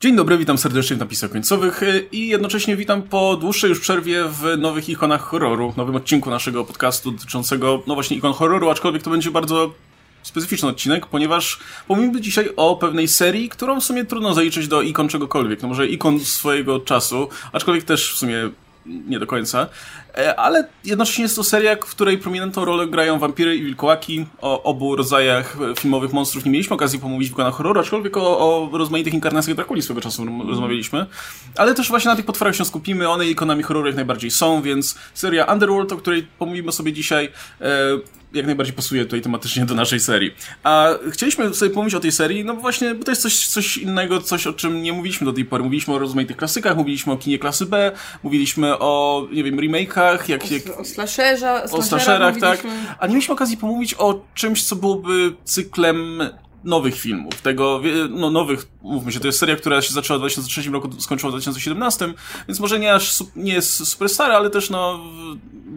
Dzień dobry, witam serdecznie w napisach końcowych y, i jednocześnie witam po dłuższej już przerwie w nowych ikonach horroru, nowym odcinku naszego podcastu dotyczącego, no właśnie, ikon horroru, aczkolwiek to będzie bardzo specyficzny odcinek, ponieważ pomówimy dzisiaj o pewnej serii, którą w sumie trudno zaliczyć do ikon czegokolwiek, no może ikon swojego czasu, aczkolwiek też w sumie nie do końca. E, ale jednocześnie jest to seria, w której prominentną rolę grają wampiry i wilkołaki. O obu rodzajach filmowych monstrów nie mieliśmy okazji pomówić w kanale horroru, aczkolwiek o, o rozmaitych inkarnacjach Drakuli swego czasu rozmawialiśmy. Ale też właśnie na tych potworach się skupimy, one ikonami horroru jak najbardziej są, więc seria Underworld, o której pomówimy sobie dzisiaj, e, jak najbardziej pasuje tutaj tematycznie do naszej serii. A chcieliśmy sobie pomówić o tej serii, no właśnie, bo to jest coś, coś innego, coś o czym nie mówiliśmy do tej pory. Mówiliśmy o rozmaitych klasykach, mówiliśmy o kinie klasy B, mówiliśmy o, nie wiem, remake'ach, jak, jak... O, o slasherze, o slasherach, tak. A nie mieliśmy okazji pomówić o czymś, co byłoby cyklem nowych filmów, tego, no nowych, mówmy się, to jest seria, która się zaczęła w 2003 roku, skończyła w 2017, więc może nie aż, nie jest super stara, ale też no,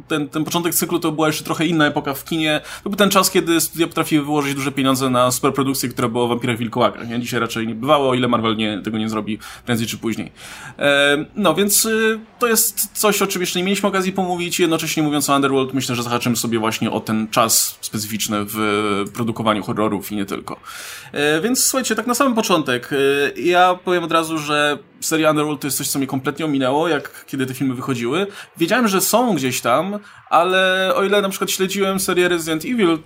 ten, ten początek cyklu to była jeszcze trochę inna epoka w kinie, to był ten czas, kiedy studia potrafiły wyłożyć duże pieniądze na superprodukcję, która była o wampirach wilkołakach, nie? Dzisiaj raczej nie bywało, o ile Marvel nie, tego nie zrobi prędzej czy później. E, no, więc y, to jest coś, o czym jeszcze nie mieliśmy okazji pomówić, jednocześnie mówiąc o Underworld, myślę, że zahaczymy sobie właśnie o ten czas specyficzny w produkowaniu horrorów i nie tylko. E, więc słuchajcie, tak na samym początek, ja powiem od razu, że seria Underworld to jest coś, co mnie kompletnie ominęło, jak kiedy te filmy wychodziły. Wiedziałem, że są gdzieś tam, ale o ile na przykład śledziłem serię Resident Evil,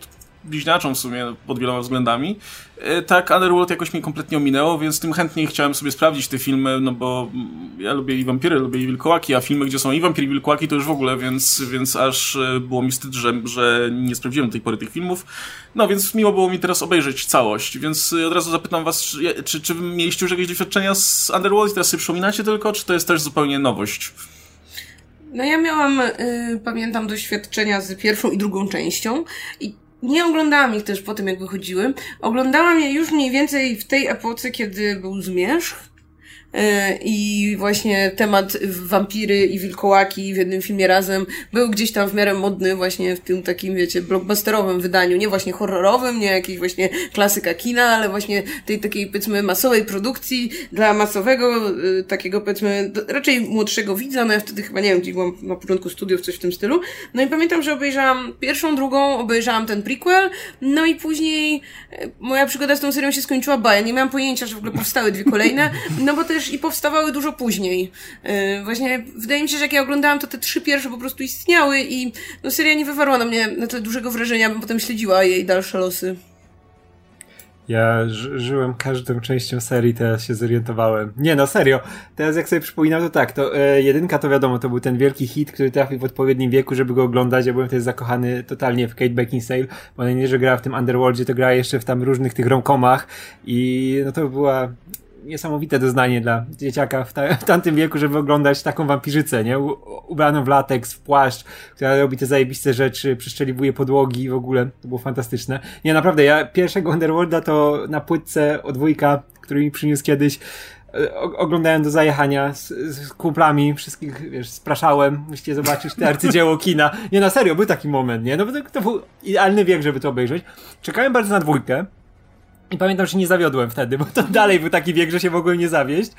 bliźniaczą w sumie pod wieloma względami. E, tak, Underworld jakoś mnie kompletnie ominęło, więc tym chętniej chciałem sobie sprawdzić te filmy, no bo ja lubię i wampiry, lubię i wilkołaki, a filmy, gdzie są i wampiry i wilkołaki to już w ogóle, więc, więc aż e, było mi wstyd, że, że nie sprawdziłem do tej pory tych filmów. No więc miło było mi teraz obejrzeć całość, więc e, od razu zapytam was, czy, czy, czy mieliście już jakieś doświadczenia z Underworld i teraz sobie przypominacie tylko, czy to jest też zupełnie nowość? No ja miałam, y, pamiętam, doświadczenia z pierwszą i drugą częścią i nie oglądałam ich też po tym, jak wychodziły. Oglądałam je już mniej więcej w tej epoce, kiedy był zmierzch. E, i właśnie temat wampiry i wilkołaki w jednym filmie razem był gdzieś tam w miarę modny właśnie w tym takim, wiecie, blockbusterowym wydaniu, nie właśnie horrorowym, nie jakiś właśnie klasyka kina, ale właśnie tej takiej, powiedzmy, masowej produkcji dla masowego, e, takiego, powiedzmy, raczej młodszego widza, no ja wtedy chyba, nie wiem, gdzieś byłam na początku studiów, coś w tym stylu. No i pamiętam, że obejrzałam pierwszą, drugą, obejrzałam ten prequel, no i później e, moja przygoda z tą serią się skończyła, ba, ja nie miałam pojęcia, że w ogóle powstały dwie kolejne, no bo też też i powstawały dużo później. Yy, właśnie wydaje mi się, że jak ja oglądałam, to te trzy pierwsze po prostu istniały i no, seria nie wywarła na mnie na tyle dużego wrażenia, bym potem śledziła jej dalsze losy. Ja ży żyłem każdą częścią serii, teraz się zorientowałem. Nie no, serio. Teraz jak sobie przypominam, to tak, to e, jedynka to wiadomo, to był ten wielki hit, który trafił w odpowiednim wieku, żeby go oglądać. Ja byłem też zakochany totalnie w Kate Beckinsale, bo nie, że grała w tym Underworldzie, to grała jeszcze w tam różnych tych romkomach i no to była niesamowite doznanie dla dzieciaka w, ta, w tamtym wieku, żeby oglądać taką wampirzycę, nie? U, ubraną w lateks, w płaszcz, która robi te zajebiste rzeczy, przeszczeliwuje podłogi w ogóle. To było fantastyczne. Nie, naprawdę, ja pierwszego Underworlda to na płytce od dwójka, który mi przyniósł kiedyś, e, oglądałem do zajechania z, z wszystkich, wiesz, spraszałem, musicie zobaczyć te arcydzieło kina. Nie, na serio, był taki moment, nie? No bo to, to był idealny wiek, żeby to obejrzeć. Czekałem bardzo na dwójkę, i pamiętam, że nie zawiodłem wtedy, bo to dalej był taki wiek, że się mogłem nie zawieść,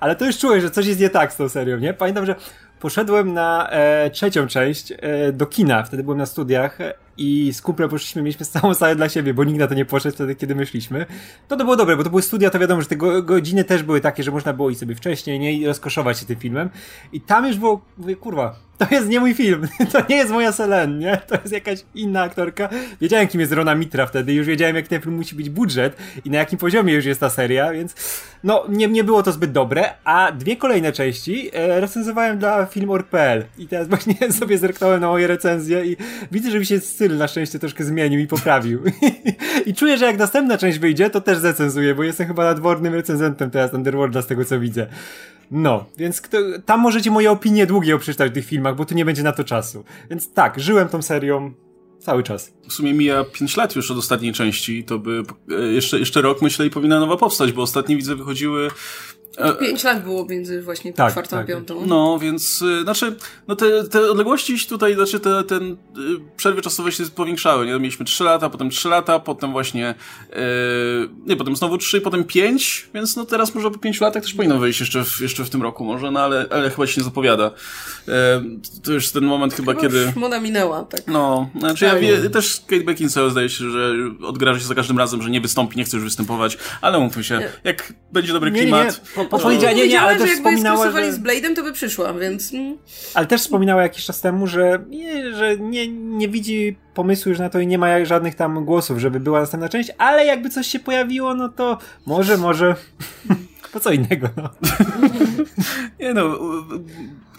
ale to już czułem, że coś jest nie tak z tą serią, nie? Pamiętam, że poszedłem na e, trzecią część e, do kina, wtedy byłem na studiach i z kumplem poszliśmy, mieliśmy całą salę dla siebie, bo nikt na to nie poszedł wtedy, kiedy myśliśmy. No to było dobre, bo to były studia, to wiadomo, że te go, godziny też były takie, że można było iść sobie wcześniej, nie? I rozkoszować się tym filmem. I tam już było, mówię, kurwa, to jest nie mój film, to nie jest moja Selen, nie? To jest jakaś inna aktorka. Wiedziałem, kim jest Rona Mitra wtedy, już wiedziałem, jak ten film musi być budżet i na jakim poziomie już jest ta seria, więc no, nie, nie było to zbyt dobre, a dwie kolejne części e, recenzowałem dla film.org.pl i teraz właśnie sobie zerknąłem na moje recenzje i widzę, że mi się styl na szczęście troszkę zmienił i poprawił. I czuję, że jak następna część wyjdzie, to też zrecenzuję, bo jestem chyba nadwornym recenzentem teraz Underworlda z tego, co widzę. No, więc kto, tam możecie moje opinie długie przeczytać w tych filmach, bo tu nie będzie na to czasu. Więc tak, żyłem tą serią cały czas. W sumie mija 5 lat już od ostatniej części, to by e, jeszcze, jeszcze rok myślę i powinna nowa powstać, bo ostatnie widzę wychodziły pięć lat było między właśnie Tak, czwartą tak. a piątą. No, więc, y, znaczy, no te, te odległości tutaj, znaczy te, ten y, przerwy czasowe się powiększały, nie? Mieliśmy 3 lata, potem 3 lata, potem właśnie, yy, nie, potem znowu 3, potem 5, więc no teraz może po 5 latach też powinno wyjść jeszcze w, jeszcze w tym roku może, no ale, ale chyba się nie zapowiada. Yy, to już ten moment chyba, Chyba kiedy... moda minęła, tak. No, znaczy ja Tak. wie, też Kate Beckinsale zdaje się, że odgraża się za każdym razem, że nie wystąpi, nie chce już występować, ale mówmy się, Nie. jak będzie dobry Nie, nie, klimat... nie. Powiedziała- nie, nie, ale też że jakby wspominała, skrosowali że- z Blade'em, to by przyszła, więc... mm. Ale też wspominała jakiś czas temu, że, nie, że nie, nie widzi pomysłu już na to i nie ma żadnych tam głosów, żeby była następna część, ale jakby coś się pojawiło, no to może, może. Po co innego, no. Nie no,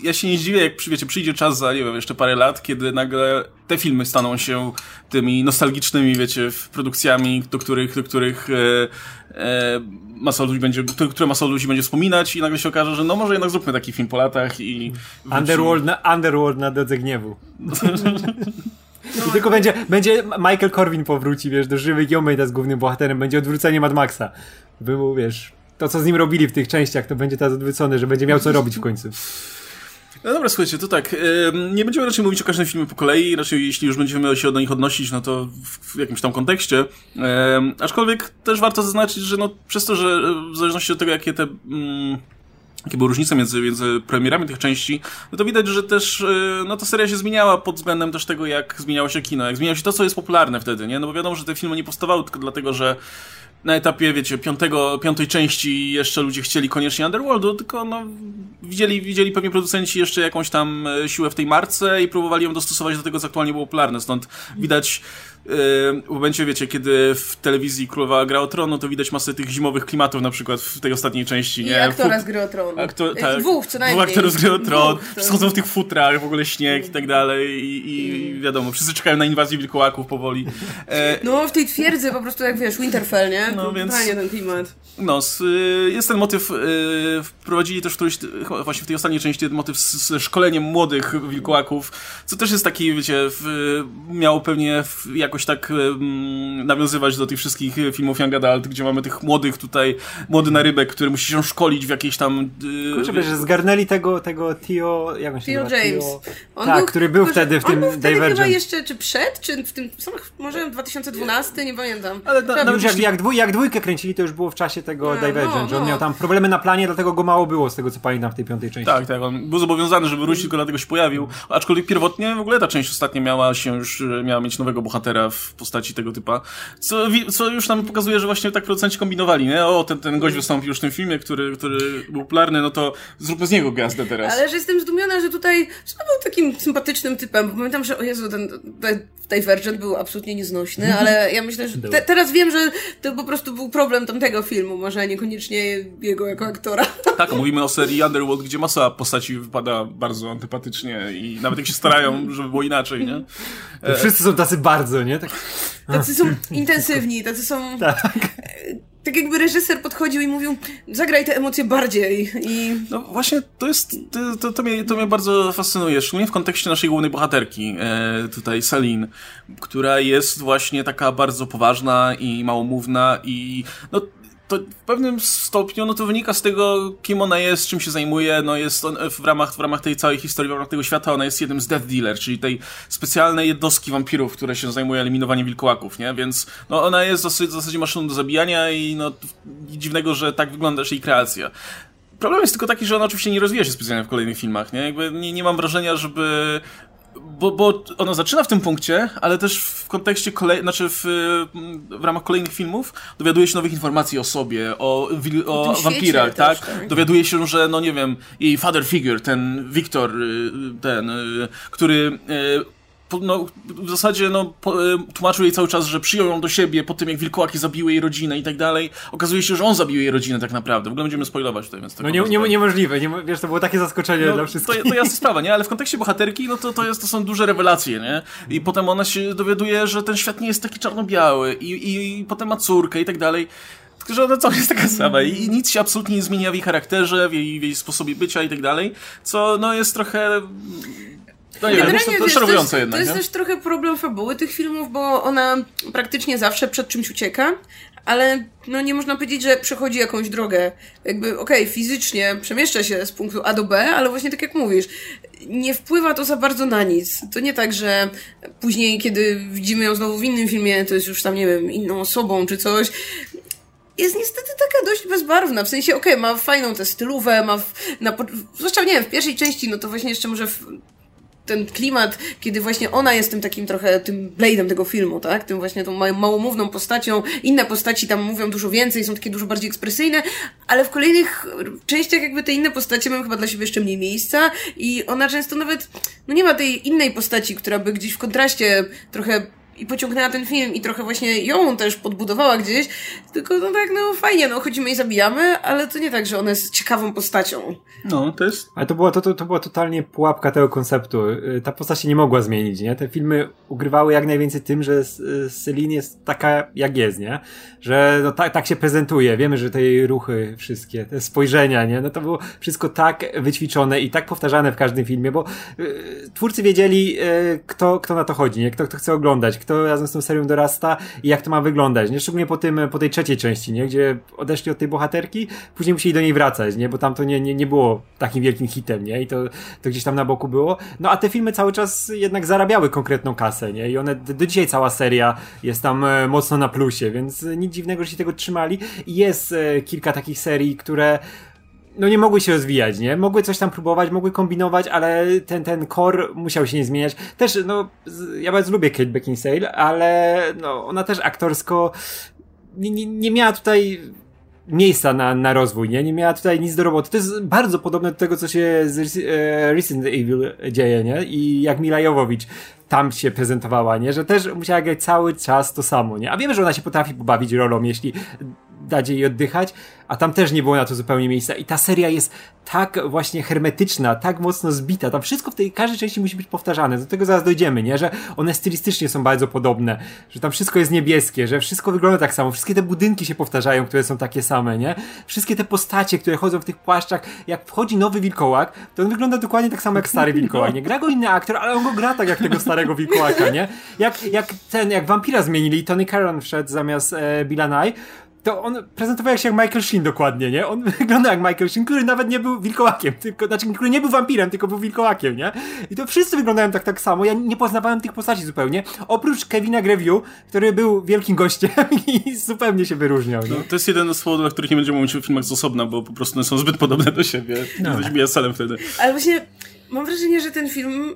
ja się nie zdziwię, jak wiecie, przyjdzie czas za, nie wiem, jeszcze parę lat, kiedy nagle te filmy staną się tymi nostalgicznymi, wiecie, produkcjami, do których, do których e, e, masa ludzi będzie, które, masa ludzi będzie wspominać i nagle się okaże, że no może jednak zróbmy taki film po latach i... Underworld na, Underworld na drodze gniewu. I tylko będzie, będzie Michael Corwin powróci, wiesz, do żywych i Omejda z głównym bohaterem, będzie odwrócenie Mad Maxa. Był, wiesz, to co z nim robili w tych częściach, to będzie teraz odwrócone, że będzie miał co robić w końcu. No dobra, słuchajcie, to tak, nie będziemy raczej mówić o każdym filmie po kolei, raczej jeśli już będziemy się do nich odnosić, no to w, jakimś tam kontekście. Aczkolwiek też warto zaznaczyć, że no przez to, że w zależności od tego, jakie te... Jakie były różnice między, między premierami tych części, no to widać, że też e, no ta seria się zmieniała pod względem też tego, jak zmieniało się kino, jak zmieniało się to, co jest popularne wtedy, nie? No bo wiadomo, że te filmy nie powstawały tylko dlatego, że na etapie, wiecie, piątego, piątej części jeszcze ludzie chcieli koniecznie Underworldu, tylko no, widzieli, widzieli pewnie producenci jeszcze jakąś tam e, siłę w tej marce i próbowali ją dostosować do tego, co aktualnie było popularne. Stąd widać w momencie, wiecie, kiedy w telewizji królowała Gra o Tron, no to widać masę tych zimowych klimatów na przykład w tej ostatniej części, I nie? aktora Fu- z Gry o Tron. Aktor, Y, tak. Dwóch co najmniej. Dwóch aktorów z Gry o Tron. Dwóch, to- Wszyscy chodzą w tych futrach, w ogóle śnieg i tak dalej i, i wiadomo, wszyscy czekają na inwazję wilkołaków powoli. E, No, w tej twierdzy po prostu jak wiesz, Winterfell, nie? No, więc- Fajnie ten klimat. No, s- y, jest ten motyw, y, wprowadzili też któryś, właśnie w tej ostatniej części ten motyw z, z szkoleniem młodych wilkołaków, co też jest taki, wiecie, w, miało pewnie w, jakoś tak mm, nawiązywać do tych wszystkich filmów Young Adult, gdzie mamy tych młodych tutaj, młody narybek, który musi się szkolić w jakiejś tam... y, Kurczę, że zgarnęli tego, tego Tio, jak on się Theo nazywa? James. On tak, który był wtedy w tym on był wtedy Divergent. chyba jeszcze, czy przed, czy w tym, sam- może w 2012, nie pamiętam. Ale na- na- Już jak, jak, dwój, jak dwójkę kręcili, to już było w czasie tego No, Divergent, no, że on no. miał tam problemy na planie, dlatego go mało było z tego, co pamiętam w tej piątej części. Tak, tak, on był zobowiązany, żeby wrócić, tylko dlatego się pojawił. Aczkolwiek pierwotnie w ogóle ta część ostatnia miała się już, e, miała mieć nowego bohatera w postaci tego typa. Co, co już nam pokazuje, że właśnie tak producenci kombinowali, nie? O, ten, ten gość wystąpił już w tym filmie, który, który był popularny, no to zróbmy z niego gwiazdę teraz. Ale że jestem zdumiona, że tutaj że był takim sympatycznym typem, bo pamiętam, że o Jezu, ten ten Divergent był absolutnie nieznośny, ale ja myślę, że te, teraz wiem, że to po prostu był problem tamtego filmu, może niekoniecznie jego jako aktora. Tak, mówimy o serii Underworld, gdzie masa postaci wypada bardzo antypatycznie i nawet jak się starają, żeby było inaczej, nie? To Wszyscy są tacy bardzo, nie? Tak, Tacy są intensywni, tacy są... tak. Tak jakby reżyser podchodził i mówił, zagraj te emocje bardziej i... No właśnie, to jest, to, to, to, mnie, to mnie bardzo fascynuje, szczególnie w kontekście naszej głównej bohaterki, e, tutaj Celine, która jest właśnie taka bardzo poważna i małomówna i no to w pewnym stopniu no to wynika z tego, kim ona jest, czym się zajmuje, no jest on, w ramach, w ramach tej całej historii, w ramach tego świata, ona jest jednym z Death Dealer, czyli tej specjalnej jednostki wampirów, które się zajmuje eliminowaniem wilkołaków, nie? Więc no ona jest zasadzie, w zasadzie maszyną do zabijania i no dziwnego, że tak wygląda też jej kreacja. Problem jest tylko taki, że ona oczywiście nie rozwija się specjalnie w kolejnych filmach, nie? Jakby nie, nie mam wrażenia, żeby... Bo, bo ona zaczyna w tym punkcie, ale też w kontekście kolej... znaczy w, w ramach kolejnych filmów dowiaduje się nowych informacji o sobie, o, o, wampirach, tak? tak. Dowiaduje się, że no nie wiem, jej father figure, ten Wiktor, y, ten, y, który y, no, w zasadzie no, y, tłumaczył jej cały czas, że przyjął ją do siebie po tym, jak wilkołaki zabiły jej rodzinę i tak dalej. Okazuje się, że on zabił jej rodzinę tak naprawdę. W ogóle będziemy spoilować tutaj, więc No nie, nie, niemożliwe, nie, wiesz, to było takie zaskoczenie dla no, to, wszystkich. to jasna sprawa, nie? Ale w kontekście bohaterki, no to, to, jest, to są duże rewelacje, nie? I potem ona się dowiaduje, że ten świat nie jest taki czarno-biały i, i, i potem ma córkę i tak dalej. Że ona cały jest taka sama i, i nic się absolutnie nie zmienia w jej charakterze, w jej, w jej sposobie bycia i tak dalej, co no jest trochę... No nie wiem, to, to wiesz, to jednak, to jest nie? też trochę problem fabuły tych filmów, bo ona praktycznie zawsze przed czymś ucieka, ale no nie można powiedzieć, że przechodzi jakąś drogę. Jakby, okej, okay, fizycznie przemieszcza się z punktu A do B, ale właśnie tak jak mówisz, nie wpływa to za bardzo na nic. To nie tak, że później, kiedy widzimy ją znowu w innym filmie, to jest już tam, nie wiem, inną osobą czy coś jest niestety taka dość bezbarwna. W sensie, okej, okay, ma fajną tę stylówę, ma. W, na, zwłaszcza, nie wiem, w pierwszej części, no to właśnie jeszcze może w, ten klimat, kiedy właśnie ona jest tym takim trochę tym blade'em tego filmu, tak? Tym właśnie tą małomówną postacią. Inne postaci tam mówią dużo więcej, są takie dużo bardziej ekspresyjne, ale w kolejnych częściach jakby te inne postacie mają chyba dla siebie jeszcze mniej miejsca i ona często nawet, no nie ma tej innej postaci, która by gdzieś w kontraście trochę i pociągnęła ten film i trochę właśnie ją też podbudowała gdzieś, tylko no tak, no fajnie, no chodzimy i zabijamy, ale to nie tak, że ona jest ciekawą postacią. No, to jest... Ale to była, to, to, to była totalnie pułapka tego konceptu. Y, ta postać się nie mogła zmienić, nie? Te filmy ugrywały jak najwięcej tym, że Celine jest taka, jak jest, nie? Że no, tak, tak się prezentuje. Wiemy, że te jej ruchy wszystkie, te spojrzenia, nie? No to było wszystko tak wyćwiczone i tak powtarzane w każdym filmie, bo y, twórcy wiedzieli, y, kto, kto na to chodzi, nie? Kto, kto chce oglądać, kto razem z tą serią dorasta i jak to ma wyglądać, nie? Szczególnie po tym, po tej trzeciej części, nie? Gdzie odeszli od tej bohaterki, później musieli do niej wracać, nie? Bo tam to nie, nie, nie było takim wielkim hitem, nie? I to, to gdzieś tam na boku było. No a te filmy cały czas jednak zarabiały konkretną kasę, nie? I one, do dzisiaj cała seria jest tam e, mocno na plusie, więc nic dziwnego, że się tego trzymali. I jest e, kilka takich serii, które no nie mogły się rozwijać, nie? Mogły coś tam próbować, mogły kombinować, ale ten, ten core musiał się nie zmieniać. Też, no, ja bardzo lubię Kate Beckinsale, ale no, ona też aktorsko nie, nie, nie miała tutaj miejsca na, na rozwój, nie? Nie miała tutaj nic do roboty. To jest bardzo podobne do tego, co się z e, Resident Evil dzieje, nie? I jak Mila Jowowicz tam się prezentowała, nie? Że też musiała grać cały czas to samo, nie? A wiemy, że ona się potrafi pobawić rolą, jeśli dać jej oddychać, a tam też nie było na to zupełnie miejsca. I ta seria jest tak właśnie hermetyczna, tak mocno zbita. Tam wszystko w tej każdej części musi być powtarzane. Do tego zaraz dojdziemy, nie? Że one stylistycznie są bardzo podobne, że tam wszystko jest niebieskie, że wszystko wygląda tak samo. Wszystkie te budynki się powtarzają, które są takie same, nie? Wszystkie te postacie, które chodzą w tych płaszczach. Jak wchodzi nowy wilkołak, to on wygląda dokładnie tak samo jak stary wilkołak. Nie gra go inny aktor, ale on go gra tak jak tego starego wilkołaka, nie? Jak, jak ten, jak wampira zmienili, Tony Caron wszedł zamiast e, Billa to on prezentował się jak Michael Sheen dokładnie, nie? On wygląda jak Michael Sheen, który nawet nie był wilkołakiem, tylko, znaczy, który nie był wampirem, tylko był wilkołakiem, nie? I to wszyscy wyglądają tak, tak samo. Ja nie poznawałem tych postaci zupełnie, oprócz Kevina Greview, który był wielkim gościem i zupełnie się wyróżniał, nie? No, to jest jeden z powodów, dla których nie będziemy mówić o filmach z osobna, bo po prostu one są zbyt podobne do siebie. No. Jesteśmy jasalem wtedy. Ale właśnie mam wrażenie, że ten film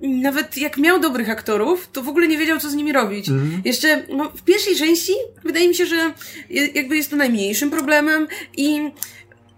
nawet jak miał dobrych aktorów, to w ogóle nie wiedział, co z nimi robić. Mhm. Jeszcze no, w pierwszej części wydaje mi się, że jakby jest to najmniejszym problemem i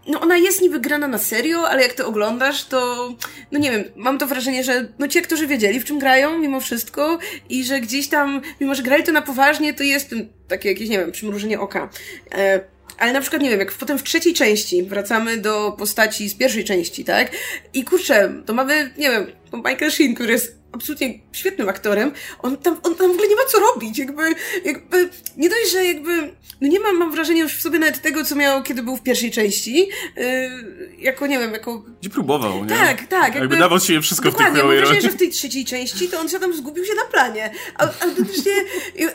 no ona jest niby grana na serio, ale jak to oglądasz, to no nie wiem, mam to wrażenie, że no ci aktorzy wiedzieli, w czym grają mimo wszystko i że gdzieś tam, mimo że grali to na poważnie, to jest takie jakieś, nie wiem, przymrużenie oka. E ale na przykład, nie wiem, jak potem w trzeciej części wracamy do postaci z pierwszej części, tak? I kurczę, to mamy, nie wiem, Michael Sheen, który jest absolutnie świetnym aktorem, on tam, on tam w ogóle nie ma co robić, jakby, jakby, nie dość, że jakby, no nie mam, mam wrażenia już w sobie nawet tego, co miał, kiedy był w pierwszej części, yy, jako, nie wiem, jako... Gdzie próbował, nie? Tak, tak. Jakby, jakby dawał się wszystko w tej Dokładnie, mam wrażenie, że w tej trzeciej części to on się tam zgubił się na planie, a, autentycznie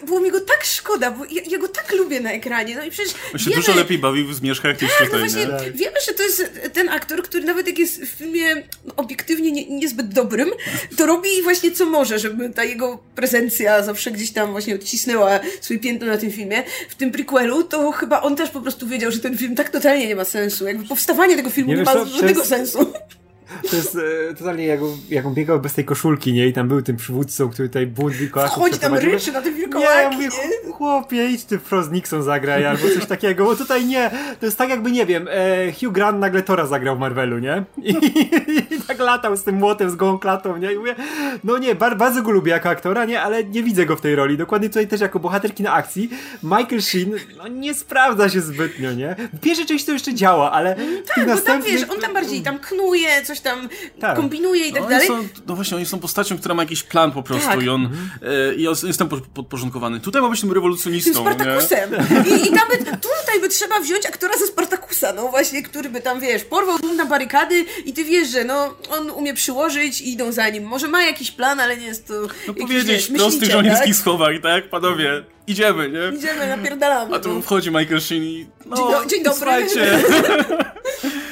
było mi go tak szkoda, bo ja, ja, go tak lubię na ekranie, no i przecież On się wiemy, dużo lepiej bawił w Zmierzchach niż tak, tutaj, no właśnie, nie? Wiemy, że to jest ten aktor, który nawet jak jest w filmie obiektywnie nie, niezbyt dobrym, to robi właśnie co może, żeby ta jego prezencja zawsze gdzieś tam właśnie odcisnęła swoje piętno na tym filmie. W tym prequelu to chyba on też po prostu wiedział, że ten film tak totalnie nie ma sensu. Jakby powstawanie tego filmu nie, nie ma żadnego jest... sensu. To jest e, totalnie jak, jak on biegał bez tej koszulki, nie? I tam był tym przywódcą, który tutaj bunt wilkołaków Chodzi tam ryczy na tym wilkołaki. Nie, ja mówię, chłopie, idź ty Frost Nixon zagraj albo coś takiego, bo tutaj nie. To jest tak jakby, nie wiem, e, Hugh Grant nagle Tora zagrał w Marvelu, nie? I, i, i tak latał z tym młotem, z gołą klatą, nie? I mówię, no nie, bar, bardzo go lubię jako aktora, nie? Ale nie widzę go w tej roli. Dokładnie tutaj też jako bohaterki na akcji. Michael Sheen, no nie sprawdza się zbytnio, nie? W pierwszej części to jeszcze działa, ale... tak, bo tam wiesz, on tam bardziej tam knuje, coś tam tam Tak. kombinuje i tak No, dalej. są, no właśnie, oni są postacią, która ma jakiś plan po prostu Tak. i on e, i jest, jest tam po- podporządkowany. Tutaj ma być tym Tym rewolucjonistą, nie? Spartakusem. I, I tam by, tutaj by trzeba wziąć aktora ze Spartakusa, no właśnie, który by tam, wiesz, porwał tłum na barykady i ty wiesz, że no, on umie przyłożyć i idą za nim. Może ma jakiś plan, ale nie jest to No jakiś, powiedzieć w prostych żołnierskich tak? słowach, tak? Panowie, idziemy, nie? Idziemy, napierdalamy. A tu no. wchodzi Michael Sheen i... No, Dzień do- dzień dobry.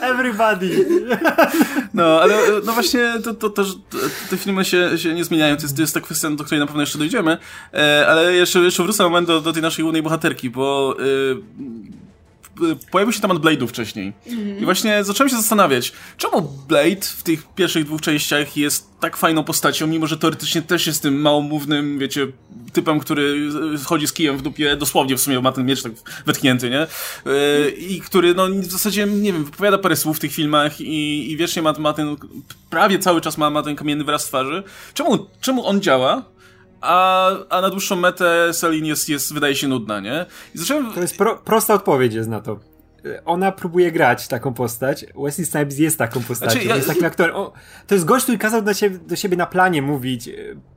Everybody! no, ale e, no właśnie to, to, to, że te- filmy się, się nie zmieniają, to jest, to jest ta kwestia, do której na pewno jeszcze dojdziemy, e, ale jeszcze, jeszcze wrócę moment do, do tej naszej głównej bohaterki, bo e, pojawił się temat Blade'u wcześniej. I właśnie zacząłem się zastanawiać, czemu Blade w tych pierwszych dwóch częściach jest tak fajną postacią, mimo że teoretycznie też jest tym małomównym, wiecie, typem, który chodzi z kijem w dupie, dosłownie w sumie ma ten miecz tak wetknięty, nie? Yy, I który, no w zasadzie, nie wiem, wypowiada parę słów w tych filmach i, i wiecznie ma, ma ten, prawie cały czas ma, ma ten kamienny wyraz twarzy. Czemu, czemu on działa? A, a na dłuższą metę Selin jest, jest, wydaje się nudna, nie? I zacząłem... To jest pro, prosta odpowiedź jest na to. Ona próbuje grać taką postać. Wesley Snipes jest taką postacią. Znaczy, ja- Jest takim aktorem. O, to jest gość, który kazał do siebie, do siebie na planie mówić e,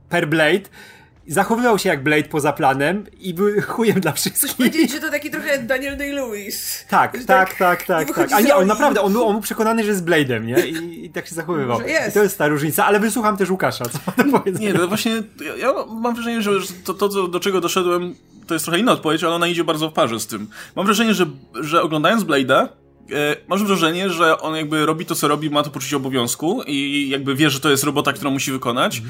per Blade. Zachowywał się jak Blade poza planem i był chujem dla Chcesz wszystkich. powiedzieć, że to taki trochę Daniel Day-Lewis. Tak, tak, tak, tak, tak. wychodzi A nie, on naprawdę, on był, on był przekonany, że jest Blade'em, nie? I, I tak się zachowywał. I to jest ta różnica, ale wysłucham też Łukasza, co ma do powiedzenia. Nie, no właśnie, ja, ja mam wrażenie, że to, to, do- do czego doszedłem, to jest trochę inna odpowiedź, ale ona idzie bardzo w parze z tym. Mam wrażenie, że, że oglądając Blade'a, e, masz wrażenie, że on jakby robi to, co robi, ma to poczucie obowiązku i jakby wie, że to jest robota, którą musi wykonać,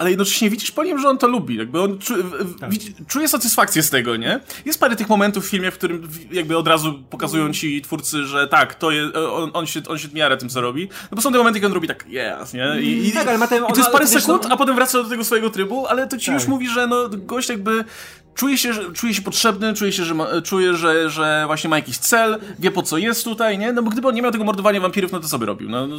ale jednocześnie widzisz po nim, że on to lubi. Jakby on czu, w- Tak. widzi, czuje satysfakcję z tego, nie? Jest parę tych momentów w filmie, w którym w- jakby od razu pokazują ci twórcy, że tak, to jest, on, on, się, on się miarę tym, co robi. No bo są te momenty, kiedy on robi tak, yes, nie? I, i, Tak, ale ma ten- i to jest parę wiesz, sekund, no- a potem wraca do tego swojego trybu, ale to ci Tak. już mówi, że no, gość jakby czuje się, że, czuje się potrzebny, czuje się, że, ma, czuje, że, że właśnie ma jakiś cel, wie po co jest tutaj, nie? No bo gdyby on nie miał tego mordowania wampirów, no to co by robił? No, no,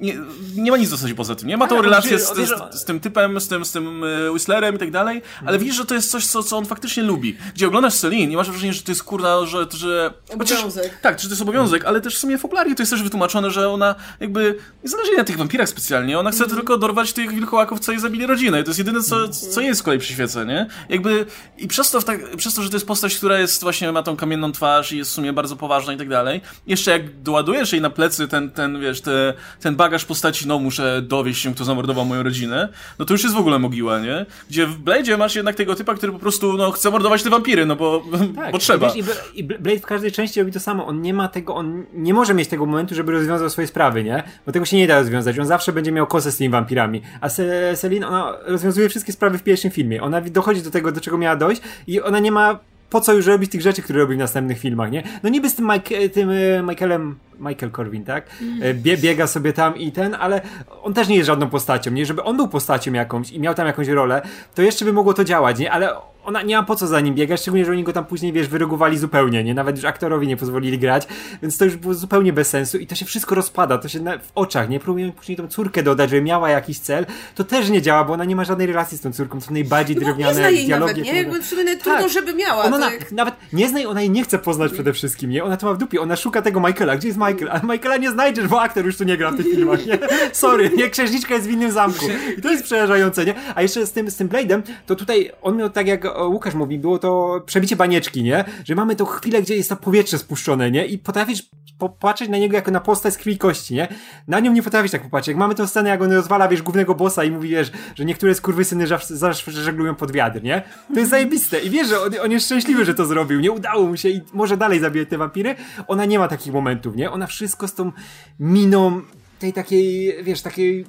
nie, nie ma nic w zasadzie poza tym. Nie ma tą relację z, z, z tym typem, z tym, z tym e, Whistlerem i tak dalej, ale widzisz, że to jest coś, co, co on faktycznie lubi. Gdzie oglądasz Celine i masz wrażenie, że to jest kurna, że... że chociaż- Obowiązek. tak, że to jest obowiązek, ale też w sumie fabularnie to jest też wytłumaczone, że ona jakby nie zależy na tych wampirach specjalnie, ona chce tylko dorwać tych wilkołaków, co jej zabili rodzinę i to jest jedyne, co, co jej z kolei przyświeca, nie? Jakby i przez to, w tak, przez to, że to jest postać, która jest właśnie, ma tą kamienną twarz i jest w sumie bardzo poważna i tak dalej, jeszcze jak doładujesz jej na plecy ten, ten wiesz, te, ten bagaż postaci, no muszę dowieść się, kto zamordował moją rodzinę, no to już jest w ogóle mogiła, nie? Gdzie w Blade'zie masz jednak tego typa, który po prostu, no, chce mordować te wampiry, no bo, Tak, bo trzeba. Wiesz, i, Bla- I Bla- Blade w każdej części robi to samo. On nie ma tego, on nie może mieć tego momentu, żeby rozwiązał swoje sprawy, nie? Bo tego się nie da rozwiązać. On zawsze będzie miał kosę z tymi wampirami. A Se- Celine, ona rozwiązuje wszystkie sprawy w pierwszym filmie. Ona dochodzi do tego, do czego miała dojść i ona nie ma po co już robić tych rzeczy, które robi w następnych filmach, nie? No niby z tym, Mike, tym e, Michaelem, Michael Corwin, tak? E, Bie, biega sobie tam i ten, ale on też nie jest żadną postacią, nie? Żeby on był postacią jakąś i miał tam jakąś rolę, to jeszcze by mogło to działać, nie? Ale ona nie ma po co za nim biegać, szczególnie, że oni go tam później, wiesz, wyrogowali zupełnie, nie? Nawet już aktorowi nie pozwolili grać, więc to już było zupełnie bez sensu i to się wszystko rozpada, to się na, w oczach, nie? Próbują później tą córkę dodać, żeby miała jakiś cel, to też nie działa, bo ona nie ma żadnej relacji z tą córką, to są najbardziej No, nie drewniane zna jej dialogi. nawet, nie? Jakby w sumie nawet Tak. trudno, żeby miała. ona na, tak. nawet nie zna jej, ona jej nie chce poznać przede wszystkim, nie? Ona to ma w dupie, ona szuka tego Michaela. Gdzie jest Michael? A Michaela nie znajdziesz, bo aktor już tu nie gra w tych filmach, nie? Sorry, nie? Księżniczka jest w innym zamku. I to jest przerażające, nie? A jeszcze z tym, z tym Blade'em, to tutaj on miał, tak jak Łukasz mówi, było to przebicie banieczki, nie? Że mamy tą chwilę, gdzie jest to powietrze spuszczone, nie? I potrafisz popatrzeć na niego jako na postać z krwi kości, nie? Na nią nie potrafisz tak popatrzeć. Jak mamy tę scenę, jak on rozwala, wiesz, głównego bossa i mówi, wiesz, że niektóre skurwysyny zawsze żeglują pod wiatr, nie? To jest zajebiste. I wiesz, że on, on jest szczęśliwy, że to zrobił. Nie udało mu się i może dalej zabijać te wampiry. Ona nie ma takich momentów, nie? Ona wszystko z tą miną tej takiej, wiesz, takiej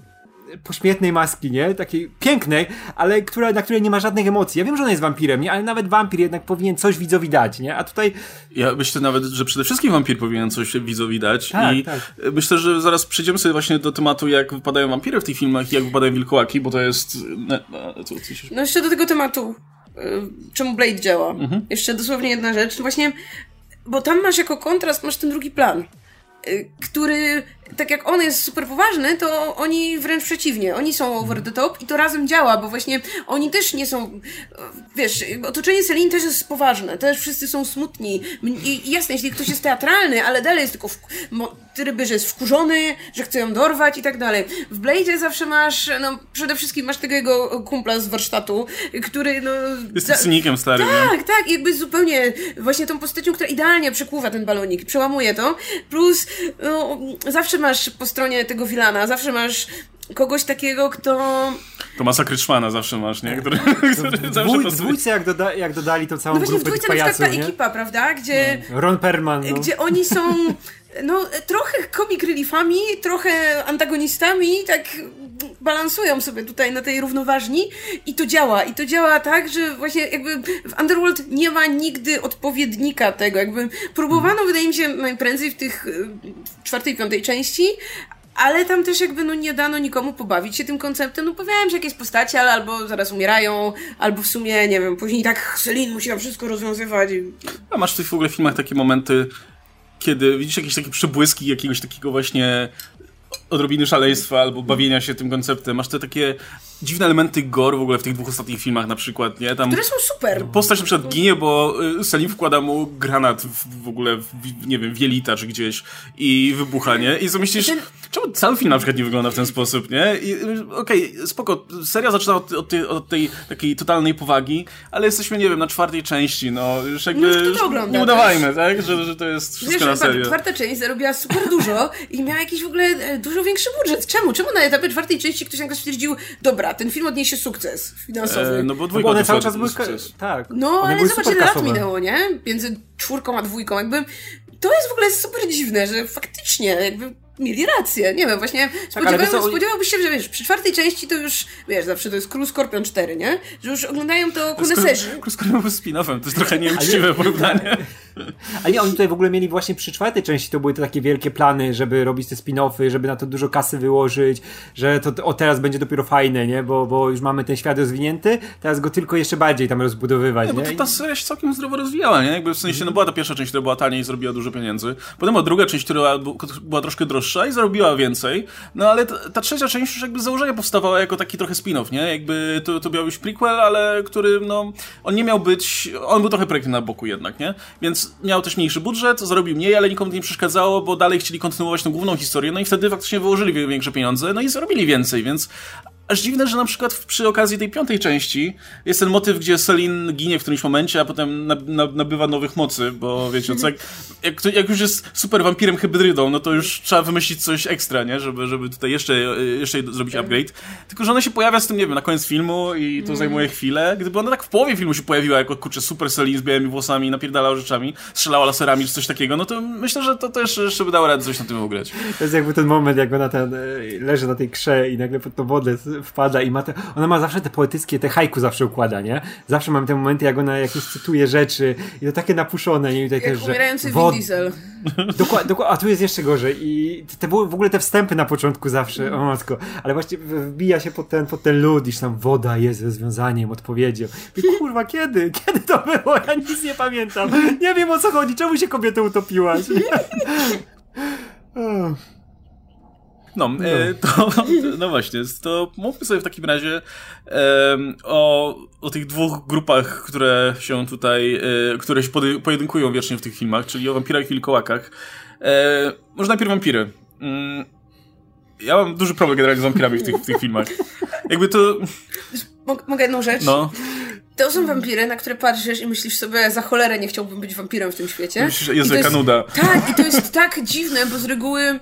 pośmietnej maski, nie? Takiej pięknej, ale która, na której nie ma żadnych emocji. Ja wiem, że ona jest wampirem, nie? Ale nawet wampir jednak powinien coś widzowi dać, nie? A tutaj Ja myślę nawet, że przede wszystkim wampir powinien coś widzowi dać. Tak, I tak. myślę, że zaraz przejdziemy sobie właśnie do tematu, jak wypadają wampiry w tych filmach i jak wypadają wilkołaki, bo to jest... Się... No jeszcze do tego tematu, y, czemu Blade działa. Jeszcze dosłownie jedna rzecz. Właśnie, bo tam masz jako kontrast, masz ten drugi plan, który tak jak on jest super poważny, to oni wręcz przeciwnie. Oni są over the top i to razem działa, bo właśnie oni też nie są, wiesz, otoczenie Celine też jest poważne, też wszyscy są smutni. I jasne, jeśli ktoś jest teatralny, ale dalej jest tylko w, tryby, że jest wkurzony, że chce ją dorwać i tak dalej. W Blade'ie zawsze masz, no przede wszystkim masz tego jego kumpla z warsztatu, który no... Jest za... cynikiem starym. Tak, tak, jakby zupełnie właśnie tą postacią, która idealnie przekłuwa ten balonik, przełamuje to. Plus no, zawsze masz po stronie tego Wilana, zawsze masz kogoś takiego, kto... Tomasa Kryczmana zawsze masz, nie? Który, który w, dwój, w dwójce jak, doda, jak dodali tą całą no grupę w dwójce pajaców, na ta ekipa, prawda? Gdzie... No. Ron Perman, no. Gdzie oni są... No, trochę comic reliefami, trochę antagonistami, tak balansują sobie tutaj na tej równoważni i to działa. I to działa tak, że właśnie jakby w Underworld nie ma nigdy odpowiednika tego. Jakby próbowano, wydaje mi się, najprędzej w tych w czwartej, piątej części, ale tam też jakby no nie dano nikomu pobawić się tym konceptem. No powiedziałem, że jakieś postacie, ale albo zaraz umierają, albo w sumie, nie wiem, później tak Celine musiała wszystko rozwiązywać. A masz w tych w ogóle filmach takie momenty, kiedy widzisz jakieś takie przebłyski jakiegoś takiego właśnie odrobiny szaleństwa albo bawienia się tym konceptem. Masz te takie dziwne elementy gore w ogóle w tych dwóch ostatnich filmach na przykład, nie? Tam Które są super. Postać na przykład ginie, bo y, Selim wkłada mu granat w, w ogóle, w, nie wiem, w jelita czy gdzieś i wybucha, nie? I co myślisz, Ten... czemu cały film na przykład nie wygląda w ten sposób, nie? Y, okej, okay, spoko, seria zaczyna od, od, tej, od, tej takiej totalnej powagi, ale jesteśmy, nie wiem, na czwartej części, no już jakby... No, ogląda, nie udawajmy, tak? Że, że to jest wszystko Wiesz, na serio. czwarta część zarobiła super dużo i miała jakiś w ogóle e, dużo większy budżet. Czemu? Czemu na etapie czwartej części ktoś nagle stwierdził, dobra, ten film odniesie sukces finansowy. E, no bo dwójka no bo one cały czas były sukces. Tak. No, ale zobacz ile lat minęło, nie? Między czwórką a dwójką, jakby to jest w ogóle super dziwne, że faktycznie jakby mieli rację. Nie wiem, właśnie tak, spodziewałbyś się, że wiesz, przy czwartej części to już, wiesz, zawsze to jest Król Skorpion 4, nie? Że już oglądają to koneserzy. Król Skorpion był spin-offem, to jest trochę nieuczciwe porównanie. Ale nie, oni tutaj w ogóle mieli właśnie przy czwartej części, to były te takie wielkie plany, żeby robić te spin-offy, żeby na to dużo kasy wyłożyć, że to o teraz będzie dopiero fajne, nie? Bo, bo już mamy ten świat rozwinięty, teraz go tylko jeszcze bardziej tam rozbudowywać, nie? Bo to ta seria się całkiem zdrowo rozwijała, nie? Jakby w sensie, no była ta pierwsza część, która była taniej i zrobiła dużo pieniędzy. Potem była druga część, która była troszkę droższa i zarobiła więcej. No ale ta, ta trzecia część już jakby z założenia powstawała jako taki trochę spin-off, nie? Jakby to, to miał być prequel, ale który, no, on nie miał być, on był trochę projektem na boku jednak, nie? Więc miał też mniejszy budżet, zarobił mniej, ale nikomu to nie przeszkadzało, bo dalej chcieli kontynuować tę główną historię, no i wtedy faktycznie wyłożyli większe pieniądze, no i zarobili więcej, więc aż dziwne, że na przykład przy okazji tej piątej części jest ten motyw, gdzie Selin ginie w którymś momencie, a potem nabywa nowych mocy, bo wiecie, co, jak, jak, jak, już jest super wampirem hybrydą, no to już trzeba wymyślić coś ekstra, nie? Żeby, żeby tutaj jeszcze, jeszcze zrobić upgrade. Tylko, że ona się pojawia z tym, nie wiem, na koniec filmu i to mm. zajmuje chwilę. Gdyby ona tak w połowie filmu się pojawiła jako, kurczę, super Selin z białymi włosami, napierdalała rzeczami, strzelała laserami czy coś takiego, no to myślę, że to też jeszcze by dało radę coś na tym ugrać. To jest jakby ten moment, jak ona ten, e, leży na tej krze i nagle pod tą wodę wpada i ma te, ona ma zawsze te poetyckie, te hajku zawsze układa, nie? Zawsze mam te momenty, jak ona jakieś cytuje rzeczy i to takie napuszone, nie? I jak też, umierający wod... Diesel. Dokładnie, dokład... a tu jest jeszcze gorzej i te były w ogóle te wstępy na początku zawsze, o matko, ale właśnie wbija się pod ten, pod ten lód, iż tam woda jest rozwiązaniem, odpowiedzią. I kurwa, kiedy? Kiedy to było? Ja nic nie pamiętam. Nie wiem o co chodzi, czemu się kobietę utopiłaś? No, no. E, to, no właśnie, to mówmy sobie w takim razie e, o, o tych dwóch grupach, które się tutaj, e, które się pojedynkują wiecznie w tych filmach, czyli o wampirach i wilkołakach. E, może najpierw wampiry. Mm, ja mam duży problem generalnie z wampirami w tych, w tych filmach. Jakby to... Mogę jedną rzecz? No. To są wampiry, na które patrzysz i myślisz sobie, za cholerę nie chciałbym być wampirem w tym świecie. Myślisz, że jest jaka nuda. Tak, i to jest tak dziwne, bo z reguły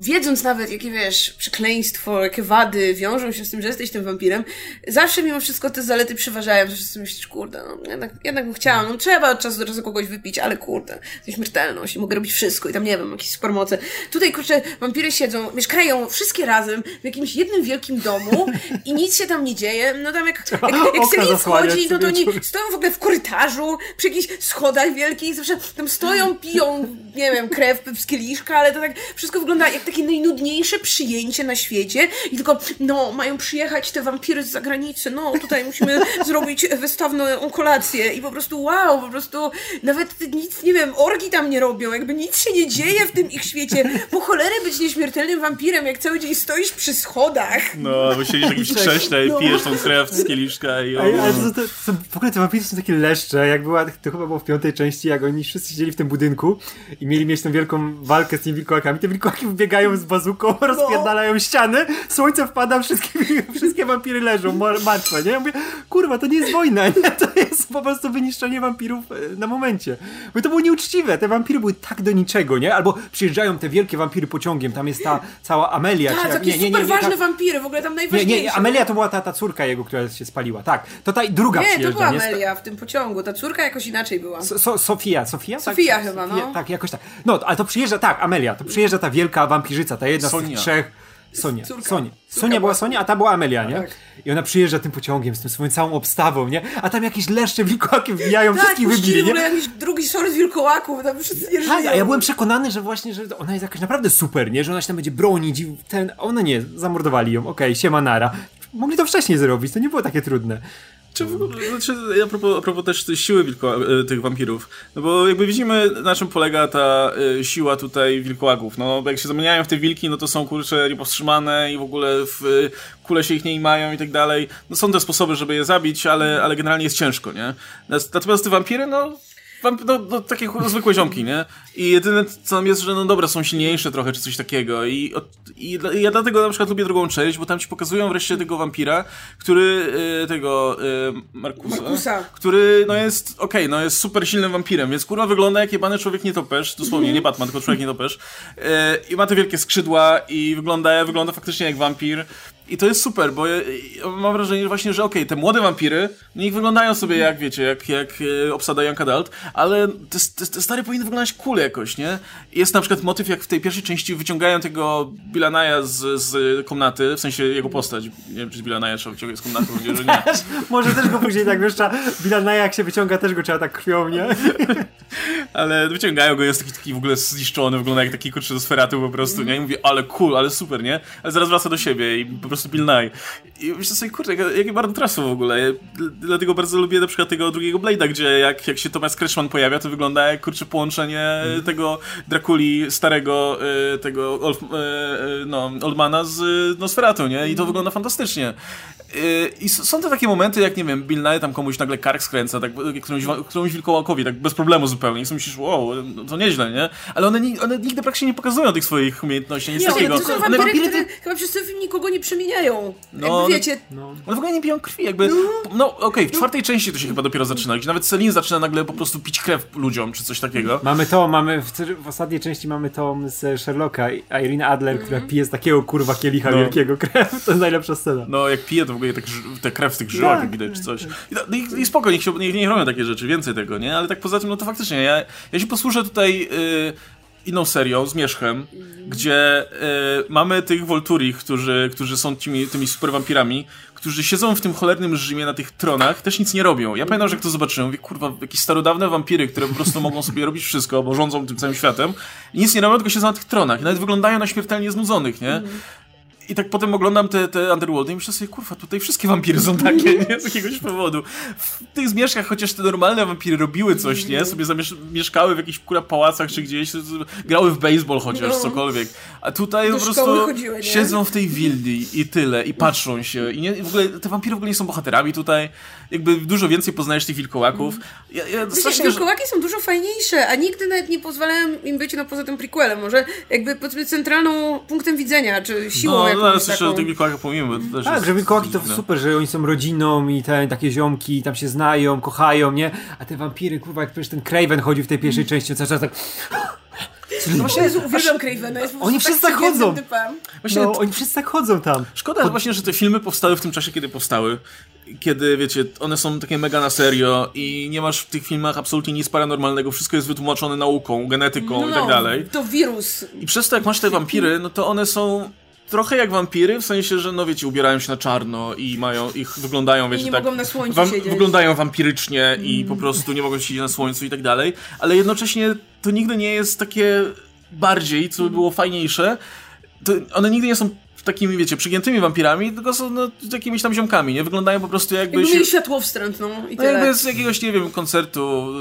wiedząc nawet, jakie wiesz, przekleństwo, jakie wady wiążą się z tym, że jesteś tym wampirem, zawsze mimo wszystko te zalety przeważają, że sobie myślisz, kurde, no jednak, jednak bym chciała, no trzeba od czasu do czasu kogoś wypić, ale kurde, to śmiertelność i mogę robić wszystko i tam nie wiem, jakieś supermoce. Tutaj, kurczę, wampiry siedzą, mieszkają wszystkie razem w jakimś jednym wielkim domu i nic się tam nie dzieje, no tam jak, jak, jak, jak wchodzi, no to oni stoją w ogóle w korytarzu, przy jakichś schodach wielkich, zawsze tam stoją, piją, nie wiem, krew z kieliszka, ale to tak wszystko wygląda jak takie najnudniejsze przyjęcie na świecie i tylko, no, mają przyjechać te wampiry z zagranicy, no, tutaj musimy zrobić wystawną kolację i po prostu wow, po prostu nawet nic, nie wiem, orgi tam nie robią, jakby nic się nie dzieje w tym ich świecie. Po cholerę być nieśmiertelnym wampirem, jak cały dzień stoisz przy schodach. No, albo siedzisz w jakimś krześle i No. pijesz tą krew z kieliszka i... Ej, ale to, to, to, w ogóle te wampiry są takie leszcze, jak była, to chyba było w piątej części, jak oni wszyscy siedzieli w tym budynku i mieli mieć tą wielką walkę z tymi wilkołakami. Te wilkołaki wybiegają z bazuką, rozpierdalają ściany, słońce wpada, wszystkie, wszystkie wampiry leżą mar- martwe, nie? Ja mówię, kurwa, to nie jest wojna, nie? To jest po prostu wyniszczenie wampirów e, na momencie. Bo to było nieuczciwe, te wampiry były tak do niczego, nie? Albo przyjeżdżają te wielkie wampiry pociągiem, tam jest ta cała Amelia. Tak, takie nie, nie, nie, super nie, ważne ta- wampiry, w ogóle tam nie, najważniejsze. nie, Amelia to była ta, ta córka jego, która się spaliła. Tak, to ta druga Nie, to była nie? Amelia w tym pociągu, ta córka jakoś inaczej była. So, so, Sofia, Sofia? Sofia tak? chyba, no. Tak, jakoś tak. No, ale to przyjeżdża, tak, Amelia, to przyjeżdża ta wielka wampirzyca, ta jedna z Sonia. tych trzech. Sonia, Córka. Sonia. Córka Sonia była Sonia, a ta była Amelia, nie? Tak. I ona przyjeżdża tym pociągiem z tym swoją całą obstawą, nie? A tam jakieś leszcze wilkołaki wbijają, Tak, wszystkich wybili, nie? jakiś drugi sort wilkołaków, tam wszyscy nie żyją. Tak, a ja byłem przekonany, że właśnie, że ona jest jakaś naprawdę super, nie? Że ona się tam będzie bronić i ten... Ona nie, zamordowali ją, okej, siema nara. Mogli to wcześniej zrobić, to nie było takie trudne. Czy w ogóle, znaczy, a, propos, a propos też siły wilko, e, tych wampirów, no bo jakby widzimy na czym polega ta e, siła tutaj wilkołaków, no jak się zamieniają w te wilki, no to są kurcze niepowstrzymane i w ogóle w e, kule się ich nie mają i tak dalej, no są te sposoby, żeby je zabić, ale, ale generalnie jest ciężko, nie? Natomiast te wampiry, no No, no, takie zwykłe ziomki, nie? I jedyne co tam jest, że no dobra, są silniejsze trochę, czy coś takiego. I, od, i, i ja dlatego na przykład lubię drugą część, bo tam ci pokazują wreszcie tego wampira, który, y, tego, y, Markusa, Markusa. który, no jest, okej, no jest super silnym wampirem, więc kurwa wygląda jak jebany człowiek nietoperz, dosłownie, nie Batman, tylko człowiek nietoperz. Y, I ma te wielkie skrzydła i wygląda, wygląda faktycznie jak wampir. I to jest super, bo ja, ja mam wrażenie właśnie, że okej, te młode wampiry, niech wyglądają sobie jak, wiecie, jak, jak e, obsada Young Adult, ale te, te, te stare powinny wyglądać cool jakoś, nie? Jest na przykład motyw, jak w tej pierwszej części wyciągają tego Billa Nye'a z, z komnaty, w sensie jego postać. Nie wiem, czy Billa Nye'a trzeba wyciągać z komnaty, że nie. Może też go później tak, wiesz, trzeba, Bilana jak się wyciąga, też go trzeba tak krwią, nie? Ale wyciągają go, jest taki, taki w ogóle zniszczony, wygląda jak taki kurczę do sferatu po prostu, nie? I mówię, ale cool, ale super, nie? Ale zaraz wraca do siebie i po prostu Bill Nye. I myślę sobie, kurde, jak- jakie bardzo trasło w ogóle. Dlatego bardzo lubię na przykład tego drugiego Blade'a, gdzie jak, jak się Thomas Kretschmann pojawia, to wygląda jak kurczę połączenie tego Drakuli starego, y, tego Olf, y, y, no, Oldmana z Nosferatu, nie? I to wygląda fantastycznie. Y, I są to takie momenty, jak nie wiem, Bill Nye tam komuś nagle kark skręca, tak, y, którąś, wa- którąś wilkołakowi, tak bez problemu zupełnie. I sobie myślisz, wow, no to nieźle, nie? Ale one, one nigdy praktycznie nie pokazują tych swoich umiejętności, nic Nie, takiego. to są One, wampiry, które chyba przez ten film nikogo nie przemieniają. No, Jakby wiecie, No. one w ogóle nie piją krwi, jakby. No, okej, w czwartej części to się chyba dopiero zaczyna, gdzie nawet Celine zaczyna nagle po prostu pić krew ludziom, czy coś takiego. Mamy to, mamy w, w ostatniej części mamy to z Sherlocka, Irene Adler, która pije z takiego kurwa kielicha No. wielkiego krew. To jest najlepsza scena. No, jak pije, to w ogóle tak, te krew z tych żyłach Tak, jak widać, czy coś. I, to- no i, i spoko, niech, się, niech, niech robią takie rzeczy, więcej tego, nie? Ale tak poza tym, no to faktycznie, ja, ja się posłużę tutaj y, inną serią, Zmierzchem, gdzie y, mamy tych Volturi, którzy, którzy są tymi, tymi super wampirami, którzy siedzą w tym cholernym Rzymie na tych tronach, też nic nie robią. Ja pamiętam, że jak to zobaczyłem, mówię, kurwa, jakieś starodawne wampiry, które po prostu mogą sobie robić wszystko, bo rządzą tym całym światem i nic nie robią, tylko siedzą na tych tronach. I nawet wyglądają na śmiertelnie znudzonych, nie? I tak potem oglądam te, te Underworldy i myślę sobie, kurwa, tutaj wszystkie wampiry są takie, nie? Z jakiegoś powodu. W tych zmierzchach, chociaż te normalne wampiry robiły coś, nie? Sobie zamiesz- mieszkały w jakichś kurwa pałacach czy gdzieś, grały w baseball chociaż, No. cokolwiek. A tutaj po prostu chodziły, siedzą w tej willi i tyle, i patrzą się. I nie, w ogóle te wampiry w ogóle nie są bohaterami tutaj. Jakby dużo więcej poznajesz tych wilkołaków. Ja, ja Wiecie, strasznie, że... wilkołaki są dużo fajniejsze, a nigdy nawet nie pozwalałem im być no poza tym prequelem. Może jakby powiedzmy centralną punktem widzenia, czy siłą No, no jakąś ale jeszcze taką. o tych wilkołakach pomijmy, bo to też Tak, jest że wilkołaki to super, że oni są rodziną i te takie ziomki tam się znają, kochają, nie? A te wampiry, kurwa, jak przecież ten Craven chodził w tej pierwszej części, to cały czas tak... No właśnie, Jezu, uwielbiam Cravena, jest Oni wszyscy tak chodzą. Właśnie No, oni wszyscy tak chodzą tam. Szkoda właśnie, że te filmy powstały w tym czasie, kiedy powstały. Kiedy, wiecie, one są takie mega na serio i nie masz w tych filmach absolutnie nic paranormalnego, wszystko jest wytłumaczone nauką, genetyką i tak dalej. No, To wirus. I przez to, jak masz te wampiry, no to one są trochę jak wampiry, w sensie, że no wiecie, ubierają się na czarno i mają, ich wyglądają, wiecie, nie tak... mogą na słońcu wam- siedzieć. Wyglądają wampirycznie i po prostu nie mogą siedzieć na słońcu i tak dalej, ale jednocześnie to nigdy nie jest takie bardziej, co by było fajniejsze, to one nigdy nie są takimi, wiecie, przygiętymi wampirami, tylko są no, jakimiś tam ziomkami, nie? Wyglądają po prostu jakby... Jakby się... mieli światło wstrętną i No tyle. jakby z jakiegoś, nie wiem, koncertu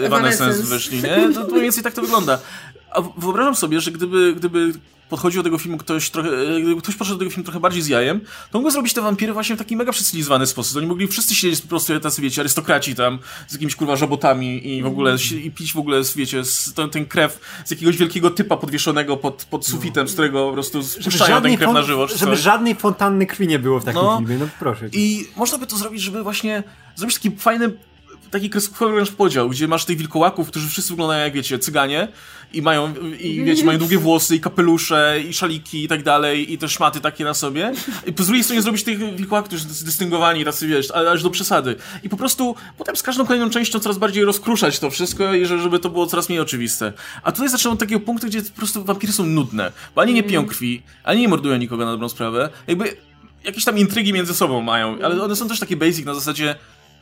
yy, Evanescence wyszli, nie? To, to mniej więcej tak to wygląda. A wyobrażam sobie, że gdyby, gdyby podchodził do tego filmu ktoś trochę, e, gdyby ktoś podszedł do tego filmu trochę bardziej z jajem, to mógłby zrobić te wampiry właśnie w taki mega przestylizowany sposób. Oni mogli wszyscy siedzieć po prostu tacy, wiecie, arystokraci tam, z jakimiś kurwa żabotami i w ogóle, si- i pić w ogóle, wiecie, z, ten, ten krew z jakiegoś wielkiego typa podwieszonego pod, pod sufitem, z którego po prostu spuszczają ten krew na żywo, żeby coś. żadnej fontanny krwi nie było w takim No. filmie, no proszę. cię. I można by to zrobić, żeby właśnie zrobić taki fajny, taki kreskówkowy wręcz podział, gdzie masz tych wilkołaków, którzy wszyscy wyglądają jak, wiecie, cyganie i mają, i wiecie, mają długie włosy i kapelusze i szaliki i tak dalej i te szmaty takie na sobie. I po drugiej stronie zrobić tych wilkołaków, którzy są zdystyngowani, tacy, wiesz, aż do przesady. I po prostu potem z każdą kolejną częścią coraz bardziej rozkruszać to wszystko żeby to było coraz mniej oczywiste. A tutaj zaczynam od takiego punktu, gdzie po prostu wampiry są nudne, bo ani nie piją krwi, ani nie mordują nikogo na dobrą sprawę. Jakby jakieś tam intrygi między sobą mają, ale one są też takie basic na zasadzie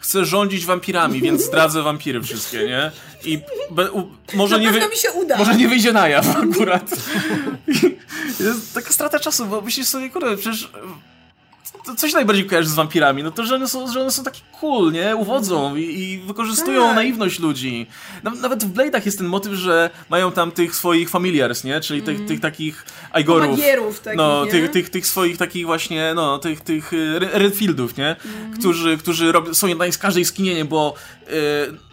chcę rządzić wampirami, więc zdradzę wampiry wszystkie, nie? I be, u, może, nie pewno mi się uda. może nie wyjdzie na jaw akurat. I jest taka strata czasu, bo myślisz sobie, kurde, przecież to coś najbardziej kojarzy z wampirami, no to, że one są, że one są takie cool, nie? Uwodzą i, i wykorzystują Tak. naiwność ludzi. Naw- Nawet w Blade'ach jest ten motyw, że mają tam tych swoich familiars, nie? Czyli tych, tych takich Igorów. Magierów takich, no, nie? tych, tych, tych swoich takich właśnie, no, tych, tych y, Re- Redfieldów, nie? Którzy, którzy rob, są z każdej skinienie, bo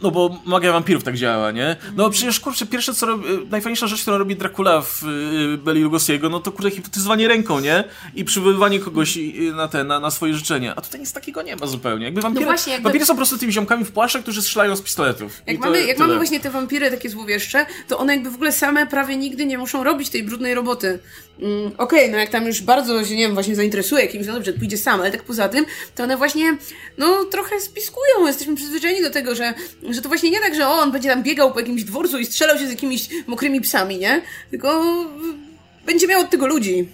no bo magia wampirów tak działa, nie? No przecież, kurczę, pierwsze co robi, y, najfajniejsza rzecz, którą robi Dracula w y, Beli Lugosiego, no to kurde hipnotyzowanie ręką, nie? I przywoływanie kogoś y, na te, na, na swoje życzenia. A tutaj nic takiego nie ma zupełnie. Jakby wampiry, No właśnie, jakby- wampiry są po prostu tymi ziomkami w płaszczach, którzy strzelają z pistoletów. I Jak, to mamy, jak tyle. mamy właśnie te wampiry takie złowieszcze, to one jakby w ogóle same prawie nigdy nie muszą robić tej brudnej roboty. Mm, Okej, no jak tam już bardzo się, nie wiem, właśnie zainteresuje kimś, no dobrze, pójdzie sam, ale tak poza tym, to one właśnie, no trochę spiskują. Jesteśmy przyzwyczajeni do tego, że, że to właśnie nie tak, że o, on będzie tam biegał po jakimś dworcu i strzelał się z jakimiś mokrymi psami, nie? Tylko y, będzie miał od tego ludzi.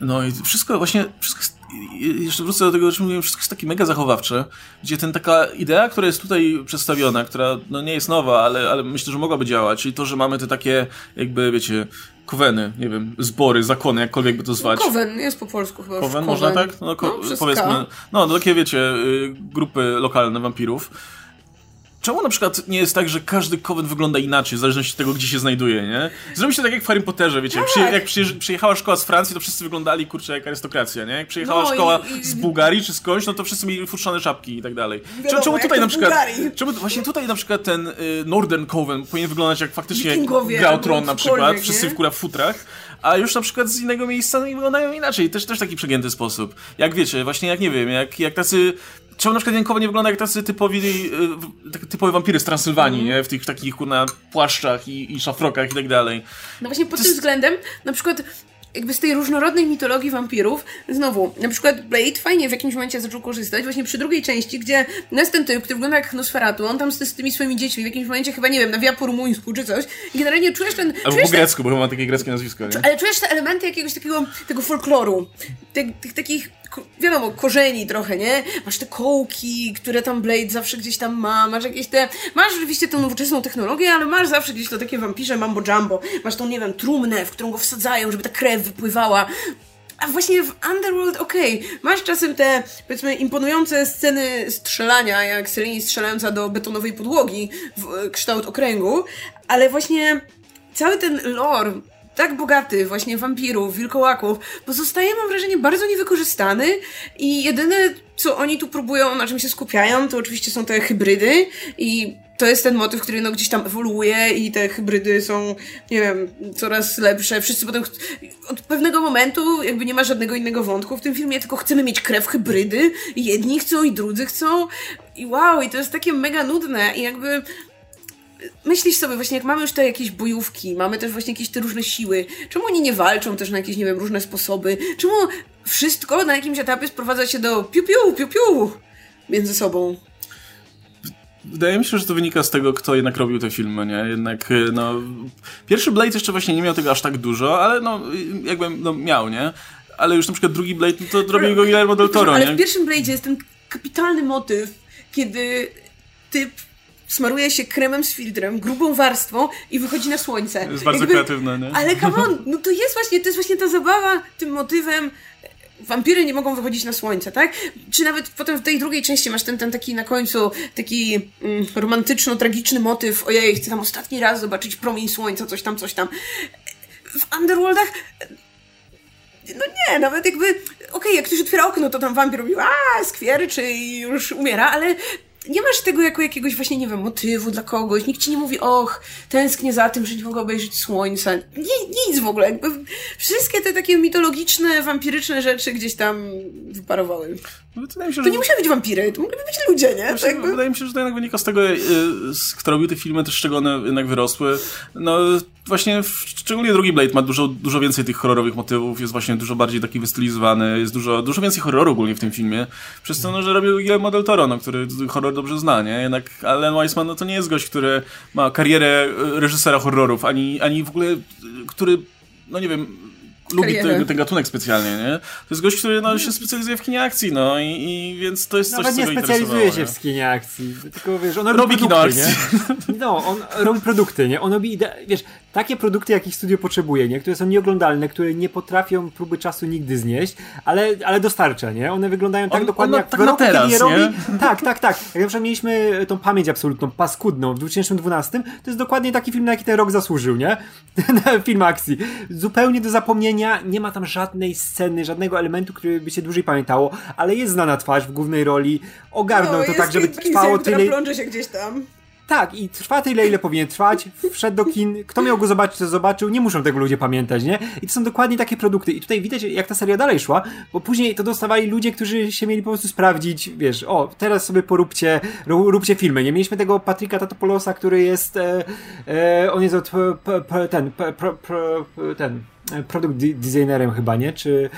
No i wszystko właśnie, wszystko jest, jeszcze wrócę do tego, o czym mówiłem, wszystko jest takie mega zachowawcze, gdzie ten taka idea, która jest tutaj przedstawiona, która no nie jest nowa, ale, ale myślę, że mogłaby działać, czyli to, że mamy te takie jakby, wiecie, koweny, nie wiem, zbory, zakony, jakkolwiek by to zwać. Kowen, jest po polsku chyba. już Kowen, można tak? No, ko- No, powiedzmy, K. no takie wiecie, y, grupy lokalne wampirów. Czemu na przykład nie jest tak, że każdy kowen wygląda inaczej, w zależności od tego, gdzie się znajduje, nie? Zrobi się tak jak w Harry Potterze, wiecie, przy, jak przyjeżdż- przyjechała szkoła z Francji, to wszyscy wyglądali, kurczę, jak arystokracja, nie? Jak przyjechała No i- szkoła i- z Bułgarii czy skądś, no to wszyscy mieli futrzane czapki i tak dalej. Wiadomo, czemu tutaj na przykład, Bułgarii. czemu właśnie tutaj na przykład ten y, Northern Coven powinien wyglądać jak faktycznie Wikingowie Gra o albo Tron na przykład, cokolwiek, wszyscy nie? w kurwa w futrach, a już na przykład z innego miejsca no, i wyglądają inaczej, też, też taki przegięty sposób. Jak wiecie, właśnie jak nie wiem, jak, jak tacy... Czemu na przykład Jankowa nie wygląda jak tacy typowi, y, tak- typowe wampiry z Transylwanii, Mhm. nie? W tych takich kurna płaszczach i, i szafrokach i tak dalej. No właśnie pod To tym jest- względem, na przykład jakby z tej różnorodnej mitologii wampirów, znowu, na przykład Blade fajnie w jakimś momencie zaczął korzystać, właśnie przy drugiej części, gdzie jest ten typ, który wygląda jak Nosferatu, on tam z, tymi swoimi dziećmi w jakimś momencie chyba, nie wiem, nawija po rumuńsku czy coś i generalnie czujesz ten... Albo czujesz po grecku, bo chyba ma takie greckie nazwisko, nie? ale czujesz te elementy jakiegoś takiego tego folkloru, tych, tych takich, wiadomo, korzeni trochę, nie? Masz te kołki, które tam Blade zawsze gdzieś tam ma, masz jakieś te, masz oczywiście tę nowoczesną technologię, ale masz zawsze gdzieś to takie wampirze mambo jumbo, masz tą, nie wiem, trumnę, w którą go wsadzają, żeby ta krew wypływała. A właśnie w Underworld, okej, masz czasem te, powiedzmy, imponujące sceny strzelania, jak Selini strzelająca do betonowej podłogi w e, kształt okręgu, ale właśnie cały ten lore, tak bogaty, właśnie wampirów, wilkołaków, pozostaje, mam wrażenie, bardzo niewykorzystany i jedyne, co oni tu próbują, na czym się skupiają, to oczywiście są te hybrydy i to jest ten motyw, który no gdzieś tam ewoluuje i te hybrydy są, nie wiem, coraz lepsze. Wszyscy potem od pewnego momentu jakby nie ma żadnego innego wątku w tym filmie, tylko chcemy mieć krew hybrydy. Jedni chcą i drudzy chcą. I wow, i to jest takie mega nudne. I jakby myślisz sobie właśnie, jak mamy już te jakieś bojówki, mamy też właśnie jakieś te różne siły, czemu oni nie walczą też na jakieś, nie wiem, różne sposoby? Czemu wszystko na jakimś etapie sprowadza się do piu-piu, piu-piu między sobą? Wydaje mi się, że to wynika z tego, kto jednak robił te filmy, nie? Jednak, y, no... Pierwszy Blade jeszcze właśnie nie miał tego aż tak dużo, ale no, jakby, no, miał, nie? Ale już na przykład drugi Blade, no to robił go Guillermo del Toro, Ale nie? w pierwszym Blade'zie jest ten kapitalny motyw, kiedy typ smaruje się kremem z filtrem, grubą warstwą i wychodzi na słońce. To jest bardzo Jakby, kreatywne, nie? Ale come on, no to jest właśnie, to jest właśnie ta zabawa tym motywem wampiry nie mogą wychodzić na słońce, tak? Czy nawet potem w tej drugiej części masz ten, ten taki na końcu taki mm, romantyczno-tragiczny motyw, ojej, chcę tam ostatni raz zobaczyć promień słońca, coś tam, coś tam. W Underworldach no nie, nawet jakby, okej, okay, jak ktoś otwiera okno, to tam wampir robi, a skwierczy i już umiera, ale nie masz tego jako jakiegoś właśnie, nie wiem, motywu dla kogoś. Nikt ci nie mówi, och, tęsknię za tym, że nie mogę obejrzeć słońca. Nie, nic w ogóle. Jakby wszystkie te takie mitologiczne, wampiryczne rzeczy gdzieś tam wyparowały. No, wydaje mi się, to że... nie musiały być wampiry, to mogliby być ludzie, nie? Znaczy, jakby... Wydaje mi się, że to jednak wynika z tego, y, kto robił te filmy, też z czego one jednak wyrosły. No właśnie, szczególnie drugi Blade ma dużo, dużo więcej tych horrorowych motywów, jest właśnie dużo bardziej taki wystylizowany, jest dużo, dużo więcej horroru ogólnie w tym filmie. Przez to, no, że robił Guillermo del Toro, no, który horror dobrze zna, nie? Jednak Alan Weissman, no to nie jest gość, który ma karierę y, reżysera horrorów, ani, ani w ogóle, y, który, no nie wiem, lubi ten, ten, gatunek specjalnie, nie? To jest gość, który no, się specjalizuje w kinie akcji, no i, i więc to jest Nawet coś, co nie specjalizuje się w kinie akcji, tylko wiesz, on robi, robi produkty, kino akcji. Nie? No, on robi produkty, nie? On robi, wiesz, takie produkty, jakich studio potrzebuje, nie? Które są nieoglądalne, które nie potrafią próby czasu nigdy znieść, ale, ale dostarcza, nie? One wyglądają tak on, dokładnie on, jak tak w roku, teraz, je robi. Tak, tak, tak. Jak na przykład mieliśmy tą pamięć absolutną, paskudną w 2012, to jest dokładnie taki film, na jaki ten rok zasłużył, nie? film akcji. Zupełnie do zapomnienia, nie ma tam żadnej sceny, żadnego elementu, który by się dłużej pamiętało, ale jest znana twarz w głównej roli, ogarnął no, to tak, żeby trwało tyle... się gdzieś tam. Tak, i trwa tyle, ile powinien trwać. Wszedł do kin. Kto miał go zobaczyć, to zobaczył. Nie muszą tego ludzie pamiętać, nie? I to są dokładnie takie produkty. I tutaj widać, jak ta seria dalej szła, bo później to dostawali ludzie, którzy się mieli po prostu sprawdzić, wiesz, o, teraz sobie poróbcie, róbcie filmy. Nie mieliśmy tego Patryka Tatopolosa, który jest, e, e, on jest od, p, p, ten, p, ten, produkt designerem chyba, nie? Czy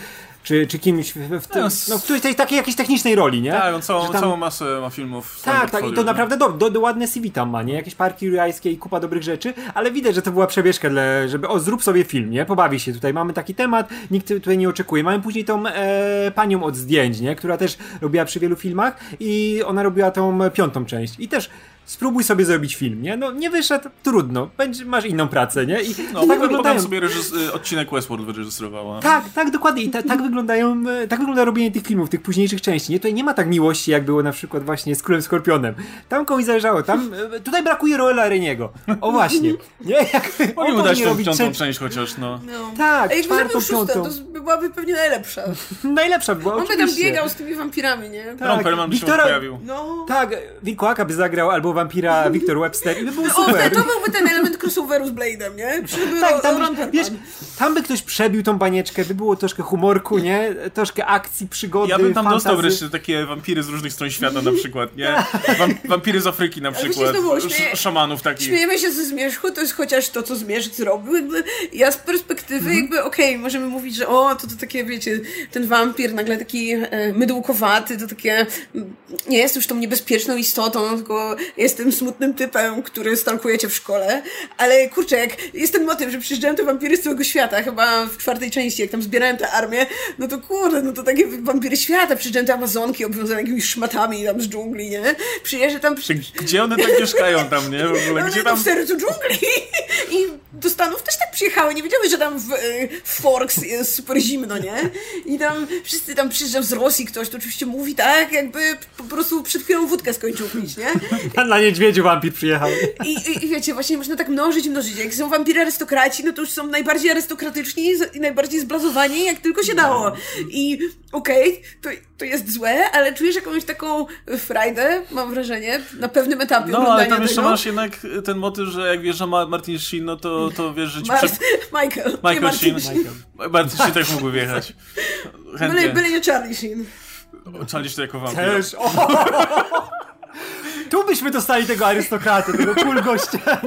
czy, czy kimś w, w, tym, no, w którejś takiej jakiejś technicznej roli, nie? Tak, on całą, tam... całą masę ma filmów. Tak, tak, i to naprawdę do, do, do ładne CV tam ma, nie? Jakieś parki jurajskie i kupa dobrych rzeczy, ale widać, że to była przebieżka, dla, żeby o, zrób sobie film, nie? Pobawi się tutaj, mamy taki temat, nikt tutaj nie oczekuje. Mamy później tą e, panią od zdjęć, nie? Która też robiła przy wielu filmach i ona robiła tą piątą część. I też spróbuj sobie zrobić film, nie? No nie wyszedł, trudno, Będzie, masz inną pracę, nie? I no, tak wyglądają... sobie reżys... Y, odcinek Westworld wyreżyserowała. Tak, tak, dokładnie. I ta, tak wyglądają, y, tak wygląda robienie tych filmów, tych późniejszych części, nie? Tutaj nie ma tak miłości, jak było na przykład właśnie z Królem Skorpionem. Tam komuś zależało, tam, y, tutaj brakuje Roela Reniego. O właśnie, nie? Jak, Oni mu dać tą piątą część chociaż, no. no. Tak, Ej, czwartą, piątą. To byłaby pewnie najlepsza. najlepsza była, On by tam biegał z tymi wampirami, nie? Tak. Ron Perlman by się pojawił. No. Tak, Wilkołaka by zagrał albo wampira Victor Webster i by było super. O, to byłby ten element crossoveru z Blade'em, nie? Przyby tak, tam, by, wiesz, tam by ktoś przebił tą banieczkę, by było troszkę humorku, nie? Troszkę akcji, przygody, Ja bym tam fantazy. dostał wreszcie takie wampiry z różnych stron świata na przykład, nie? Wam, wampiry z Afryki na przykład, Sz szamanów takich. Śmiejemy się ze zmierzchu, to jest chociaż to, co zmierzch zrobił. Jakby ja z perspektywy -hmm. jakby, okej, okay, możemy mówić, że o, to to takie, wiecie, ten wampir nagle taki e, mydłkowaty, to takie nie jest już tą niebezpieczną istotą, tylko jest tym smutnym typem, który stalkujecie w szkole, ale kurczę, jak jest ten motyw, że przyjeżdżają te wampiry z całego świata, chyba w czwartej części, jak tam zbierałem tę armię, no to kurde, no to takie wampiry świata, przyjeżdżają te amazonki obwiązane jakimiś szmatami tam z dżungli, nie? Przyjeżdża tam... Gdzie one tak mieszkają tam, nie? W ogóle, no, gdzie tam... w sercu dżungli! I do Stanów też tak przyjechały, nie wiedziały, że tam w, w Forks jest super zimno, nie? I tam wszyscy tam przyjeżdżał z Rosji ktoś, to oczywiście mówi tak, jakby po prostu przed chwilą wódkę skończył pić, nie? Na niedźwiedziu wampir przyjechał. I, i, I, wiecie, właśnie można tak mnożyć, mnożyć. Jak są wampiry arystokraci, no to już są najbardziej arystokratyczni i najbardziej zblazowani, jak tylko się dało. I okej, okay, to, to jest złe, ale czujesz jakąś taką frajdę, mam wrażenie, na pewnym etapie No, ale tam jeszcze masz jednak ten motyw, że jak wiesz, że Martin Sheen, no to, to wiesz, że ci Mar- Michael. Michael nie Sheen. Michael. Martin Sheen też mógłby wjechać. Byle, byle nie Charlie Sheen. Charlie to jako wampir. Też. Tu byśmy dostali tego arystokraty, tego cool gościa.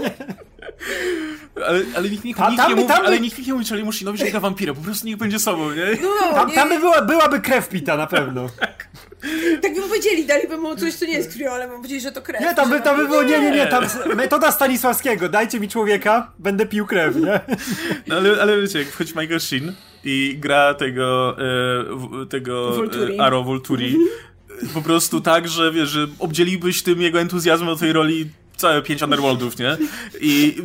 Ale, ale nikt, nikt, nikt, nie mówi, tam ale nikt nie mówi Charlie że gra wampira, po prostu niech będzie sobą, nie? No, no, tam, tam by była, byłaby krew pita na pewno. tak by powiedzieli, daliby mu coś, co nie jest krwią, ale bym powiedzieli, że to krew. Nie, tam by, tam by było, nie, nie, nie, tam metoda Stanisławskiego, dajcie mi człowieka, będę pił krew, nie? No ale, ale wiecie, jak wchodzi Michael Sheen i gra tego, e, tego Volturi. e, Aro Volturi, po prostu tak, że wiesz, że obdzielibyś tym jego entuzjazmem do tej roli całe pięć Underworldów, nie? I,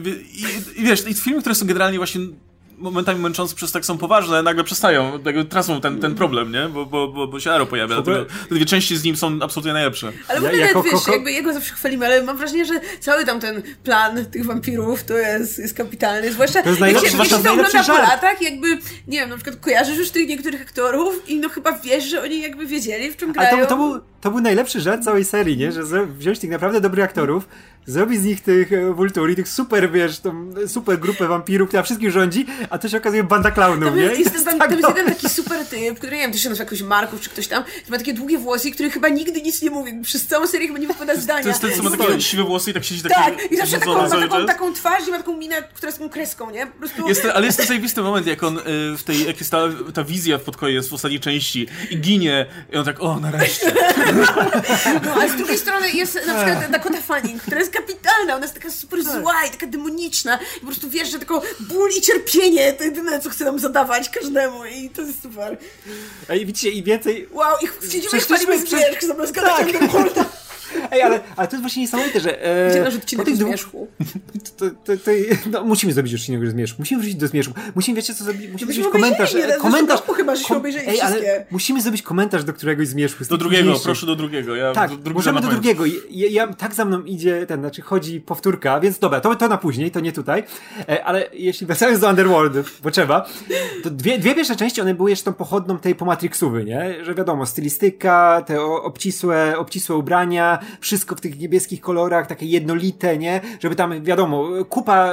i, i wiesz, i filmy, które są generalnie właśnie momentami męczące przez tak są poważne, nagle przestają, jakby tracą ten, ten problem, nie? Bo, bo, bo, bo się Aro pojawia, dlatego te dwie części z nim są absolutnie najlepsze. Ale w ogóle, ja, jako, wiesz, koko... jakby jego zawsze chwalimy, ale mam wrażenie, że cały tam ten plan tych wampirów to jest, jest kapitalny, zwłaszcza to jest jak się, jak się to ogląda po latach, jakby, nie wiem, na przykład kojarzysz już tych niektórych aktorów i no chyba wiesz, że oni jakby wiedzieli, w czym grają. Ale to, to, był, to był najlepszy żart całej serii, nie? Że wziąć tych naprawdę dobrych aktorów, zrobić z nich tych e, Vulturi, tych super, wiesz, tą super grupę wampirów, która wszystkich rządzi, a to się okazuje banda klaunów, nie? Jest, jest, tam, tak tam jest jeden taki super typ, który, nie wiem, też się nazywa jakoś Marków czy ktoś tam, który ma takie długie włosy, który chyba nigdy nic nie mówi, przez całą serię chyba nie wypowiada zdania. To jest ten, co ma takie siwe włosy i tak siedzi taki Tak, i zawsze taką, ma taką, taką twarz i ma taką minę, która jest taką kreską, nie? Po prostu... Jest, ale jest to zajebisty moment, jak on y, w tej, jak jest ta, ta wizja w podkoju jest w ostatniej części i ginie i on tak, o, nareszcie. No, a z drugiej strony jest na przykład Dakota Fanning, która jest kapitalna, ona jest taka super tak. zła i taka demoniczna i po prostu wiesz, że tylko ból i cierpienie to jedyne, co chce nam zadawać każdemu i to jest super. A i widzicie, i więcej... Wow, i siedzimy i chwalimy zmierzch zamiast gadać tak. Holda. Ej, ale, ale to jest właśnie niesamowite, że... E, Gdzie nasz odcinek zmierzchu? To, to, to, no, musimy zrobić odcinek o zmierzchu. Musimy wrócić do zmierzchu. Musimy, wiecie co zrobić? Musimy zrobić komentarz. Nie, komentarz. chyba, że kom, ej, ale musimy zrobić komentarz do któregoś zmierzchu. Do drugiego, proszę do drugiego. Ja tak, do możemy do drugiego. Ja, ja, tak za mną idzie, ten, znaczy chodzi powtórka, więc dobra, to, to na później, to nie tutaj. E, ale jeśli wracając do Underworld, bo trzeba, to dwie, dwie pierwsze części, one były jeszcze tą pochodną tej po Matrixowy, nie? Że wiadomo, stylistyka, te obcisłe, obcisłe ubrania, wszystko w tych niebieskich kolorach, takie jednolite, nie? Żeby tam, wiadomo, kupa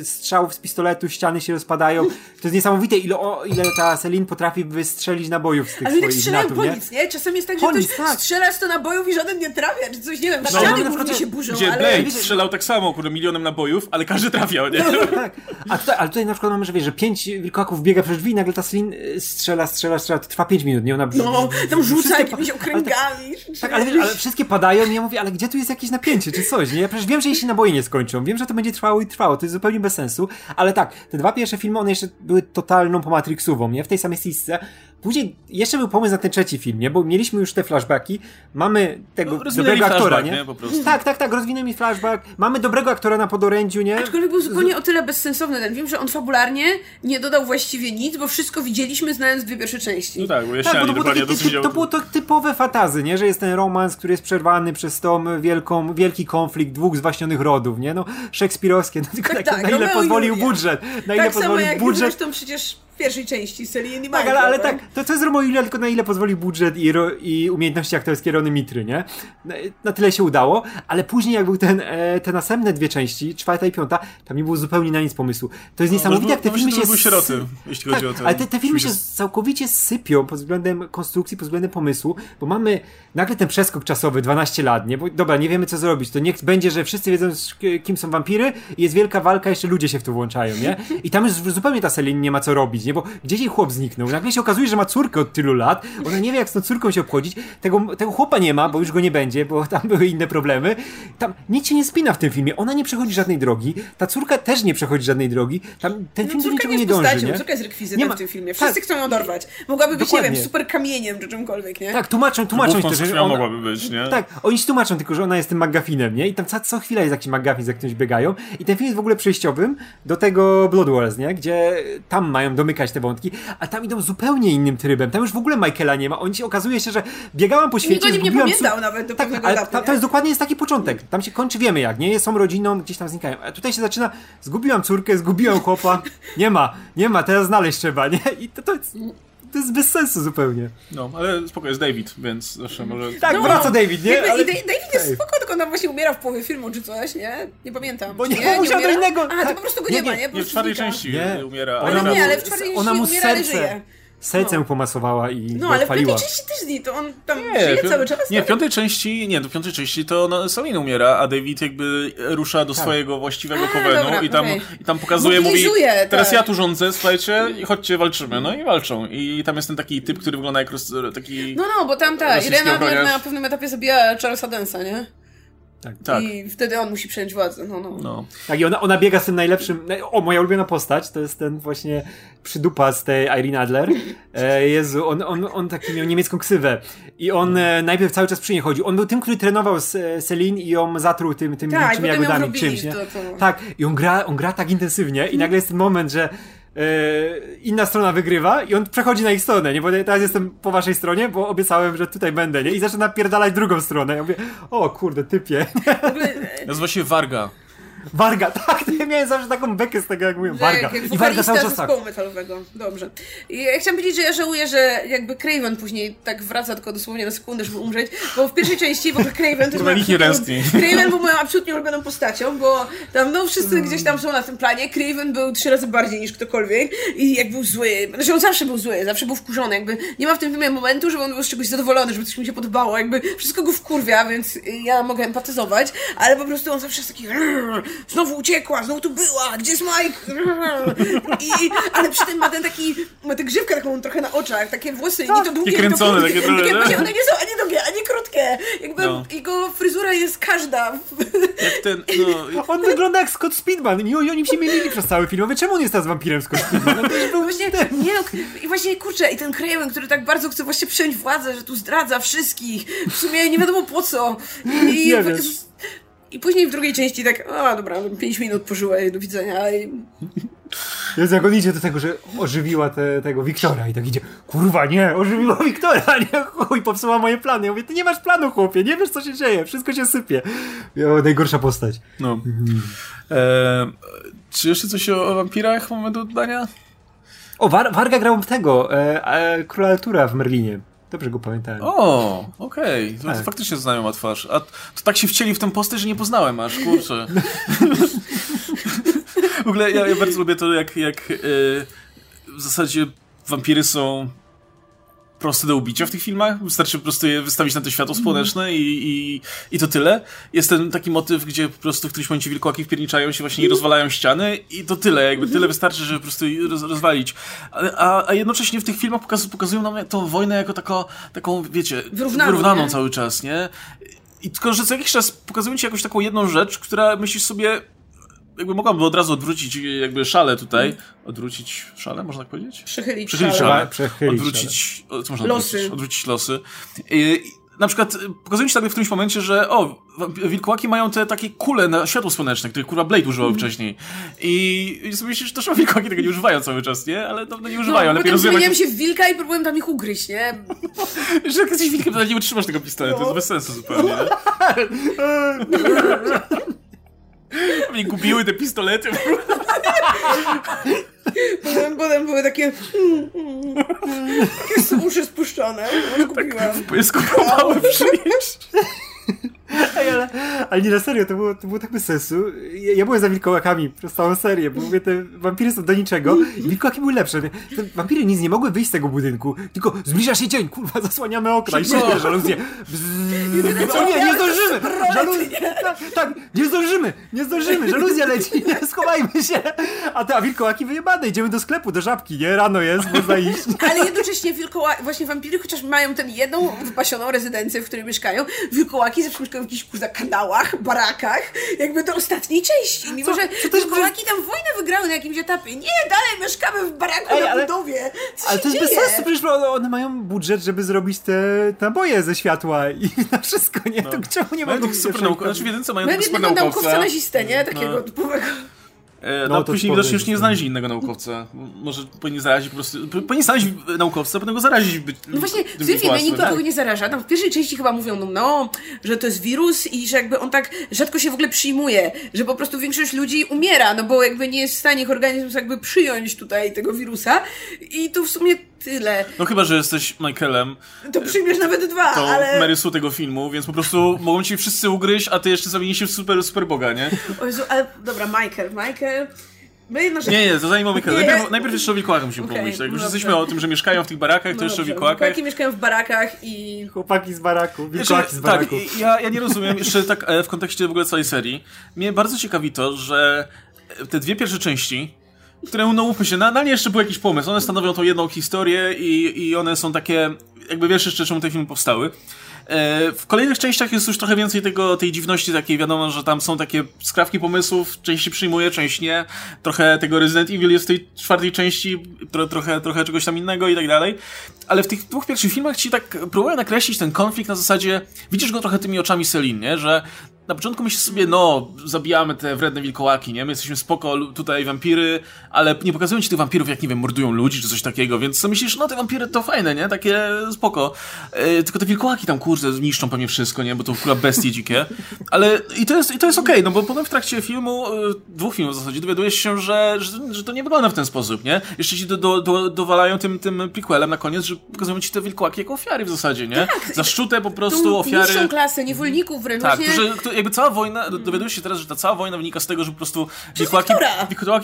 e, strzałów z pistoletu, ściany się rozpadają. To jest niesamowite, ile, o, ile ta Celine potrafi wystrzelić nabojów z tych Ale swoich tak strzelają po nic, nie? Czasem jest tak, że ktoś tak. strzela 100 nabojów i żaden nie trafia, czy coś, nie wiem, no, ściany no, no, się burzą, Gdzie ale... Blade strzelał tak samo, kurde, milionem nabojów, ale każdy trafiał, nie? No, tak. A tutaj, ale tutaj na przykład mamy, że wiesz, że pięć wilkołaków biega przez drzwi, nagle ta Celine e, strzela, strzela, strzela, to trwa pięć minut, nie? Ona no, tam rzuca jakimiś okręgami. Tak, tak, ale ale wszystkie padają i ja mówię, ale gdzie tu jest jakieś napięcie, czy coś, nie? Ja przecież wiem, że jeśli naboje nie skończą, wiem, że to będzie trwało i trwało, to jest zupełnie bez sensu, ale tak, te dwa pierwsze filmy, one jeszcze były totalną pomatrixową, nie? W tej samej scisce. Później jeszcze był pomysł na ten trzeci film, nie? Bo mieliśmy już te flashbacki, mamy tego no, dobrego aktora, nie? nie? Tak, tak, tak, rozwinęli flashback, mamy dobrego aktora na podorędziu, nie? Aczkolwiek był zupełnie o tyle bezsensowny ten film, że on fabularnie nie dodał właściwie nic, bo wszystko widzieliśmy znając dwie pierwsze części. No tak, bo tak, bo to, było takie, to, to było to typowe fatazy, nie? Że jest ten romans, który jest przerwany przez tą wielką, wielki konflikt dwóch zwaśnionych rodów, nie? No, szekspirowskie, no tylko tak, tak, na ile pozwolił budżet, na ile tak pozwolił samo budżet. Zresztą przecież pierwszej części serii nie Tak, ale, ale tak, to co jest Romeo Julia, tylko na ile pozwoli budżet i, i umiejętności aktorskie Rony Mitry, nie? Na, na, tyle się udało, ale później jak był ten, e, te następne dwie części, czwarta i piąta, tam nie było zupełnie na nic pomysłu. To jest no, niesamowite, jak te filmy się... sieroty, jeśli tak, chodzi o to. Ale te, te filmy się całkowicie sypią pod względem konstrukcji, pod względem pomysłu, bo mamy nagle ten przeskok czasowy, 12 lat, nie? Bo dobra, nie wiemy co zrobić, to niech będzie, że wszyscy wiedzą kim są wampiry i jest wielka walka, jeszcze ludzie się w to włączają, nie? I tam już zupełnie ta Selin nie ma co robić, nie? Bo gdzieś jej chłop zniknął. Nagle się okazuje, że ma córkę od tylu lat. Ona nie wie, jak z tą córką się obchodzić. Tego, tego chłopa nie ma, bo już go nie będzie, bo tam były inne problemy. Tam nic się nie spina w tym filmie. Ona nie przechodzi żadnej drogi. Ta córka też nie przechodzi żadnej drogi. Tam ten no, film do niczego nie, nie dąży. Postacią, nie? Córka jest rekwizytem ma... w tym filmie. Wszyscy tak. chcą ją dorwać. Mogłaby być, Dokładnie. nie wiem, super kamieniem czy czymkolwiek, nie? Tak, tłumaczą, tłumaczą to, że ona... mogłaby być, nie? Tak, oni się tłumaczą tylko, że ona jest tym McGuffinem, nie? I tam co, co chwila jest jakiś McGuffin, za którymś biegają. I ten film jest w ogóle przejściowym do tego Blood Wars, nie? Gdzie tam mają domykać te wątki, a tam idą zupełnie innym trybem. Tam już w ogóle Michaela nie ma. On się okazuje się, że biegałam po świecie. Nikt nie pamiętał nawet do tak, pewnego ale etapu, ta, To jest dokładnie jest taki początek. Tam się kończy, wiemy jak, nie? Są rodziną, gdzieś tam znikają. A tutaj się zaczyna, zgubiłam córkę, zgubiłam chłopa. Nie ma, nie ma, teraz znaleźć trzeba, nie? I to, to jest to jest bez sensu zupełnie. No, ale spoko, jest David, więc zawsze może... Tak, no, wraca David, nie? Ale... David jest spoko, tylko on właśnie umiera w połowie filmu czy coś, nie? Nie pamiętam. Bo nie, nie, nie umiera? do innego... A, to po prostu go nie, nie ma, nie? Nie, w czwartej części nie. umiera. Ale, ale nie, ale w czwartej części ona mu umiera, serce sercem no. pomasowała i No, ale w piątej części też nie, to on tam nie, żyje cały czas. Nie, w piątej części, nie, do piątej części to no, Salin umiera, a David jakby rusza do tak. swojego właściwego a, i, tam, okay. i tam pokazuje, mówi, teraz tak. ja tu rządzę, słuchajcie, chodźcie, walczymy. No i walczą. I tam jest ten taki typ, który wygląda jak roz, taki... No, no, bo tam ta Irena na pewnym etapie zabija Charlesa Densa, nie? Tak. Tak. I wtedy on musi przejąć władzę. No, no. No. Tak, i ona, ona biega z tym najlepszym. O, moja ulubiona postać to jest ten właśnie przydupa z tej Irene Adler. E, Jezu, on, on, on taki miał niemiecką ksywę. I on e, najpierw cały czas przy niej chodził. On był tym, który trenował z e, Celine i ją zatruł tym, tym Tak, jagodami, czymś, nie? to, to- Tak, i on gra, on gra tak intensywnie i nagle jest ten moment, że inna strona wygrywa i on przechodzi na ich stronę, nie? Bo teraz jestem po waszej stronie, bo obiecałem, że tutaj będę, nie? I zaczyna napierdalać drugą stronę. Ja mówię, o kurde, typie. E, Nazywa się Warga. Warga, tak, ja miałem zawsze taką bekę z tego, jak mówię, Warga. Tak, jak I Warga cały czas tak. zespołu metalowego. Dobrze. I ja chciałam powiedzieć, że ja żałuję, że jakby Craven później tak wraca tylko dosłownie na sekundę, żeby umrzeć, bo w pierwszej części w ogóle Craven to moja nikt nie ręstni. Craven był moją absolutnie ulubioną postacią, bo tam no wszyscy gdzieś tam są na tym planie. Craven był trzy razy bardziej niż ktokolwiek i jak był zły, znaczy on zawsze był zły, zawsze był wkurzony, jakby nie ma w tym filmie momentu, żeby on był z czegoś zadowolony, żeby coś mu się podobało, jakby wszystko go wkurwia, więc ja mogę empatyzować, ale po prostu on zawsze jest taki "Rrr, znowu uciekła, znowu tu była, gdzie jest Mike? I, ale przy tym ma ten taki, ma tę grzywkę taką trochę na oczach, takie włosy, nie to długie, nie to kręcone, krótkie, takie trochę, takie, nie? właśnie one nie są ani długie, ani krótkie, jakby No. jego fryzura jest każda. Jak ten, no... On wygląda jak Scott Speedman i oni się mylili przez cały film. Mówię, czemu on jest teraz wampirem Scott Speedman? Też był Właśnie, nie no, i właśnie kurczę, i ten Craven, który tak bardzo chce właśnie przejąć władzę, że tu zdradza wszystkich, w sumie nie wiadomo po co. I, Nie wiesz. I później w drugiej części tak, a dobra, 5 minut pożyłeś, do widzenia. I, Jezu, jak on idzie do tego, że ożywiła te, tego Wiktora i tak idzie, kurwa nie, ożywiła Wiktora, nie, chuj, popsuła moje plany. Ja mówię, ty nie masz planu, chłopie, nie wiesz co się dzieje, wszystko się sypie. Ja, najgorsza postać. no. E, czy jeszcze coś o, o wampirach mamy do dodania? O, War, Warga grał w tego, e, e, Króla Artura w Merlinie. Dobrze go pamiętałem. O, okej. To Tak. Faktycznie znajoma twarz. A to tak się wcieli w tę postać, że nie poznałem aż, kurczę. w ogóle ja, ja bardzo lubię to, jak, jak e, w zasadzie wampiry są proste do ubicia w tych filmach. Wystarczy po prostu je wystawić na to światło słoneczne i, i, i to tyle. Jest ten taki motyw, gdzie po prostu w którymś momencie wilkołaki wpierniczają się właśnie i rozwalają ściany i to tyle. Jakby tyle wystarczy, żeby po prostu je roz, rozwalić. A, a, a jednocześnie w tych filmach pokaz, pokazują nam tą wojnę jako tako, taką, wiecie, Wyrównaną, wyrównaną cały czas, nie? I tylko, że co jakiś czas pokazują ci jakąś taką jedną rzecz, która myślisz sobie, jakby mogłaby od razu odwrócić jakby szale tutaj. Odwrócić szale, można tak powiedzieć? Przychylić Przychylić szale. szale. Przechylić odwrócić. O, co można Losy. Odwrócić? odwrócić losy. I, na przykład y, pokazują ci nagle w którymś momencie, że o, wilkołaki mają te takie kule na światło słoneczne, które kurwa Blade używał wcześniej. I, i sobie myślisz, że to są wilkołaki tego nie używają cały czas, nie? Ale no, no nie używają. No, Lepiej potem rozumiem, zmieniłem jak, się w wilka i próbowałem tam ich ugryźć, nie? że jak jesteś wilkiem, to nie utrzymasz tego pistoletu, to jest bez sensu zupełnie. Nie? Mnie gubiły te pistolety. Potem, potem były takie mm, mm, mm, takie uszy spuszczone. Kupiłam. Bo je skupowały przyjeść. Ej, ale, ale nie na serio, to było, to było tak bez sensu. Ja, ja byłem za wilkołakami przez całą serię, bo mówię, te wampiry są do niczego i wilkołaki były lepsze. Te wampiry nic nie mogły wyjść z tego budynku, tylko zbliża się dzień, kurwa, zasłaniamy okna i szybko, żaluzje. Bzzz, o nie, nie zdążymy! Żaluzje, tak, tak, nie zdążymy, nie zdążymy, żaluzja leci, nie, schowajmy się. A te a wilkołaki wyjebane, idziemy do sklepu, do żabki, nie? Rano jest, można iść. Ale jednocześnie wilkołaki, właśnie wampiry, chociaż mają tę jedną wypasioną rezydencję, w której mieszkają, wilkołaki zawsze mieszkają w jakichś kurza kanałach, barakach, jakby do ostatniej części. Mimo, Co- że co też wilkołaki tam wojnę wygrały na jakimś etapie. Nie, dalej mieszkamy w baraku Ej, na ale- budowie. Co Ale się to jest dzieje? bez sensu, przecież one, one mają budżet, żeby zrobić te naboje ze światła i na wszystko, nie? To czemu nie Mają mogą tych super naukowców, znaczy w jedynce mają tego super jednego naukowca naukowca. nazistę, nie? Takiego No. typowego. E, No, no, to później widocznie już nie znaleźli innego naukowca. Może powinni zarazić po prostu. Powinni znaleźć naukowca, a potem go zarazić. Być, No właśnie, w tym filmie własnym. nikt nikogo nie zaraża. Tam w pierwszej części chyba mówią, no, no, że to jest wirus i że jakby on tak rzadko się w ogóle przyjmuje, że po prostu większość ludzi umiera, no bo jakby nie jest w stanie ich organizm jakby przyjąć tutaj tego wirusa i to w sumie tyle. No chyba, że jesteś Michaelem, To przyjmiesz nawet dwa, to ale... Mary Sue tego filmu, więc po prostu mogą ci wszyscy ugryźć, a ty jeszcze zamienisz się w super, super boga, nie? O Jezu, ale dobra, Michael, Michael... Rzecz... Nie, nie, to zanim o Michaelu. Nie. Najpierw, najpierw jeszcze o wilkołakach musimy Okej, pomyśleć. Jak już jesteśmy o tym, że mieszkają w tych barakach, to No jeszcze o wilkołakach. Wilkołaki mieszkają w barakach i... Chłopaki z baraku, Jeszcze, wilkołaki z tak, baraku. i ja, ja nie rozumiem, jeszcze tak e, w kontekście w ogóle całej serii. Mnie bardzo ciekawi to, że te dwie pierwsze części, które, no mówmy się, na, na nie jeszcze był jakiś pomysł. One stanowią tą jedną historię i, i one są takie, jakby wiesz jeszcze czemu te filmy powstały. E, w kolejnych częściach jest już trochę więcej tego, tej dziwności takiej, wiadomo, że tam są takie skrawki pomysłów, część się przyjmuje, część nie. Trochę tego Resident Evil jest w tej czwartej części, tro, trochę, trochę czegoś tam innego i tak dalej. Ale w tych dwóch pierwszych filmach ci tak próbuję nakreślić ten konflikt na zasadzie, widzisz go trochę tymi oczami Selin, nie? Że na początku myślisz sobie, no, zabijamy te wredne wilkołaki, nie? My jesteśmy spoko, tutaj wampiry, ale nie pokazują ci tych wampirów, jak, nie wiem, mordują ludzi czy coś takiego, więc co myślisz, no, te wampiry to fajne, nie? Takie spoko. E, tylko te wilkołaki tam, kurde, niszczą pewnie wszystko, nie? Bo to chyba bestie dzikie. Ale i to jest, i to jest okej, okay, no bo potem w trakcie filmu, e, dwóch filmów w zasadzie, dowiadujesz się, że, że, że to nie wygląda w ten sposób, nie? Jeszcze ci do, do, do, dowalają tym, tym prequelem na koniec, że pokazują ci te wilkołaki jako ofiary w zasadzie, nie? Tak. Zaszczute po prostu ofiary. Niższą klasę, niewolników wręcz. Tak, właśnie... że, jakby cała wojna, dowiadujesz się teraz, że ta cała wojna wynika z tego, że po prostu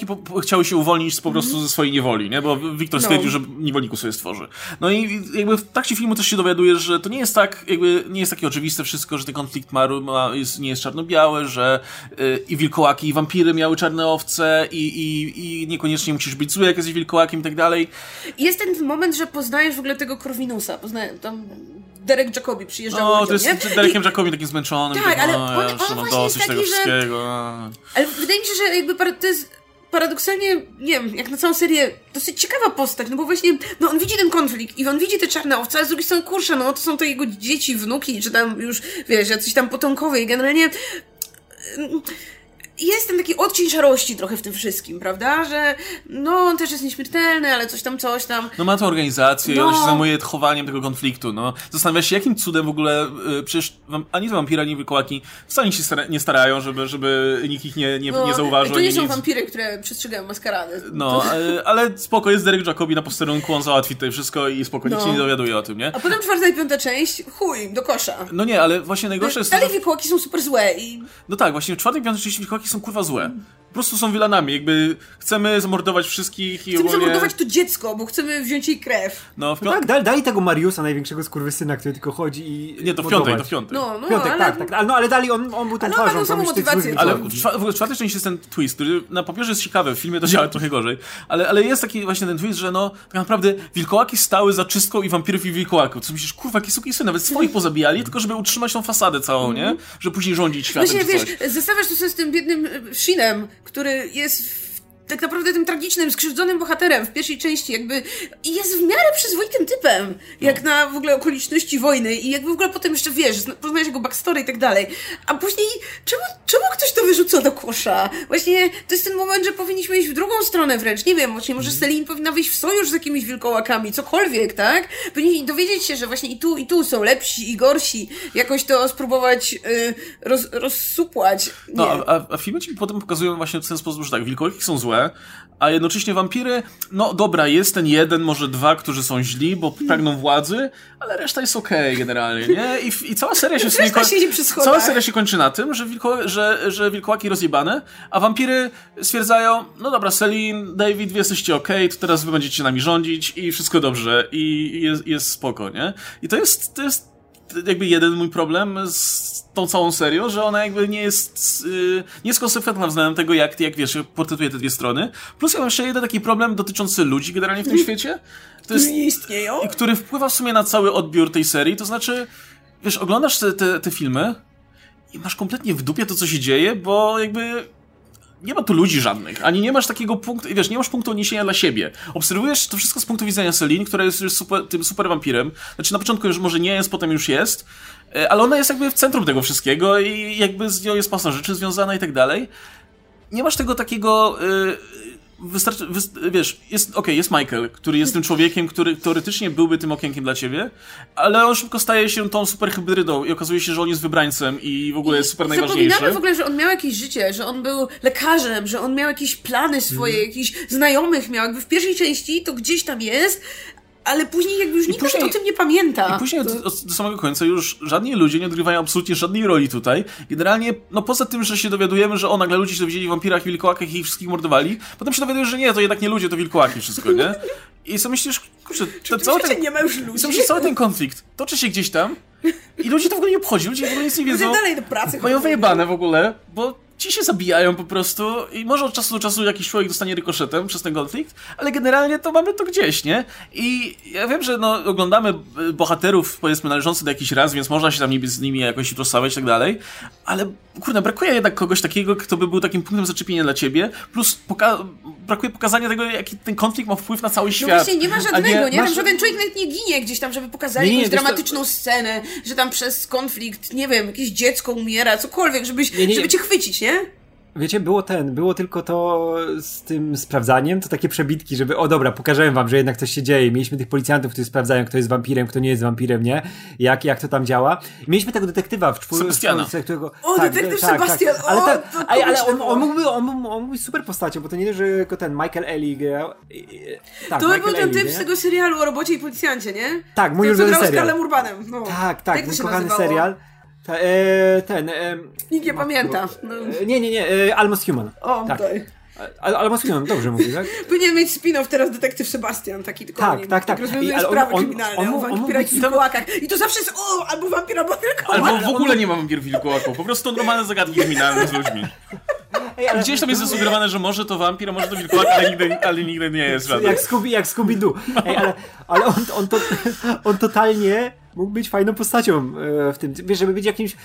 po, po, chciały się uwolnić po prostu ze swojej niewoli, nie? Bo Wiktor stwierdził, no. że niewolników sobie stworzy. No i jakby w trakcie filmu też się dowiadujesz, że to nie jest tak, jakby nie jest takie oczywiste wszystko, że ten konflikt ma, ma jest, nie jest czarno-biały, że yy, i wilkołaki, i wampiry miały czarne owce i, i, i niekoniecznie musisz być zły, jak jesteś wilkołakiem i tak dalej. Jest ten moment, że poznajesz w ogóle tego Korwinusa, poznajesz tam Derek Jacobi przyjeżdżał No, ludziom, to jest nie? Derekiem I... Jacobi takim zmęczonym. Tak, ale no, on, on, mam właśnie dosyć jest tego wszystkiego. Ale wydaje mi się, że jakby to jest paradoksalnie, nie wiem, jak na całą serię, dosyć ciekawa postać, no bo właśnie, no on widzi ten konflikt i on widzi te czarne owce, a z drugiej strony, kurczę, no to są to jego dzieci, wnuki, czy tam już, wiesz, jacyś tam potomkowie i generalnie jest ten taki odcień szarości trochę w tym wszystkim, prawda? Że no, on też jest nieśmiertelny, ale coś tam, coś tam. No ma tą organizację no. i on się zajmuje chowaniem tego konfliktu, no. Zastanawia się, jakim cudem w ogóle, y, przecież ani wampira, ani wilkołaki wcale się stara nie starają, żeby, żeby nikt ich nie, nie, no, nie zauważył. To nie są nic. wampiry, które przestrzegają maskaradę. No, to... ale spoko, jest Derek Jacobi na posterunku, on załatwi tutaj wszystko i spoko, nikt no. się nie dowiaduje o tym, nie? A potem czwarta i piąta część, chuj, do kosza. No nie, ale właśnie najgorsze jest... Dalej wilkołaki są super złe i... No tak, właśnie w czwartej i piątej części wilkołaki są kurwa złe prostu są wilanami, jakby chcemy zamordować wszystkich chcemy i ogólnie... zamordować to dziecko, bo chcemy wziąć jej krew. No, w no tak, dali, dali tego Mariusa, największego skurwysyna, który tylko chodzi i... Nie, to w piątej, to w piątej. No, no, piątek, ale... tak, tak, no ale dali, on, on był tą twarzą, no, motywację. Ale w, czwartej części jest ten twist, który na papierze jest ciekawy, w filmie to działa trochę gorzej, ale, ale jest taki właśnie ten twist, że no, tak naprawdę wilkołaki stały za czystką i wampirów i wilkołaków. Co myślisz, kurwa, jakie suki nawet swoich pozabijali, tylko żeby utrzymać tą fasadę całą, nie? Żeby później rządzić światem Właśnie, wiesz, zestawiasz to sobie z tym biednym Shinem, który jest tak naprawdę tym tragicznym, skrzywdzonym bohaterem w pierwszej części, jakby jest w miarę przyzwoitym typem, jak no. na w ogóle okoliczności wojny i jakby w ogóle potem jeszcze wiesz, poznajesz jego backstory i tak dalej. A później, czemu, czemu ktoś to wyrzuca do kosza? Właśnie to jest ten moment, że powinniśmy iść w drugą stronę wręcz, nie wiem, właśnie może Selin mhm. powinna wyjść w sojusz z jakimiś wilkołakami, cokolwiek, tak? Powinni dowiedzieć się, że właśnie i tu, i tu są lepsi i gorsi, jakoś to spróbować yy, roz, rozsupłać. Nie. No, a, a filmy ci potem pokazują właśnie w ten sposób, że tak, wilkołaki są złe, a jednocześnie wampiry, no dobra, jest ten jeden, może dwa, którzy są źli, bo pragną władzy, ale reszta jest okej okay generalnie, nie? I, I, cała seria się, sobie cała seria się kończy na tym, że, wilko, że, że wilkołaki rozjebane, a wampiry stwierdzają, no dobra, Selin, David, wy jesteście okej, okay, to teraz wy będziecie nami rządzić i wszystko dobrze i jest, jest spoko, nie? I to jest, to jest jakby jeden mój problem z tą całą serią, że ona jakby nie jest yy, nie jest konsekwentna względem tego, jak, jak wiesz, portretuje te dwie strony. Plus ja mam jeszcze jeden taki problem dotyczący ludzi generalnie w tym świecie. To jest, nie istnieją? I który wpływa w sumie na cały odbiór tej serii, to znaczy, wiesz, oglądasz te, te, te filmy i masz kompletnie w dupie to, co się dzieje, bo jakby nie ma tu ludzi żadnych, ani nie masz takiego punktu, wiesz, nie masz punktu odniesienia dla siebie. Obserwujesz to wszystko z punktu widzenia Selin, która jest już super, tym super wampirem. Znaczy na początku już może nie jest, potem już jest, e, ale ona jest jakby w centrum tego wszystkiego i jakby z nią jest masa rzeczy związana i tak dalej. Nie masz tego takiego... Wystarczy, wiesz, jest, okej, okay, jest Michael, który jest tym człowiekiem, który teoretycznie byłby tym okienkiem dla ciebie, ale on szybko staje się tą super hybrydą i okazuje się, że on jest wybrańcem i w ogóle jest super najważniejszy. Zapominamy w ogóle, że on miał jakieś życie, że on był lekarzem, że on miał jakieś plany swoje, mm. jakichś znajomych miał, jakby w pierwszej części to gdzieś tam jest, ale później jakby już nikt później, o tym nie pamięta. I później to... do, do, samego końca już żadni ludzie nie odgrywają absolutnie żadnej roli tutaj. Generalnie, no poza tym, że się dowiadujemy, że o, nagle ludzie się dowiedzieli o wampirach i wilkołakach i ich wszystkich mordowali, potem się dowiadujesz, że nie, to jednak nie ludzie, to wilkołaki wszystko, nie? I co myślisz, kurczę, to cały ten... nie ma już ludzi? Co myślisz, cały ten konflikt toczy się gdzieś tam i ludzie to w ogóle nie obchodzi, ludzie w ogóle nic nie wiedzą. Ludzie dalej do pracy Mają wyjebane w ogóle, bo ci się zabijają po prostu i może od czasu do czasu jakiś człowiek dostanie rykoszetem przez ten konflikt, ale generalnie to mamy to gdzieś, nie? I ja wiem, że no, oglądamy y, bohaterów, powiedzmy, należących do jakichś raz, więc można się tam niby z nimi jakoś rozstawiać i tak dalej, ale kurde, brakuje jednak kogoś takiego, kto by był takim punktem zaczepienia dla ciebie, plus poka brakuje pokazania tego, jaki ten konflikt ma wpływ na cały No świat. właśnie, nie ma żadnego, nie? masz- Tam żaden człowiek nawet nie ginie gdzieś tam, żeby pokazali Nie, nie, jakąś dramatyczną scenę, że tam przez konflikt, nie wiem, jakieś dziecko umiera, cokolwiek, żebyś, Nie, nie, nie. żeby cię chwycić, nie? Wiecie, było ten, było tylko to z tym sprawdzaniem, to takie przebitki, żeby, o dobra, pokażę wam, że jednak coś się dzieje. Mieliśmy tych policjantów, którzy sprawdzają, kto jest wampirem, kto nie jest wampirem, nie? Jak, jak to tam działa. I mieliśmy tego detektywa w czwórce, Sebastiana. którego... O, detektyw Sebastian, Ale, o, ta, to ale, ale on, było. on, mógłby, on, mógł- on mógł być super postacią, bo to nie, że tylko ten Michael Ellie grał. Tak, To by był ten typ z tego serialu o robocie i policjancie, nie? Tak, mój ulubiony grał z serial. Karlem Urbanem. No. Tak, tak, mój kochany nazywało? serial. Ta, e, ten... E, Nikt nie pamięta. No. e, nie, nie, nie, e, Almost Human. O, tak. daj. Al- Almost Human, dobrze mówię, tak? Powinien mieć spin-off teraz detektyw Sebastian, taki tylko Tak, o nim, tak, tak. rozwiązuje I- ale sprawy on- kryminalne, on o on mógł wampirach i wilkołakach. I to zawsze jest o, albo wampir, albo wilkołak. Albo w ale ogóle nie ma wampirów wilkołaków, po prostu normalne zagadki kryminalne z ludźmi. Ej, ale- Gdzieś tam jest zasugerowane, że może to wampir, a może to wilkołak, ale nigdy, ale nigdy nie jest żaden. Jak Scooby, jak Scooby-Doo. Ej, ale, ale on, on, to, on totalnie mógł być fajną postacią e, w tym. Wiesz, żeby być jakimś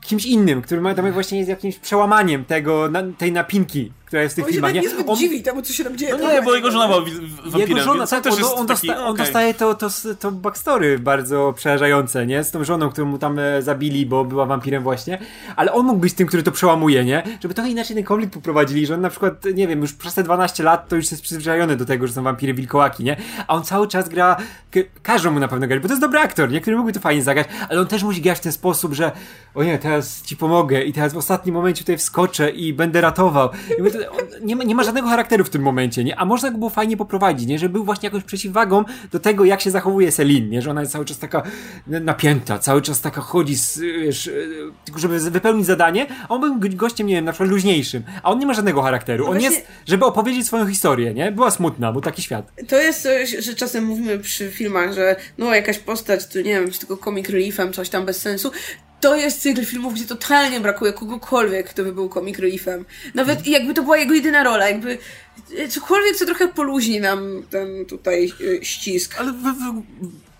kimś innym, który ma tam właśnie jest jakimś przełamaniem tego, tej napinki, która jest w tych On filmach. nawet Nie? niezbyt On- dziwi temu, co się tam dzieje. No nie, bo jego żona była wampirem, Jego żona, tak, on, jest on, taki, dosta, on dostaje to, to, to backstory bardzo przerażające, nie? Z tą żoną, którą mu tam e, zabili, bo była wampirem właśnie. Ale on mógł być tym, który to przełamuje, nie? Żeby trochę inaczej ten konflikt poprowadzili, że on na przykład, nie wiem, już przez te 12 lat to już jest przyzwyczajony do tego, że są wampiry wilkołaki, nie? A on cały czas gra, k- każą mu na pewno grać, bo to jest dobry aktor, nie? Który mógłby to fajnie zagrać, ale on też musi grać w ten sposób, że o nie, teraz ci pomogę i teraz w ostatnim momencie tutaj wskoczę i będę ratował. I mówię, nie, ma, nie ma żadnego charakteru w tym momencie, nie? A można go było fajnie poprowadzić, nie? Żeby był właśnie jakąś przeciwwagą do tego, jak się zachowuje Celine, nie? Że ona jest cały czas taka napięta, cały czas taka chodzi, z, wiesz, e, tylko żeby wypełnić zadanie, a on był go- gościem, nie wiem, na przykład luźniejszym, a on nie ma żadnego charakteru. No on właśnie- jest, żeby opowiedzieć swoją historię, nie? Była smutna, bo taki świat. To jest coś, że czasem mówimy przy filmach, że no jakaś postać, tu nie wiem, tylko comic reliefem, coś tam bez sensu. To jest cykl filmów, gdzie totalnie brakuje kogokolwiek, kto by był comic reliefem. Nawet jakby to była jego jedyna rola, jakby e, cokolwiek, co trochę poluźni nam ten tutaj e, ścisk. Ale wy, wy,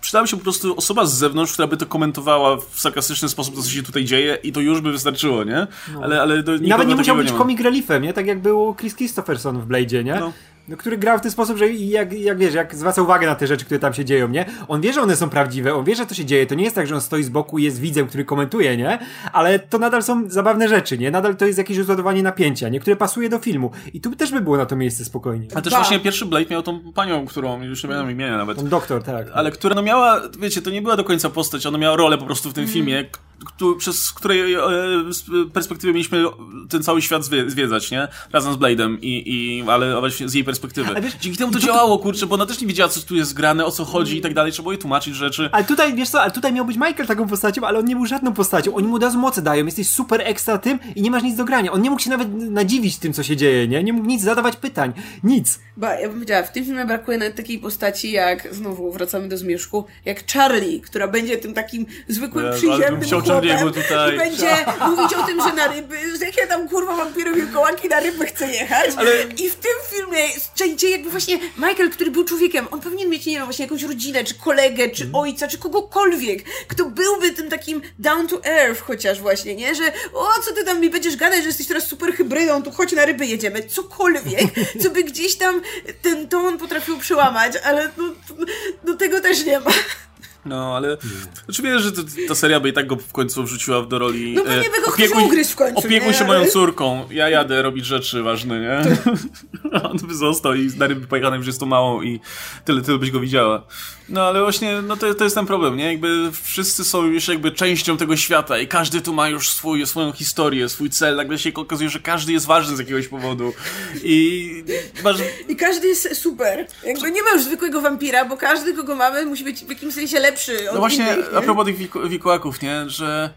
przydałaby się po prostu osoba z zewnątrz, która by to komentowała w sarkastyczny sposób, to co się tutaj dzieje i to już by wystarczyło, nie? Ale, ale do, I nawet nie musiał być ma. comic reliefem, nie? Tak jak był Chris Christopherson w Blade'zie, nie? No. No, który grał w ten sposób, że jak, jak wiesz, jak zwraca uwagę na te rzeczy, które tam się dzieją, nie? On wie, że one są prawdziwe, on wie, że to się dzieje. To nie jest tak, że on stoi z boku i jest widzem, który komentuje, nie? Ale to nadal są zabawne rzeczy, nie? Nadal to jest jakieś rozładowanie napięcia, nie? Które pasuje do filmu. I tu też by było na to miejsce spokojnie. A też Ba. właśnie pierwszy Blade miał tą panią, którą już nie pamiętam imienia nawet. Ten doktor, tak. Ale która no miała, wiecie, to nie była do końca postać, ona miała rolę po prostu w tym filmie, k- któ- przez której e, perspektywy mieliśmy ten cały świat zwie, zwiedzać, nie? Razem z Blade'em i, i ale właśnie z jej perspektywy. Wiesz, Dzięki temu to działało, kurczę, bo ona też nie wiedziała, co tu jest grane, o co chodzi i tak dalej, trzeba było jej tłumaczyć rzeczy. Ale tutaj, wiesz co, ale tutaj miał być Michael taką postacią, ale on nie był żadną postacią. Oni mu od razu moce dają, jesteś super ekstra tym i nie masz nic do grania. On nie mógł się nawet nadziwić tym, co się dzieje, nie? Nie mógł nic zadawać pytań. Nic. Ba, ja bym powiedziała, w tym filmie brakuje nawet takiej postaci jak, znowu wracamy do Zmierzchu, jak Charlie, która będzie tym takim zwykłym, bym przyziemnym Charlie'ego tutaj. i będzie mówić o tym, że na ryby, że jakie tam kurwa wampiry wilkołaki na ryby chce jechać. Ale- I w tym filmie, czajcie jakby właśnie Michael, który był człowiekiem, on powinien mieć, nie wiem, właśnie jakąś rodzinę, czy kolegę, czy Mhm. ojca, czy kogokolwiek, kto byłby tym takim down to earth chociaż właśnie, nie? Że o, co ty tam mi będziesz gadać, że jesteś teraz super hybrydą, tu chodź na ryby jedziemy, cokolwiek, co by gdzieś tam ten ton potrafił przełamać, ale no, no tego też nie ma. No, ale znaczy wiesz, że to, ta seria by i tak go w końcu wrzuciła do roli... No pewnie e, by go ktoś ugryzł w końcu, Opiekuj nie? się moją córką, ja jadę robić rzeczy ważne, nie? On by został i na ryby pojechany już jest to małą i tyle, tyle byś go widziała. No ale właśnie, no to, to jest ten problem, nie? Jakby wszyscy są już jakby częścią tego świata i każdy tu ma już swój, swoją historię, swój cel. Nagle się okazuje, że każdy jest ważny z jakiegoś powodu. I masz, I każdy jest super. Jakby nie ma już zwykłego wampira, bo każdy, kogo mamy, musi być w jakimś sensie lepszy od No właśnie, innych, nie? a propos tych wilkołaków, nie? Że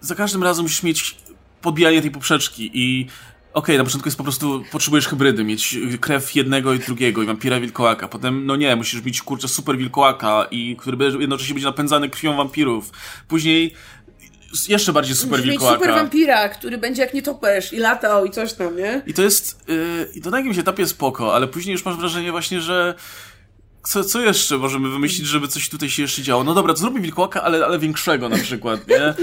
za każdym razem musisz mieć podbijanie tej poprzeczki i okej, na początku jest po prostu, potrzebujesz hybrydy, mieć krew jednego i drugiego i wampira wilkołaka. Potem, no nie, musisz mieć, kurczę, super wilkołaka i który będzie- jednocześnie będzie napędzany krwią wampirów. Później jeszcze bardziej super wilkołaka. super wampira, który będzie jak nietoperz i latał i coś tam, nie? I to jest, yy, i to na jakimś etapie spoko, ale później już masz wrażenie właśnie, że co, co jeszcze możemy wymyślić, żeby coś tutaj się jeszcze działo? No dobra, to zróbmy wilkołaka, ale, ale większego na przykład, nie?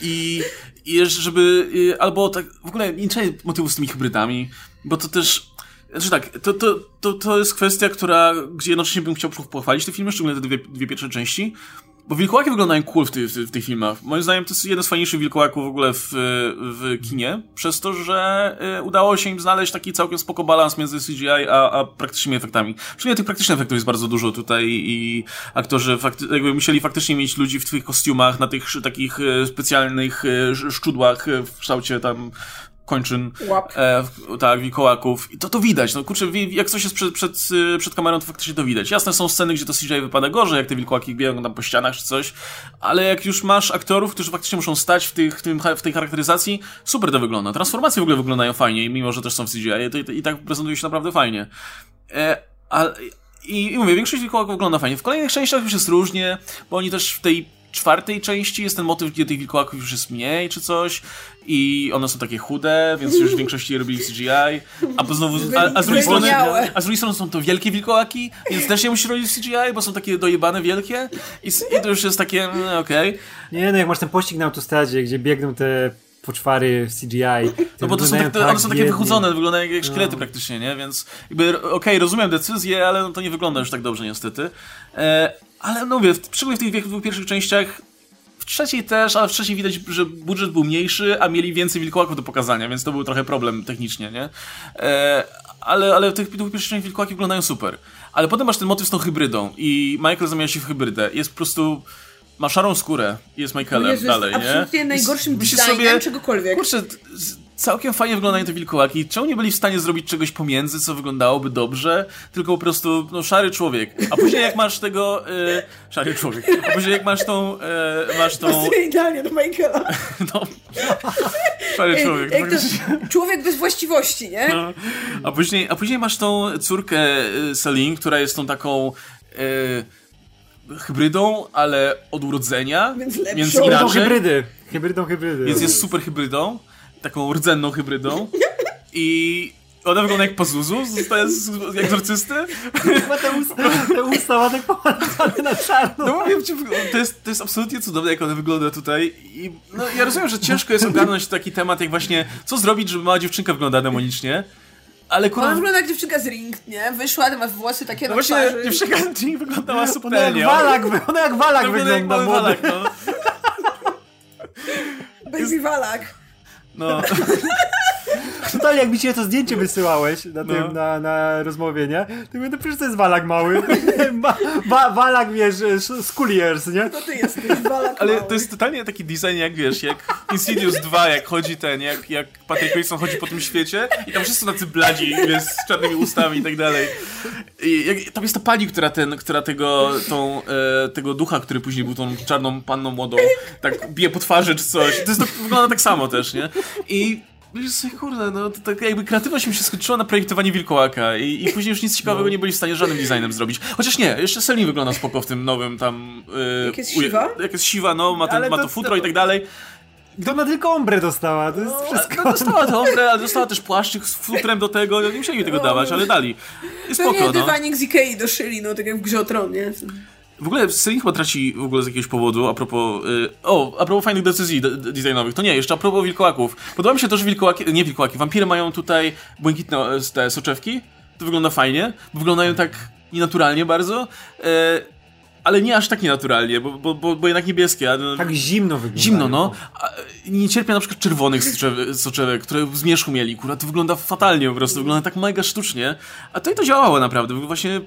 I, i żeby, yy, albo tak, w ogóle nie trzeba motywu z tymi hybrydami, bo to też, znaczy tak, to, to, to, to jest kwestia, która, gdzie jednocześnie bym chciał pochwalić te filmy, szczególnie te dwie, dwie pierwsze części, bo wilkołaki wyglądają cool w, ty, w, w tych filmach. Moim zdaniem to jest jeden z fajniejszych wilkołaków w ogóle w, w kinie, przez to, że y, udało się im znaleźć taki całkiem spoko balans między CGI a, a praktycznymi efektami. Przynajmniej tych praktycznych efektów jest bardzo dużo tutaj i aktorzy fakty, jakby musieli faktycznie mieć ludzi w tych kostiumach, na tych takich y, specjalnych y, szczudłach y, w kształcie tam kończyn, Łap. e, tak, wilkołaków. I to to widać, no kurczę, jak coś jest przed, przed, y, przed kamerą, to faktycznie to widać. Jasne, są sceny, gdzie to CGI wypada gorzej, jak te wilkołaki biegną tam po ścianach czy coś, ale jak już masz aktorów, którzy faktycznie muszą stać w, tych, w, tym, w tej charakteryzacji, super to wygląda. Transformacje w ogóle wyglądają fajnie, mimo że też są w CGI, to, i- i tak prezentuje się naprawdę fajnie. E, ale, i, I mówię, większość wilkołaków wygląda fajnie. W kolejnych częściach już jest różnie, bo oni też w tej czwartej części jest ten motyw, gdzie tych wilkołaków już jest mniej czy coś i one są takie chude, więc już w większości robili CGI, a bo znowu, a, a, z drugiej strony, a z drugiej strony są to wielkie wilkołaki, więc też nie musisz robić CGI, bo są takie dojebane wielkie i, i to już jest takie, mm, okej. Nie, no jak masz ten pościg na autostradzie, gdzie biegną te poczwary CGI. No bo to są, tak, to, one są takie wychudzone, wyglądają jak, jak szkielety praktycznie, nie? Więc jakby, okej, rozumiem decyzję, ale no to nie wygląda już tak dobrze niestety. E, ale no mówię, w- szczególnie w tych dwóch pierwszych częściach, trzeciej też, ale w trzeciej widać, że budżet był mniejszy, a mieli więcej wilkołaków do pokazania, więc to był trochę problem technicznie, nie? E, ale, ale w tych dwóch pierwszych częściach wilkołaki wyglądają super. Ale potem masz ten motyw z tą hybrydą i Michael zamienia się w hybrydę. Jest po prostu... Ma szarą skórę i jest Michaelem Jezu, dalej, jest nie? absolutnie najgorszym designem czegokolwiek. Kurczę, całkiem fajnie wyglądają te wilkołaki. Czemu nie byli w stanie zrobić czegoś pomiędzy, co wyglądało dobrze, tylko po prostu, no, szary człowiek. A później jak masz tego, y, szary człowiek, a później jak masz tą, y, masz tą, Idealnie do Michaela. no, szary człowiek. Jak to, faktycznie. człowiek bez właściwości, nie? No. A później, a później masz tą córkę y, Celine, która jest tą taką y, hybrydą, ale od urodzenia, Więc lepszą. więc Hybrydą inaczej. hybrydy. Hybrydą hybrydy. Więc jest super hybrydą, taką rdzenną hybrydą i ona wygląda jak Pazuzu z, z, z egzorcysty. Chyba te usta, te usta ma tak pomalowane na czarno. No mówię ci, to jest, to jest absolutnie cudowne, jak ona wygląda tutaj i no, ja rozumiem, że ciężko jest ogarnąć taki temat, jak właśnie co zrobić, żeby mała dziewczynka wyglądała demonicznie, ale Ona kurwa... wygląda jak dziewczynka z ring, nie? Wyszła, ma włosy takie No na właśnie twarzy. dziewczynka Jean wyglądała Ona jak subtelnie. walak, ona jak walak wygląda jak wygląda, młody. walak, no. Baby Walak. No. Totalnie jak mi się to zdjęcie wysyłałeś na tym, No. na, na rozmowie, nie? To mówię, no przecież to jest walak mały. Ba, ba, walak, wiesz, skuliers, nie? To ty jesteś Walak Ale mały. to jest totalnie taki design, jak wiesz, jak Insidious 2, jak chodzi ten, jak, jak Patrick Wilson chodzi po tym świecie i tam wszyscy tacy bladzi, wiesz, z czarnymi ustami i tak dalej. I jak, tam jest ta pani, która ten, która tego, tą, e, tego ducha, który później był tą czarną panną młodą, tak bije po twarzy czy coś. To jest to, wygląda tak samo też, nie? I kurde, no to tak jakby kreatywność mi się skończyła na projektowanie wilkołaka i, i później już nic ciekawego nie byli w stanie żadnym designem zrobić. Chociaż nie, jeszcze Selin wygląda spoko w tym nowym tam... Yy, Jak jest siwa? Jak jest siwa, no, ma, ten, ma to- to futro i tak dalej. To ona tylko ombre dostała, to jest wszystko. No, dostała to ombre, ale dostała też płaszczyk z futrem do tego, nie musieli mi tego dawać, ale dali. I Pewnie spoko, no. dywanik z Ikei doszyli, no tak jak w grze o Tron, nie? W ogóle Selin chyba traci w ogóle z jakiegoś powodu, a propos... Y, o, a propos fajnych decyzji de- de- designowych. To nie, jeszcze a propos wilkołaków. Podoba mi się to, że wilkołaki... Nie wilkołaki, wampiry mają tutaj błękitne te soczewki. To wygląda fajnie, bo wyglądają tak nienaturalnie bardzo. E, ale nie aż tak nienaturalnie, bo, bo, bo, bo jednak niebieskie. A, no, Tak zimno wygląda. Zimno, no. A, nie cierpię na przykład czerwonych soczewek, soczewek, które w zmierzchu mieli. Kurwa, to wygląda fatalnie po prostu, wygląda tak mega sztucznie. A to i to działało naprawdę. Właśnie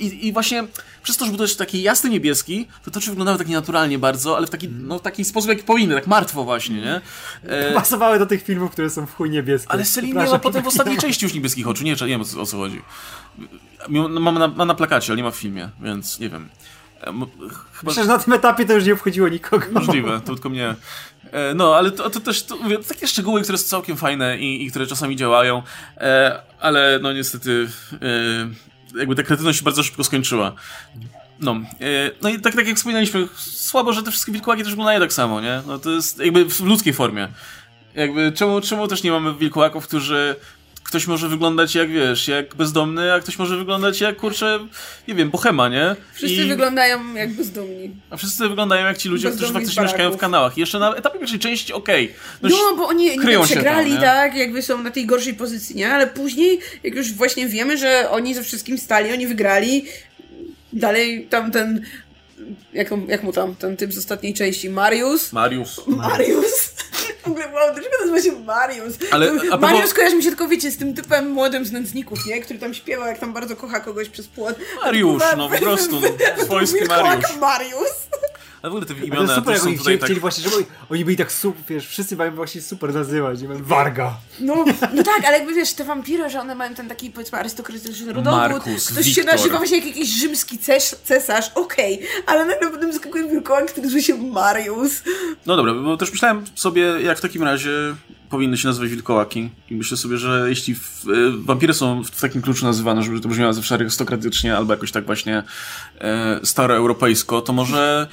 i, I właśnie przez to, że był też taki jasny niebieski, to to czy wyglądały tak nienaturalnie bardzo, ale w taki, no, w taki sposób, jaki powinny, tak martwo właśnie, nie? E, Pasowały do tych filmów, które są w chuj niebieskie. ale Celine Przepraszam, miała potem w ostatniej części już niebieskich oczu, nie, nie wiem o co, chodzi. No, Mam na, na plakacie, ale nie ma w filmie, więc nie wiem. E, Chyba... Myślę, że na tym etapie to już nie obchodziło nikogo. Możliwe, to tylko mnie. E, No, ale to, to też to, mówię, to takie szczegóły, które są całkiem fajne i, i które czasami działają, e, ale no niestety jakby ta kreatywność bardzo szybko skończyła. No, e, no i tak, tak jak wspominaliśmy, słabo, że te wszystkie wilkołaki też wyglądają tak samo, nie? No to jest jakby w ludzkiej formie. Jakby czemu, czemu też nie mamy wilkołaków, którzy ktoś może wyglądać jak, wiesz, jak bezdomny, a ktoś może wyglądać jak, kurczę, nie wiem, bohema, nie? Wszyscy I... wyglądają jak bezdomni. A wszyscy wyglądają jak ci ludzie, Bezdomni którzy faktycznie mieszkają w kanałach. I jeszcze na etapie pierwszej części, okej. No, bo oni się przegrali, tam, nie? tak, jakby są na tej gorszej pozycji, nie? Ale później, jak już właśnie wiemy, że oni ze wszystkim stali, oni wygrali, dalej tam ten, jak, jak mu tam, ten typ z ostatniej części, Marius? Mariusz. Marius. W ogóle, wow, dlaczego nazywa się Marius? Ale To- a propos- kojarzy mi się tylko, wiecie, z tym typem młodym z nędzników, nie? Który tam śpiewa, jak tam bardzo kocha kogoś przez płot. Mariusz, no po prostu, no, swojski Wilkołak Mariusz. Ale w ogóle te to imiona jest super, jak są oni chcieli, tak... chcieli właśnie, żeby oni, oni byli tak super, wiesz, wszyscy mają właśnie super nazywać, nie wiem, Warga. No, no tak, ale jakby wiesz, te wampiry, że one mają ten taki powiedzmy arystokratyczny rodowód. Markus, Ktoś się Wiktor. nazywa właśnie jak jakiś rzymski ces cesarz, okej, ale nagle potem skakuje wilkołak, który nazywa się Marius. No dobra, bo też myślałem sobie, jak w takim razie powinny się nazywać wilkołaki. I myślę sobie, że jeśli w, e, wampiry są w takim kluczu nazywane, żeby to brzmiało zawsze arystokratycznie, albo jakoś tak właśnie e, staroeuropejsko, to może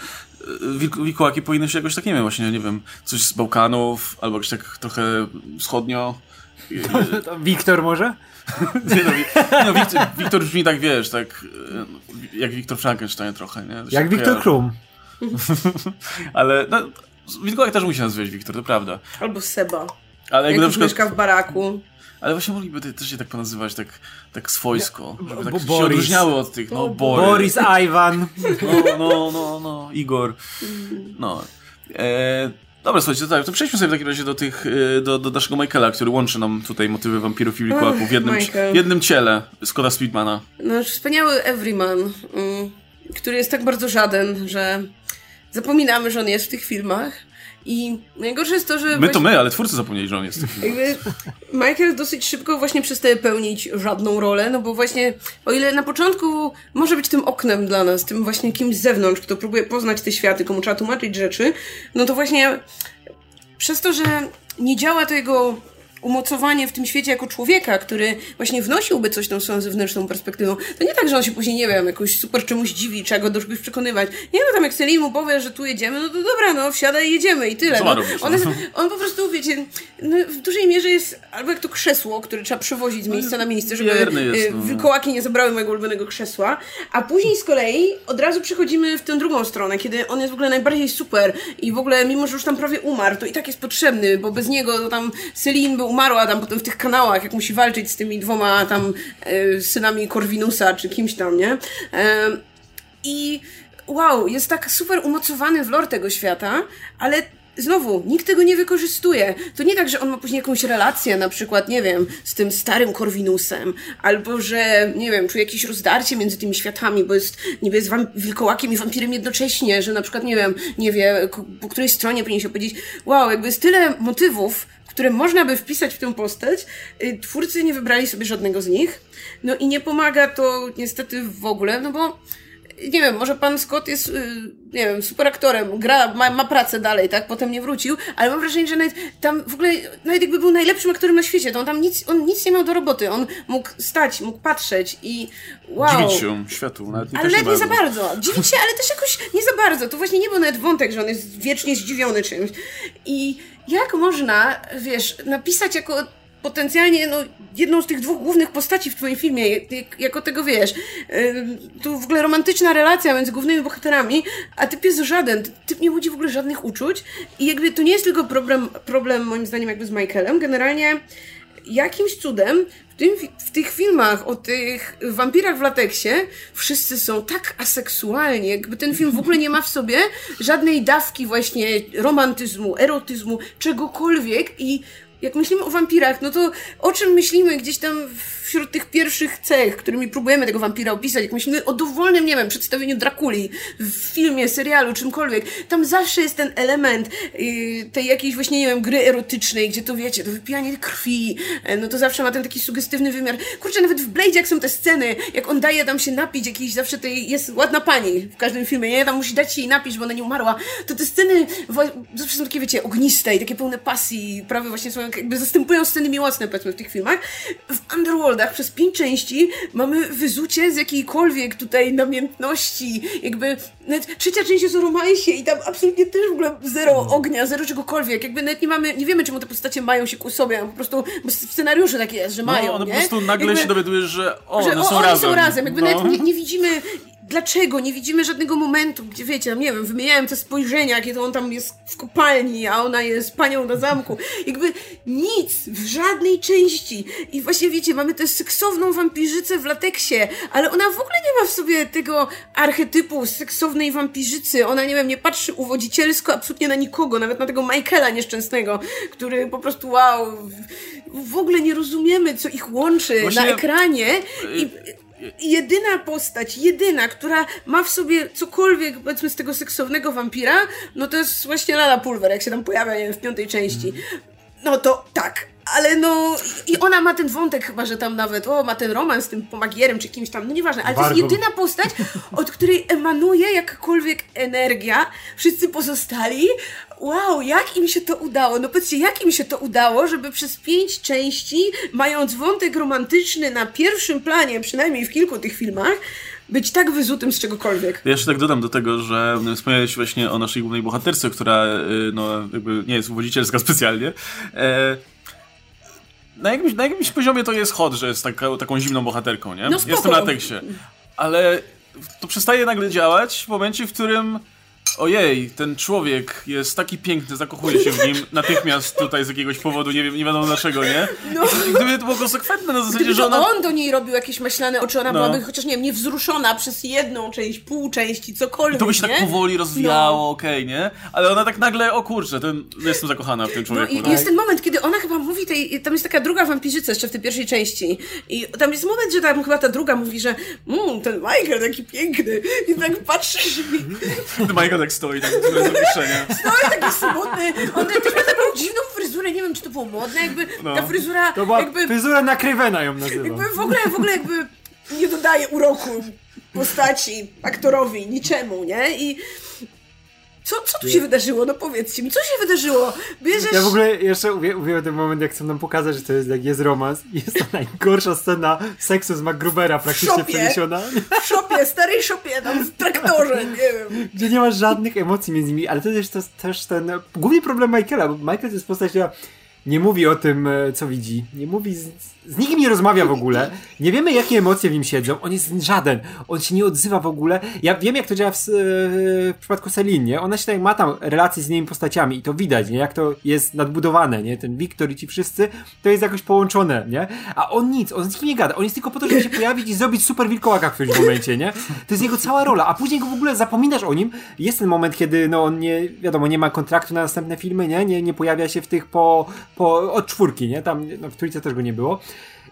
wilkołaki powinny się jakoś tak, nie wiem, właśnie, nie wiem, coś z Bałkanów, albo jakoś tak trochę wschodnio. To Wiktor może? Nie no, no Wiktor, Wiktor brzmi tak, wiesz, tak e, jak Wiktor Frankenstein trochę, nie? Jak Wiktor. Krum. Ale no, wilkołak też musi nazywać Wiktor, to prawda. Albo Seba, Ale jak jakby na już przykład... mieszka w baraku. Ale właśnie mogliby te- też się tak ponazywać, tak, tak swojsko, żeby tak Bo- się Boris. odróżniały od tych, no, Boris, Boris, Iwan. no, no, no, no, Igor, no. E, dobra, słuchajcie, to tak, to przejdźmy sobie w takim razie do tych, e, do, do naszego Michaela, który łączy nam tutaj motywy wampirów i wilkołaków w jednym, Michael. w jednym ciele, Scotta Speedmana. No, wspaniały everyman, mm, który jest tak bardzo żaden, że zapominamy, że on jest w tych filmach. I najgorsze jest to, że My to my, ale twórcy zapomnieli, że on jest. Jakby Michael dosyć szybko właśnie przestaje pełnić żadną rolę, no bo właśnie o ile na początku może być tym oknem dla nas, tym właśnie kimś z zewnątrz, kto próbuje poznać te światy, komu trzeba tłumaczyć rzeczy, no to właśnie przez to, że nie działa to jego umocowanie w tym świecie jako człowieka, który właśnie wnosiłby coś tą swoją zewnętrzną perspektywą, to nie tak, że on się później, nie wiem, jakoś super czemuś dziwi, trzeba go do czegoś przekonywać. Nie no, tam jak Selim mu powie, że tu jedziemy, no to dobra, no wsiadaj i jedziemy i tyle. No. on, no? jest, on po prostu, wiecie, no, w dużej mierze jest albo jak to krzesło, które trzeba przewozić z miejsca na miejsce, żeby jest, y, no. wilkołaki nie zabrały mojego ulubionego krzesła, a później z kolei od razu przechodzimy w tę drugą stronę, kiedy on jest w ogóle najbardziej super i w ogóle, mimo że już tam prawie umarł, to i tak jest potrzebny, bo bez niego to tam Celine by umarła tam potem w tych kanałach, jak musi walczyć z tymi dwoma tam e, synami Corvinusa, czy kimś tam, nie? E, I wow, jest tak super umocowany w lore tego świata, ale znowu, nikt tego nie wykorzystuje. To nie tak, że on ma później jakąś relację, na przykład, nie wiem, z tym starym Corvinusem, albo że, nie wiem, czuje jakieś rozdarcie między tymi światami, bo jest niby jest wam- wilkołakiem i wampirem jednocześnie, że na przykład, nie wiem, nie wie, po której stronie powinien się powiedzieć, wow, jakby jest tyle motywów, które można by wpisać w tę postać, y, twórcy nie wybrali sobie żadnego z nich, no i nie pomaga to niestety w ogóle, no bo nie wiem, może pan Scott jest, y, nie wiem, super aktorem, gra, ma, ma pracę dalej, tak? Potem nie wrócił, ale mam wrażenie, że nawet tam w ogóle, nawet jakby był najlepszym aktorem na świecie, to on tam nic, on nic nie miał do roboty, on mógł stać, mógł patrzeć i wow. Dziwić się światu, nawet nie Ale nawet nie za bardzo. bardzo. Dziwić się, ale też jakoś nie za bardzo. To właśnie nie był nawet wątek, że on jest wiecznie zdziwiony czymś. I jak można, wiesz, napisać jako potencjalnie no, jedną z tych dwóch głównych postaci w twoim filmie, jak, jako tego wiesz, tu w ogóle romantyczna relacja między głównymi bohaterami, a typ jest żaden, typ nie budzi w ogóle żadnych uczuć i jakby to nie jest tylko problem, problem moim zdaniem jakby z Michaelem, generalnie jakimś cudem w, tym, w tych filmach o tych wampirach w lateksie wszyscy są tak aseksualni, jakby ten film w ogóle nie ma w sobie żadnej dawki właśnie romantyzmu, erotyzmu, czegokolwiek i jak myślimy o wampirach, no to o czym myślimy gdzieś tam wśród tych pierwszych cech, którymi próbujemy tego wampira opisać, jak myślimy o dowolnym, nie wiem, przedstawieniu Drakuli w filmie, serialu, czymkolwiek, tam zawsze jest ten element yy, tej jakiejś właśnie, nie wiem, gry erotycznej, gdzie to wiecie, to wypijanie krwi, e, no to zawsze ma ten taki sugestywny wymiar. Kurczę, nawet w Blade jak są te sceny, jak on daje tam się napić jakiejś zawsze tej, jest ładna pani w każdym filmie, nie? Tam musi dać jej napić, bo ona nie umarła. To te sceny zawsze są takie, wiecie, ogniste i takie pełne pasji, prawie właśnie swoją tak jakby zastępują sceny miłosne, powiedzmy, w tych filmach. W Underworldach przez pięć części mamy wyzucie z jakiejkolwiek tutaj namiętności, jakby nawet trzecia część jest o romansie i tam absolutnie też w ogóle zero ognia, zero czegokolwiek, jakby nawet nie mamy, nie wiemy czemu te postacie mają się ku sobie, po prostu bo w scenariuszu tak jest, że mają, no, one nie? po prostu nagle jakby, się dowiadujesz, że o, że one o, są oni razem. są razem, jakby no. nawet nie, nie widzimy dlaczego, nie widzimy żadnego momentu, gdzie wiecie, tam, nie wiem, wymieniałem te spojrzenia, kiedy on tam jest w kopalni, a ona jest panią na zamku. Jakby nic, w żadnej części. I właśnie wiecie, mamy tę seksowną wampirzycę w lateksie, ale ona w ogóle nie ma w sobie tego archetypu seksownej wampirzycy. Ona, nie wiem, nie patrzy uwodzicielsko absolutnie na nikogo, nawet na tego Michaela nieszczęsnego, który po prostu wow, w ogóle nie rozumiemy, co ich łączy Właśnie- na ekranie i jedyna postać, jedyna, która ma w sobie cokolwiek, powiedzmy, z tego seksownego wampira, no to jest właśnie Lala Pulver, jak się tam pojawia, nie w piątej części. No to tak, ale no i ona ma ten wątek chyba, że tam nawet, o, ma ten romans z tym pomagierem czy kimś tam, no nieważne, ale to Wargą. jest jedyna postać, od której emanuje jakakolwiek energia, wszyscy pozostali, wow, jak im się to udało, no powiedzcie, jak im się to udało, żeby przez pięć części, mając wątek romantyczny na pierwszym planie, przynajmniej w kilku tych filmach, być tak wyzutym z czegokolwiek. Ja jeszcze tak dodam do tego, że wspomniałeś właśnie o naszej głównej bohaterce, która y, no, jakby nie jest uwodzicielska specjalnie. E, na jakimś, na jakimś poziomie to jest hot, że jest taka, taką zimną bohaterką, nie? No spoko. Jestem na tekście. Ale to przestaje nagle działać w momencie, w którym ojej, ten człowiek jest taki piękny, zakochuje się w nim natychmiast tutaj z jakiegoś powodu, nie wiem, nie wiadomo dlaczego, nie? No. I gdyby to było konsekwentne na zasadzie, Gdyby że ona... on do niej robił jakieś maślane oczy, ona No. byłaby chociaż, nie wiem, niewzruszona przez jedną część, pół części, cokolwiek, To by się tak nie? powoli rozwijało, No. okej, nie? Ale ona tak nagle, o kurczę, ten, jestem zakochana w tym No człowieku. i no. jest ten moment, kiedy ona chyba mówi tej, tam jest taka druga wampirzyca jeszcze w tej pierwszej części i tam jest moment, że tam chyba ta druga mówi, że mmm, ten Michael taki piękny i tak patrzysz i Michael tak stoi, tak bez zawieszenia. stoi taki smutny, on też ma taką dziwną fryzurę, nie wiem, czy to było modne, jakby No. ta fryzura To była jakby, fryzura na Krywena ją nazywam. jakby w ogóle, w ogóle jakby nie dodaje uroku postaci, aktorowi, niczemu, nie? I co, co tu się wydarzyło? No powiedzcie mi, co się wydarzyło? Bierzesz... Ja w ogóle jeszcze uwie- uwielbiam ten moment, jak chcą nam pokazać, że to jest, jak jest romans. Jest to najgorsza scena seksu z MacGrubera praktycznie szopie. przeniesiona. w szopie, starej szopie, tam w traktorze, nie wiem. Gdzie nie ma żadnych emocji między nimi, ale to też, jest też ten główny problem Michaela, bo Michael to jest postać, która nie mówi o tym, e, co widzi. Nie mówi, z, z nikim nie rozmawia w ogóle. Nie wiemy, jakie emocje w nim siedzą. On jest żaden. On się nie odzywa w ogóle. Ja wiem, jak to działa w, e, w przypadku Celine, nie? Ona się tak ma tam relacje z innymi postaciami i to widać, nie? Jak to jest nadbudowane, nie? Ten Wiktor i ci wszyscy, to jest jakoś połączone, nie? A on nic, on z nikim nie gada. On jest tylko po to, żeby się pojawić i zrobić super wilkołaka w którymś momencie, nie? To jest jego cała rola, a później go w ogóle zapominasz o nim. Jest ten moment, kiedy no on nie, wiadomo, nie ma kontraktu na następne filmy, nie? Nie, nie pojawia się w tych po, po od czwórki, nie? Tam no, w trójce też go nie było.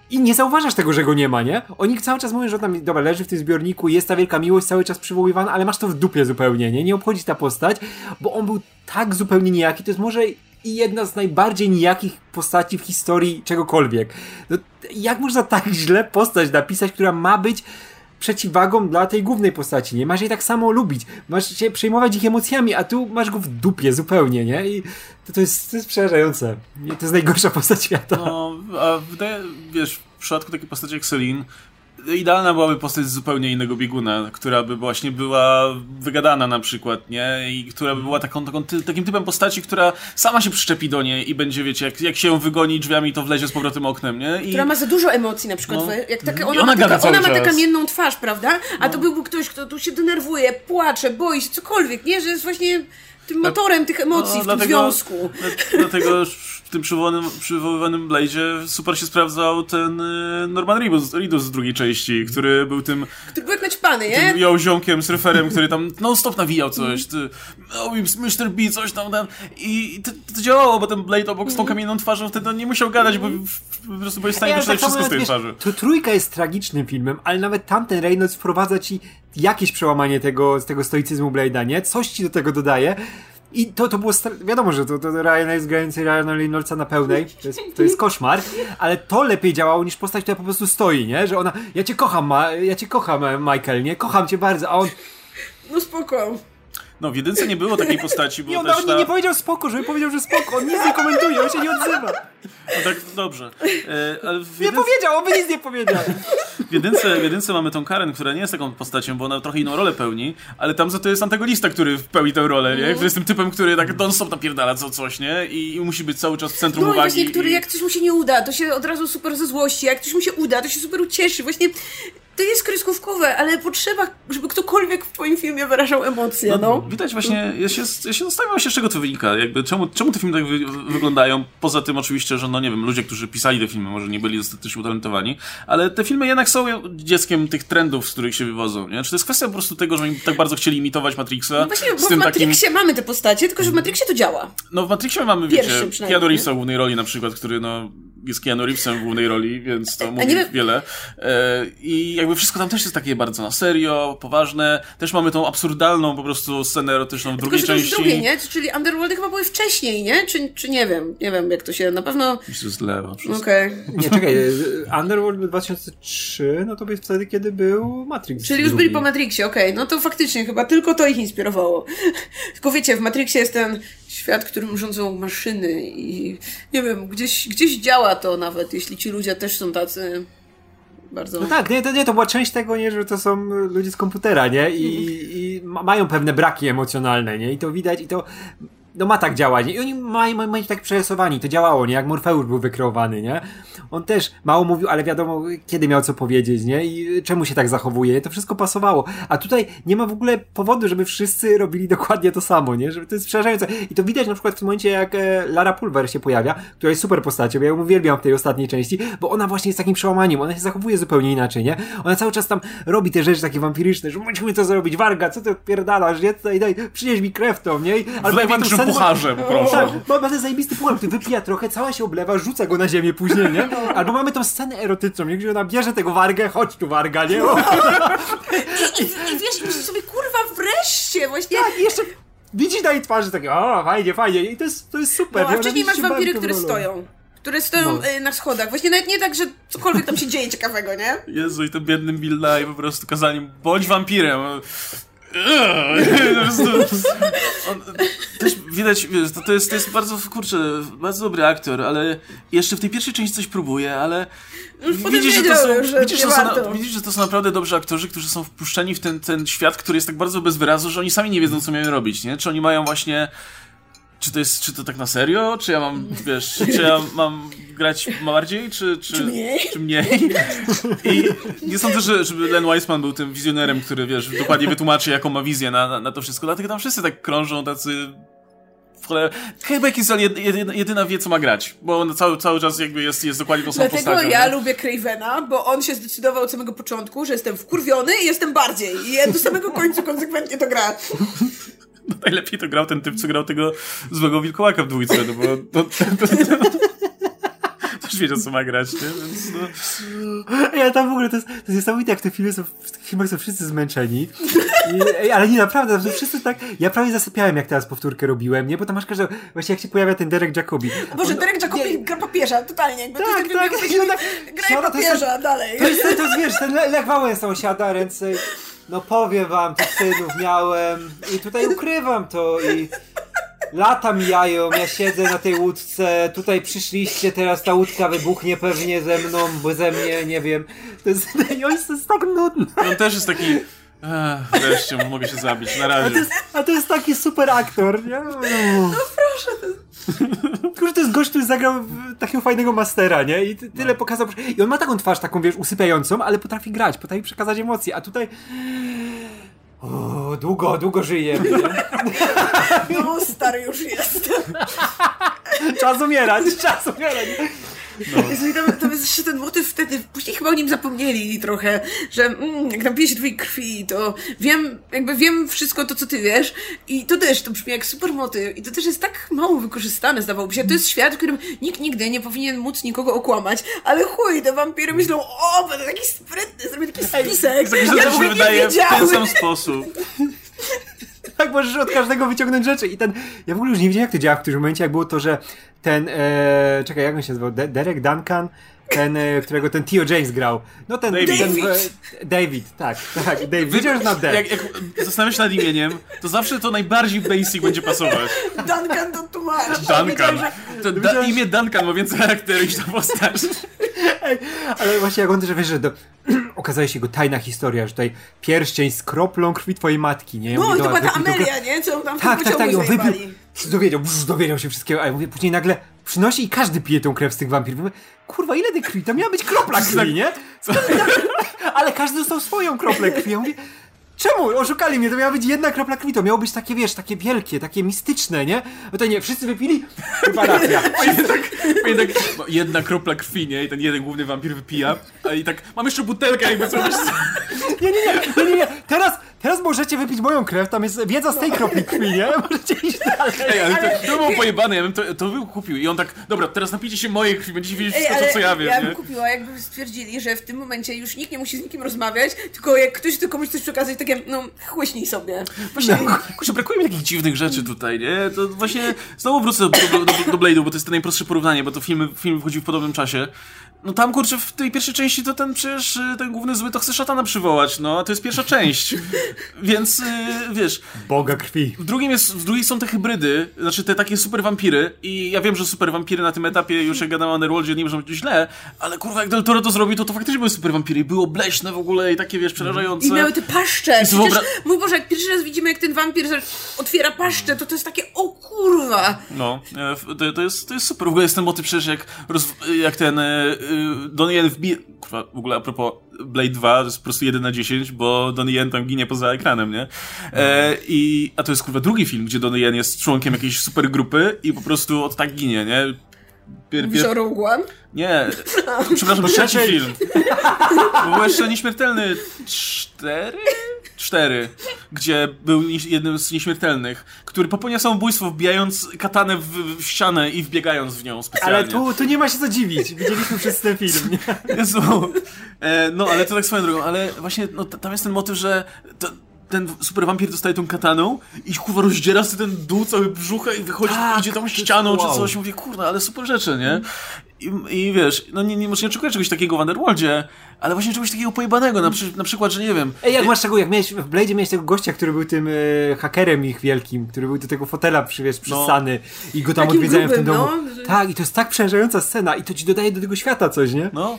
I nie zauważasz tego, że go nie ma, nie? Oni cały czas mówią, że tam, dobra, leży w tym zbiorniku, jest ta wielka miłość cały czas przywoływana, ale masz to w dupie zupełnie, nie? Nie obchodzi ta postać, bo on był tak zupełnie nijaki, to jest może i jedna z najbardziej nijakich postaci w historii czegokolwiek. No, jak można tak źle postać napisać, która ma być przeciwwagą dla tej głównej postaci, nie? Masz jej tak samo lubić, masz się przejmować ich emocjami, a tu masz go w dupie zupełnie, nie? I to, to, jest, to jest przerażające. To jest najgorsza postać świata. No, a wydaje, wiesz, w przypadku takiej postaci jak Celine, idealna byłaby postać z zupełnie innego bieguna, która by właśnie była wygadana na przykład, nie? I która by była taką, taką ty, takim typem postaci, która sama się przyczepi do niej i będzie, wiecie, jak, jak się ją wygoni drzwiami, to wlezie z powrotem oknem, nie? I Która ma za dużo emocji na przykład. No. Jak taka, I ona, ona ma, taka, ona ma czas. taka mienną twarz, prawda? A to byłby ktoś, kto tu się denerwuje, płacze, boi się, cokolwiek, nie? Że jest właśnie tym motorem tych emocji No, w tym związku. dla- Dlatego tym przywołanym, przywoływanym Blade'zie super się sprawdzał ten y, Norman Reedus, Reedus z drugiej części, który był tym, Który był jak naćpany, nie? tym jąziomkiem, surferem, który tam non-stop nawijał coś. Ty, oh, Mr. B, coś tam, tam. I to, to działało, bo ten Blade obok z tą kamienną twarzą wtedy on nie musiał gadać, bo w- po prostu byłeś w stanie Ja przeczytać tak wszystko z tej wiesz, twarzy. To trójka jest tragicznym filmem, ale nawet tamten Reynolds wprowadza ci jakieś przełamanie tego, z tego stoicyzmu Blade'a, nie? Coś ci do tego dodaje. I to, to było, stra- wiadomo, że to, to Ryan jest grający Ryana Reynoldsa na pełnej, to jest, to jest koszmar, ale to lepiej działało niż postać, która po prostu stoi, nie? Że ona, ja cię kocham, ma, ja cię kocham, Michael, nie? Kocham cię bardzo, a on, No spoko. No, w jedynce nie było takiej postaci, bo I on też nawet ta... nie, nie powiedział spoko, żeby powiedział, że spoko. On nic nie komentuje, on się nie odzywa. No tak, dobrze. E, ale w Nie jedynce, powiedział, on by nic nie powiedział. w, jedynce, w jedynce mamy tą Karen, która nie jest taką postacią, bo ona trochę inną rolę pełni, ale tam za to jest antagonista, który pełni tę rolę, nie? Który jest tym typem, który tak non-stop napierdala co coś, nie? I, musi być cały czas w centrum No uwagi. właśnie, który jak coś mu się nie uda, to się od razu super ze złości, jak coś mu się uda, to się super ucieszy. Właśnie to jest kreskówkowe, ale potrzeba, żeby ktokolwiek w twoim filmie wyrażał emocje, no. Widać właśnie, ja się, ja się zastanawiam się, z czego to wynika. Jakby, czemu, czemu te filmy tak wy, wyglądają? Poza tym oczywiście, że no nie wiem, ludzie, którzy pisali te filmy, może nie byli dostatecznie utalentowani, ale te filmy jednak są dzieckiem tych trendów, z których się wywodzą, nie? Czy to jest kwestia po prostu tego, że oni tak bardzo chcieli imitować Matrixa? No właśnie, bo w tym takim... Matrixie mamy te postacie, tylko że w Matrixie to działa. No w Matrixie mamy, Pierwszym wiecie, Keanu Reevesa w głównej roli na przykład, który no jest Keanu Reevesem w głównej roli, więc to mówi nie wiele. E, I jakby wszystko tam też jest takie bardzo na serio, poważne. Też mamy tą absurdalną po prostu scenę erotyczną w drugiej Tylko, części. już drugie, nie? Czyli Underworldy chyba były wcześniej, nie? Czy, czy nie wiem, nie wiem jak to się, na pewno... Mi się zlewa wszystko. Okej. Nie, czekaj, Underworld był 2003, no to jest wtedy, kiedy był Matrix. Czyli już drugi. byli po Matrixie, okej, no to faktycznie chyba tylko to ich inspirowało. Tylko wiecie, w Matrixie jest ten świat, którym rządzą maszyny i nie wiem, gdzieś, gdzieś działa to nawet, jeśli ci ludzie też są tacy bardzo... No tak, nie to, nie, to była część tego, nie, że to są ludzie z komputera, nie? I, i ma, mają pewne braki emocjonalne, nie? I to widać, i to no ma tak działać. nie? I oni mają, mają być tak przerysowani. To działało, nie? Jak Morfeusz był wykreowany, nie? On też mało mówił, ale wiadomo, kiedy miał co powiedzieć, nie? I czemu się tak zachowuje. To wszystko pasowało. A tutaj nie ma w ogóle powodu, żeby wszyscy robili dokładnie to samo, nie? Żeby to jest przerażające. I to widać na przykład w tym momencie, jak e, Lara Pulver się pojawia, która jest super postacią. Ja ją uwielbiam w tej ostatniej części, bo ona właśnie jest takim przełamaniem. Ona się zachowuje zupełnie inaczej, nie? Ona cały czas tam robi te rzeczy takie wampiryczne, że musimy to zrobić. Warga, co ty odpierdalasz, nie? Tutaj daj, przynieś mi krew tą, nie? I- W jak ma scenę- pucharze, proszę. tak, ma, ma ten zajebisty puchar, który wypija trochę, cała się oblewa, rzuca go na ziemię później, nie? Albo mamy tą scenę erotyczną, gdzie ona bierze tego wargę, chodź tu warga, nie? O, I, i, I wiesz, sobie, kurwa, wreszcie, właśnie... tak, i jeszcze widzisz na jej twarzy takie, o, fajnie, fajnie, i to jest, to jest super. No, a wcześniej masz wampiry, które rolą. stoją. Które stoją No. y, na schodach. Właśnie nawet nie tak, że cokolwiek tam się dzieje ciekawego, nie? Jezu, i ten biedny Bill Nye po prostu kazaniem, bądź wampirem. On, też widać, to, to, jest, to jest bardzo, kurczę, bardzo dobry aktor, ale jeszcze w tej pierwszej części coś próbuje, ale widzisz, że to są, że widzisz, że są, na- widzisz, że to są naprawdę dobrzy aktorzy, którzy są wpuszczeni w ten, ten świat, który jest tak bardzo bez wyrazu, że oni sami nie wiedzą, co mają robić, nie? Czy oni mają właśnie czy to jest, czy to tak na serio? Czy ja mam, wiesz, czy ja mam grać bardziej, czy, czy, Czy mniej? Czy mniej? I nie sądzę, że, żeby Len Wiseman był tym wizjonerem, który, wiesz, dokładnie wytłumaczy, jaką ma wizję na, na, na to wszystko. Dlatego tam wszyscy tak krążą, tacy... w cholerę- Chyba jedyna, jedyna wie, co ma grać, bo on cały, cały czas jakby jest, jest dokładnie tą samą Dlatego postacią. ja nie? lubię Cravena, bo on się zdecydował od samego początku, że jestem wkurwiony i jestem bardziej. I ja do samego końca konsekwentnie to gra. No, najlepiej to grał ten typ, co grał tego złego wilkołaka w dwójce, no bo to, to, to, to, też wiedział, co ma grać, nie? Więc no... Ja tam w ogóle, to jest, to jest niesamowite, jak te filmy są, w tych filmach są wszyscy zmęczeni. I, ale nie, naprawdę, to wszyscy tak, ja prawie zasypiałem, jak teraz powtórkę robiłem, nie? Bo tam masz każdego, właśnie jak się pojawia ten Derek Jacobi. Boże, On- Derek Jacobi gra papieża, totalnie. Jakby Tak, to tak, jest tak, tak. To jest- papieża, dalej. To jest, to jest, wiesz, ten Le- Lech Wałęsa osiada ręce no powiem wam, tych synów miałem i tutaj ukrywam to i lata mijają, ja siedzę na tej łódce, tutaj przyszliście, teraz ta łódka wybuchnie pewnie ze mną, bo ze mnie, nie wiem. To jest, to jest tak nudne. On też jest taki... Ech, wreszcie, mogę się zabić, na A to razie. jest, a to jest taki super aktor, nie? No proszę. Tylko, że to jest gość, który zagrał takiego fajnego mastera, nie? I ty, tyle pokazał. I on ma taką twarz, taką, wiesz, usypiającą, ale potrafi grać, potrafi przekazać emocje, a tutaj... O, długo, długo. Nie? No, stary już jest. Czas umierać, czas umierać. Jezu, i tam, tam jest jeszcze ten motyw wtedy, później chyba o nim zapomnieli trochę, że mm, jak napije się twojej krwi, to wiem, jakby wiem wszystko to, co ty wiesz i to też, to brzmi jak super motyw i to też jest tak mało wykorzystane, zdawałoby się. To jest świat, w którym nikt nigdy nie powinien móc nikogo okłamać, ale chuj, te wampiry myślą, o, będę taki sprytny, zrobię taki spisek, Tak, że ja to się nie wydaje w ten sam sposób. Tak, możesz od każdego wyciągnąć rzeczy. I ten. Ja w ogóle już nie wiedziałem, jak to działa w którymś momencie, jak było to, że ten. E, czekaj, jak on się nazywał? De Derek Duncan ten, e, którego ten Theo James grał. No ten David. Ten, David. e, David, tak, tak. David. Wiedziałem, na D. Jak, jak zastanawiam się nad imieniem, to zawsze to najbardziej basic będzie pasować. Duncan to tłumacz. Duncan. To da, imię Duncan ma więcej charakteru niż ta postać. Ej, ale właśnie jak on też wiesz, że do, okazała się jego tajna historia, że tutaj pierścień z kroplą krwi twojej matki, nie? Ja No mówię, i to była ta Amelia, nie? Co tam w Tak, tym tak, tak, wypił, zajebali. Dowiedział, brz, dowiedział się wszystkiego, a ja mówię, później nagle przynosi i każdy pije tą krew z tych wampirów. Mówię, kurwa, ile tej krwi? To miała być kropla krwi, nie? Ale każdy dostał swoją kroplę krwi. Ja mówię, czemu? Oszukali mnie, to miała być jedna kropla krwi, to miało być takie, wiesz, takie wielkie, takie mistyczne, nie? No to nie, wszyscy wypili? Chyba racja. Tak, pamiętam, no, jedna kropla krwi, nie? I ten jeden główny wampir wypija. A i tak, mam jeszcze butelkę, jakby. Nie, nie, nie, nie, nie, nie. Teraz, teraz możecie wypić moją krew, tam jest wiedza z tej kropli krwi, nie? Możecie iść dalej. Ej, ale to, to było pojebane, ja bym to, to bym kupił. I on tak, dobra, teraz napijcie się mojej krwi, będziecie wiedzieć Ej, wszystko, ale to, co ja wiem, ja bym nie? kupiła, jakby stwierdzili, że w tym momencie już nikt nie musi z nikim rozmawiać, tylko jak ktoś chce komuś coś przekazać, takie, no, chłyśnij sobie. Właśnie, kurczę, brakuje mi takich dziwnych rzeczy tutaj, nie? To właśnie, znowu wrócę do, do, do, do Blade'u, bo to jest to najprostsze porównanie, bo to film, film wychodził w podobnym czasie. No tam, kurczę, w tej pierwszej części to ten przecież, y, ten główny zły to chce szatana przywołać, no, a to jest pierwsza część. Więc, y, wiesz, Boga krwi. w drugim, jest, w drugiej są te hybrydy, znaczy te takie super wampiry i ja wiem, że super wampiry na tym etapie już jak gadam o Underworldzie nie może być źle, ale kurwa jak Del Toro to zrobił, to to faktycznie były super wampiry i było bleśne w ogóle i takie, wiesz, przerażające. I miały te paszcze. I Przecież, mój Boże, jak pierwszy raz widzimy, jak ten wampir otwiera paszczę, to to jest takie, o kurwa. No, e, to, to, jest, to jest super. W ogóle jest ten motyw przecież jak, jak ten e, Donnie Yen wbije... Kurwa, w ogóle a propos Blade 2, to jest po prostu 1 na 10, bo Donnie Yen tam ginie poza ekranem, nie? E, i, a to jest kurwa drugi film, gdzie Donnie Yen jest członkiem jakiejś super grupy i po prostu od tak ginie, nie? Pier, One? nie, przepraszam, trzeci film. Bo był jeszcze Nieśmiertelny 4? 4, gdzie był jednym z nieśmiertelnych, który popełnia samobójstwo wbijając katanę w, w ścianę i wbiegając w nią specjalnie. Ale tu, tu nie ma się co dziwić. Widzieliśmy przez ten film, nie? Jezu. E, no, ale to tak swoją drogą, ale właśnie no, tam jest ten motyw, że to, ten super wampir dostaje tą kataną i kurwa rozdziera sobie ten dół, cały brzucha i wychodzi, Tak, idzie tą ścianą wow. czy coś. Mówię, kurwa, ale super rzeczy, nie? I, I wiesz, no nie, nie, może nie oczekuję czegoś takiego w Underworldzie, ale właśnie czegoś takiego pojebanego, na, przy, na przykład, że nie wiem, Ej, jak masz tego, jak miałeś w Blade'zie miałeś tego gościa, który był tym e, hakerem ich wielkim, który był do tego fotela przywiesz, przysany i go tam Takim odwiedzają w tym grubym, domu. no, że- Tak, i to jest tak przerażająca scena i to ci dodaje do tego świata coś, nie? No.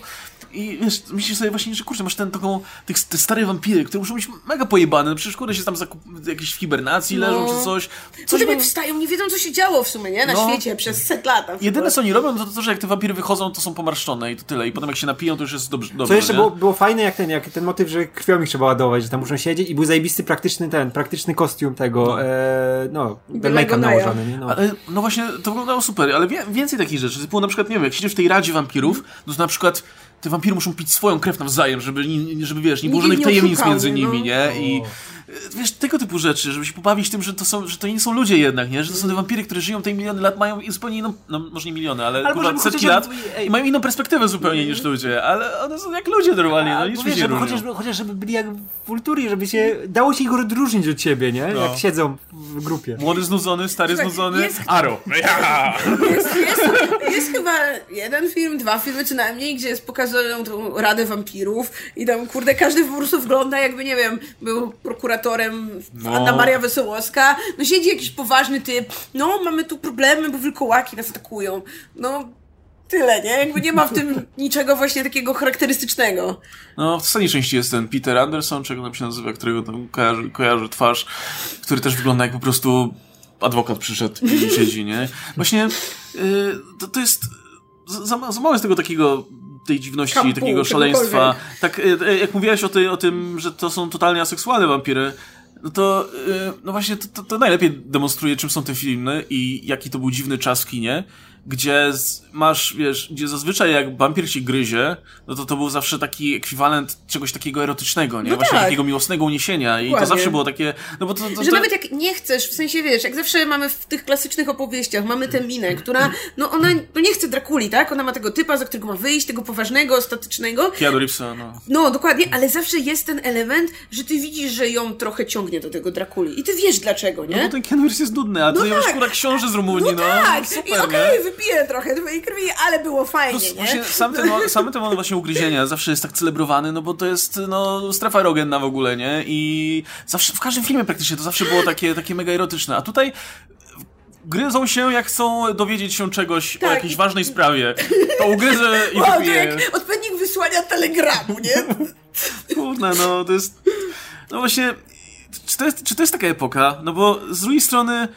I wiesz, myślisz sobie właśnie, że kurczę, masz ten taką, tych, te stare wampiry, które muszą być mega pojebane, no przecież kurde się tam zakup, jakieś w hibernacji No. leżą czy coś. Co coś sobie by- wstają, nie wiedzą, co się działo w sumie, nie? Na No. świecie przez set lat. Jedyne co oni robią, to to, że jak te wampiry wychodzą, to są pomarszczone i to tyle. I potem jak się napiją, to już jest dobrze. Co dobrze jeszcze nie? było, było fajne, jak ten, jak ten motyw, że krwią ich trzeba ładować, że tam muszą siedzieć i był zajebisty praktyczny ten, praktyczny kostium tego, no, e, no ten make-up nałożony, nie? No. Ale, no właśnie, to wyglądało super, ale wie, więcej takich rzeczy. Typu na przykład, nie wiem, jak siedzisz w tej radzie wampirów, no to na przykład te wampiry muszą pić swoją krew nawzajem, żeby, żeby wiesz, nie było żadnych tajemnic między nimi, no. nie? I wiesz, tego typu rzeczy, żeby się pobawić tym, że to są, że to nie są ludzie jednak, nie? Że to są te wampiry, które żyją tej miliony lat, mają zupełnie inną, no może nie miliony, ale Albo kurwa, setki chociaż- lat ej. i mają inną perspektywę zupełnie niż ludzie, ale one są jak ludzie normalnie, no nic wiesz, się żeby różnią. chociaż, chociaż żeby byli jak w kulturie, żeby się, dało się ich odróżnić od ciebie, nie? No. Jak siedzą w grupie. Młody znudzony, stary Słuchaj, znudzony, jest- Aro. Ja! Jest, jest, jest chyba jeden film, dwa filmy co najmniej, gdzie jest pokazują tą Radę Wampirów i tam, kurde, każdy po prostu wygląda jakby, nie wiem, był prokuratorem No. Anna Maria Wesołowska. No siedzi jakiś poważny typ, no mamy tu problemy, bo wilkołaki nas atakują. No... Tyle, nie? Jakby nie ma w tym niczego właśnie takiego charakterystycznego. No, w ostatniej części jest ten Peter Anderson, czego tam się nazywa, którego tam kojarzy, kojarzy twarz, który też wygląda jak po prostu adwokat przyszedł i siedzi, nie? Właśnie y, to, to jest za, za mało jest tego takiego tej dziwności, Kampu, takiego szaleństwa. Tak, y, jak mówiłaś o, tej, o tym, że to są totalnie aseksualne wampiry, no to, y, no właśnie, to, to, to najlepiej demonstruje, czym są te filmy i jaki to był dziwny czas w kinie, gdzie z, masz, wiesz, gdzie zazwyczaj jak wampir ci gryzie, no to to był zawsze taki ekwiwalent czegoś takiego erotycznego, nie? No Właśnie tak. takiego miłosnego uniesienia i to Dokładnie. zawsze było takie, no bo to, to, Że to nawet jak nie chcesz, w sensie wiesz, jak zawsze mamy w tych klasycznych opowieściach, mamy tę minę, która, no ona no nie chce Drakuli, tak? Ona ma tego typa, za którego ma wyjść, tego poważnego, statycznego. Keanu Reevesa, no. No, dokładnie, ale zawsze jest ten element, że ty widzisz, że ją trochę ciągnie do tego Drakuli. I ty wiesz dlaczego, nie? No bo ten Keanu Reeves jest nudny, a ty No masz tak. kurwa książę z Rumunii, no. no tak, Super, i okej, nie? Wypiję trochę twojej krwi, ale było fajnie, Plus nie? właśnie sam ten, sam ten moment właśnie ugryzienia zawsze jest tak celebrowany, no bo to jest no, strefa erogenna w ogóle, nie? I zawsze, w każdym filmie praktycznie to zawsze było takie, takie mega erotyczne, a tutaj gryzą się, jak chcą dowiedzieć się czegoś o Tak. jakiejś ważnej sprawie. To ugryzę i Wow, to wypiję. jak odpowiednik wysłania telegramu, nie? Kurde, no to jest... No właśnie, czy to, jest, czy to jest taka epoka? No bo z drugiej strony...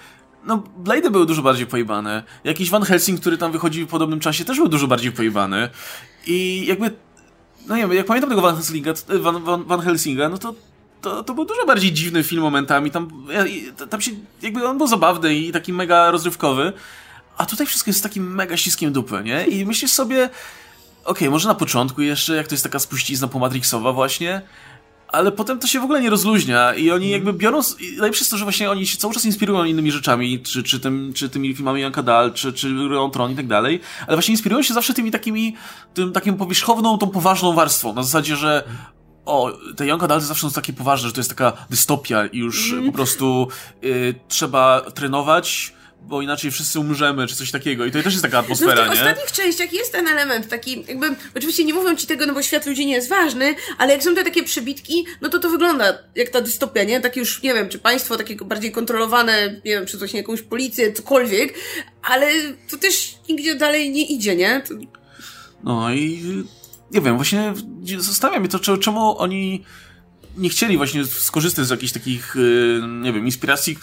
No, Blade były dużo bardziej pojebane. Jakiś Van Helsing, który tam wychodzi w podobnym czasie, też był dużo bardziej pojebany. I jakby... No nie wiem, jak pamiętam tego Van Helsinga, Van, Van, Van Helsinga no to to, to był dużo bardziej dziwny film momentami. Tam, tam się, jakby on był zabawny i taki mega rozrywkowy. A tutaj wszystko jest takim mega ściskiem dupy, nie? I myślisz sobie, okej, może na początku jeszcze, jak to jest taka spuścizna pomatrixowa właśnie, ale potem to się w ogóle nie rozluźnia i oni jakby biorą, najlepsze jest to, że właśnie oni się cały czas inspirują innymi rzeczami, czy, czy, tym, czy tymi filmami Janka Dahl, czy, czy Grą Tron i tak dalej, ale właśnie inspirują się zawsze tymi takimi, tym takim powierzchowną, tą poważną warstwą, na zasadzie, że o, te Janka Dahl zawsze są takie poważne, że to jest taka dystopia i już po prostu y, trzeba trenować, bo inaczej wszyscy umrzemy, czy coś takiego i to też jest taka No w atmosfera, tych nie? ostatnich częściach jest ten element taki, jakby, oczywiście nie mówią ci tego, no bo świat ludzi nie jest ważny, ale jak są te takie przebitki, no to to wygląda jak ta dystopia, nie? Takie już, nie wiem, czy państwo takie bardziej kontrolowane, nie wiem, czy właśnie jakąś policję, cokolwiek, ale to też nigdzie dalej nie idzie, nie? To, No i nie wiem, właśnie zastanawia mnie to, cze- czemu oni nie chcieli właśnie skorzystać z jakichś takich, y, nie wiem, inspiracji,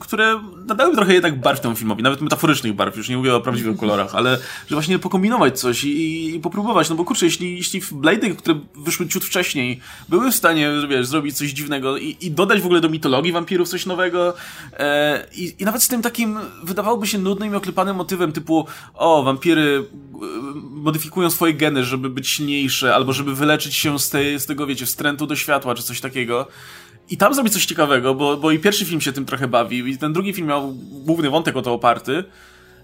które nadały trochę jednak barw temu filmowi, nawet metaforycznych barw, już nie mówię o prawdziwych kolorach, ale że właśnie pokombinować coś i, i popróbować, no bo kurczę, jeśli, jeśli Blade'y, które wyszły ciut wcześniej, były w stanie, wiesz, zrobić coś dziwnego i, i dodać w ogóle do mitologii wampirów coś nowego e, i, i nawet z tym takim wydawałoby się nudnym i oklepanym motywem typu o, wampiry e, modyfikują swoje geny, żeby być silniejsze, albo żeby wyleczyć się z, tej, z tego, wiecie, wstrętu do światła, czy coś takiego. I tam zrobić coś ciekawego, bo, bo i pierwszy film się tym trochę bawił, i ten drugi film miał główny wątek o to oparty.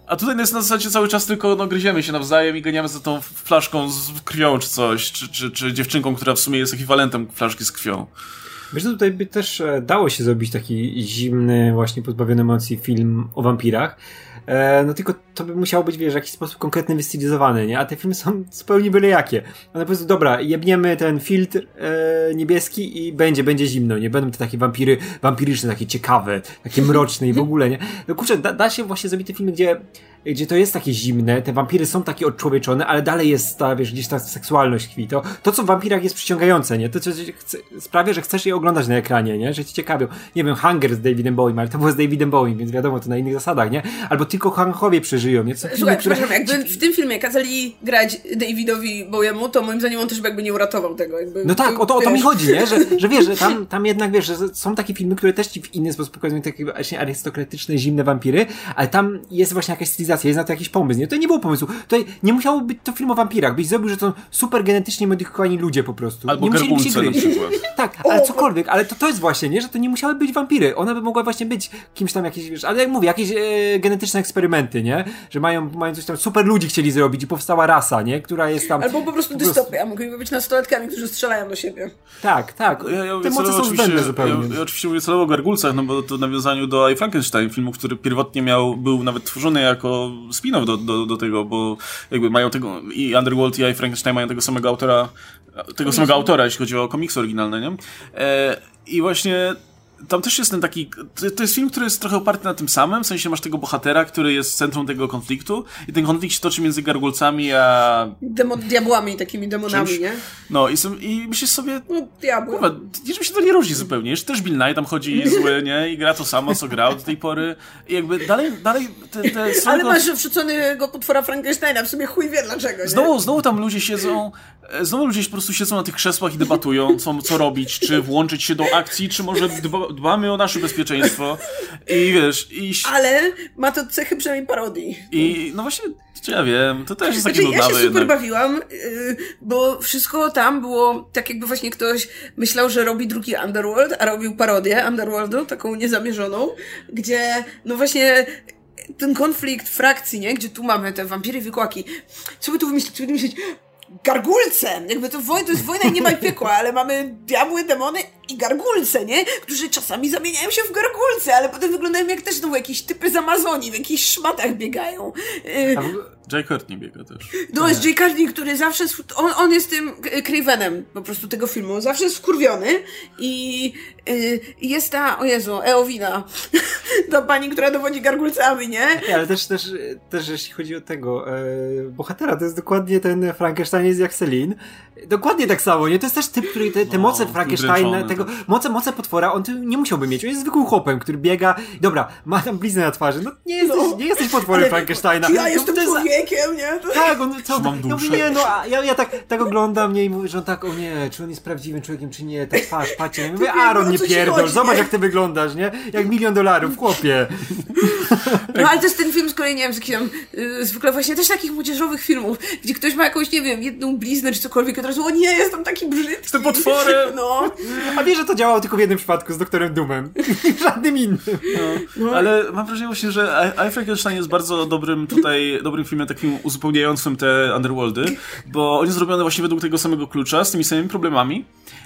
A tutaj jest na zasadzie cały czas tylko no, gryziemy się nawzajem i ganiamy za tą flaszką z krwią czy coś, czy, czy, czy dziewczynką, która w sumie jest ekwiwalentem flaszki z krwią. Wiesz, że tutaj by też e, dało się zrobić taki zimny, właśnie pozbawiony emocji film o wampirach. E, no tylko to by musiało być, wiesz, w jakiś sposób konkretny, wystylizowany, nie? A te filmy są zupełnie byle jakie. One po prostu, dobra, jebniemy ten filtr e, niebieski i będzie, będzie zimno, nie? Będą te takie wampiry, wampiryczne, takie ciekawe, takie mroczne i w ogóle, nie? No kurczę, da, da się właśnie zrobić te filmy, gdzie gdzie to jest takie zimne, te wampiry są takie odczłowieczone, ale dalej jest ta, wiesz, gdzieś ta seksualność tkwi. To, to co w wampirach jest przyciągające, nie? To, co chce, sprawia, że chcesz je oglądać na ekranie, nie? Że ci ciekawią. Nie wiem, Hunger z Davidem Bowie, ale to było z Davidem Bowie, więc wiadomo, to na innych zasadach, nie? Albo tylko Hankowie przeżyją, nie? To są filmy, Słuchaj, które... przepraszam, jakby w tym filmie kazali grać Davidowi Bowiemu, to moim zdaniem on też by jakby nie uratował tego. Jakby, No tak, o to, o to mi chodzi, nie? Że, że wiesz, że tam, tam jednak wiesz, że są takie filmy, które też ci w inny sposób pokazują takie właśnie arystokratyczne, zimne wampiry, ale tam jest właśnie jakaś stylizacja, jest na to jakiś pomysł, nie? To nie było pomysłu. Tutaj nie musiało być to film o wampirach, byś zrobił, że to są super genetycznie modyfikowani ludzie po prostu. Albo nie musieli się gryźć. przykład. Tak, ale cokolwiek, ale to, to jest właśnie, nie? Że to nie musiały być wampiry. One by mogły właśnie być kimś tam jakieś, wiesz, ale jak mówię, jakieś e, genetyczne eksperymenty, nie? Że mają, mają coś tam, super ludzi chcieli zrobić i powstała rasa, nie? Która jest tam... Albo po prostu dystopia, mogliby być nastolatkami, którzy strzelają do siebie. Tak, tak. Ja, ja Te moce są oczywiście- zbędne zupełnie. Ja, ja oczywiście mówię celowo o Gargulcach, no bo to w nawiązaniu do I Frankenstein, filmu, który pierwotnie miał, był nawet tworzony jako spin-off do, do, do tego, bo jakby mają tego, i Underworld i I Frankenstein mają tego samego autora, tego samego autora, jeśli chodzi o komiksy oryginalne, nie? E, I właśnie tam też jest ten taki, to, jest film, który jest trochę oparty na tym samym, w sensie masz tego bohatera, który jest centrum tego konfliktu i ten konflikt się toczy między gargulcami a... Demo, diabłami, takimi demonami, Czymś? nie? No i, są, i myślisz sobie, No, diabły. Kurwa, niczym się to nie różni zupełnie. Jeszcze też Bill Nye tam chodzi zły, nie? I gra to samo, co grał do tej pory. I jakby dalej, dalej te, te Ale masz wrzuconego potwora Frankensteina, w sumie chuj wie dlaczego, nie? Znowu, znowu tam ludzie siedzą, znowu ludzie po prostu siedzą na tych krzesłach i debatują, co, co robić, czy włączyć się do akcji, czy może dba, dbamy o nasze bezpieczeństwo. I wiesz, i, Ale ma to cechy przynajmniej parodii. i no właśnie, czy ja wiem, to też jest takie Znaczy, ja się super jednak. bawiłam, yy, bo wszystko tam było tak jakby właśnie ktoś myślał, że robi drugi Underworld, a robił parodię Underworldu, taką niezamierzoną, gdzie no właśnie ten konflikt frakcji, nie? Gdzie tu mamy te wampiry i wykłaki. Co by tu wymyślić? Co by tu wymyślić? Gargulce! Jakby to, woj, to jest wojna i nie ma piekła, ale mamy diabły, demony i gargulce, nie? Którzy czasami zamieniają się w gargulce, ale potem wyglądają jak też znowu jakieś typy z Amazonii, w jakichś szmatach biegają. Y, Jay Courtney biega też. no jest Jay Courtney, który zawsze, on, on jest tym Cravenem po prostu tego filmu, zawsze jest wkurwiony i y, jest ta, o Jezu, Eowina, ta pani, która dowodzi gargulcami, nie? Nie, ale też, też, też jeśli chodzi o tego e, bohatera, to jest dokładnie ten Frankenstein jest jak Selin. Dokładnie tak samo, nie? To jest też typ, który te, te No, moce Frankensteina, udręczony. tego, moce, moce potwora, on nie musiałby mieć. On jest zwykłym chłopem, który biega, dobra, ma tam bliznę na twarzy. No nie jesteś, No. nie jesteś potworem Ale Frankensteina. Ja no, jestem jest, człowiekiem, nie? Tak, on co? Mam Ja duszę. nie, no, a ja, ja tak, tak oglądam mnie i mówię, że on tak, o nie, czy on jest prawdziwym człowiekiem, czy nie, ta twarz, patrzcie. Ja mówię, Aaron, nie pierdol, chodzi, zobacz nie? jak ty wyglądasz, nie? Jak milion dolarów, chłopie. No ale to jest ten film z kolei, nie wiem, z jakim tam, y, zwykle właśnie też takich młodzieżowych filmów, gdzie ktoś ma jakąś, nie wiem, jedną bliznę czy cokolwiek, od razu, o nie, jestem taki brzydki. Jestem potworem! No. A wiesz, że to działało tylko w jednym przypadku z doktorem Doomem. W żadnym innym. No, ale mam wrażenie właśnie, że I, I Frankenstein jest bardzo dobrym tutaj, dobrym filmem takim uzupełniającym te Underworldy, bo on jest zrobiony właśnie według tego samego klucza, z tymi samymi problemami,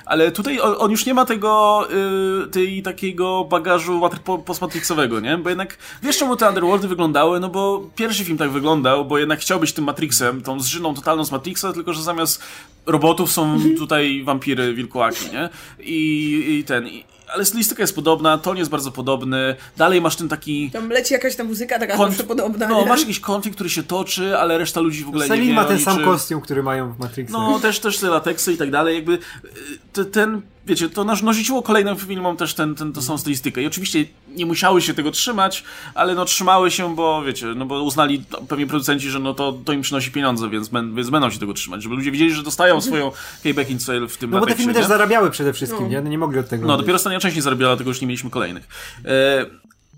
ale tutaj on, on już nie ma tego, y, tej takiego bagażu postmatrixowego, nie? Bo jednak, wiesz czemu te Underworldy wyglądały? No bo pierwszy film tak wyglądał, bo jednak chciał być tym Matrixem, tą zżyną totalną z Matrixa, tylko że zamiast robotów są tutaj wampiry, wilkołaki, nie? I, i ten... I, ale stylistyka jest podobna, ton jest bardzo podobny, dalej masz ten taki... Tam leci jakaś ta muzyka taka konf- podobna, No, nie? masz jakiś konflikt, który się toczy, ale reszta ludzi w ogóle nie Selin wie ma ten sam kostium, który mają w Matrixie. No, też, też te lateksy i tak dalej, jakby y, te, ten, wiecie, to nasz narzuciło kolejnym filmom też ten, ten, tą samą stylistykę i oczywiście nie musiały się tego trzymać, ale no trzymały się, bo wiecie, no bo uznali no, pewnie producenci, że no to, to im przynosi pieniądze, więc, ben, więc będą się tego trzymać, żeby ludzie wiedzieli, że dostają swoją payback in sale w tym No bo te filmy nie? też zarabiały przede wszystkim, nie? No nie mogli od tego No, odejść. dopiero ostatnia część nie zarobiła, dlatego już nie mieliśmy kolejnych. E,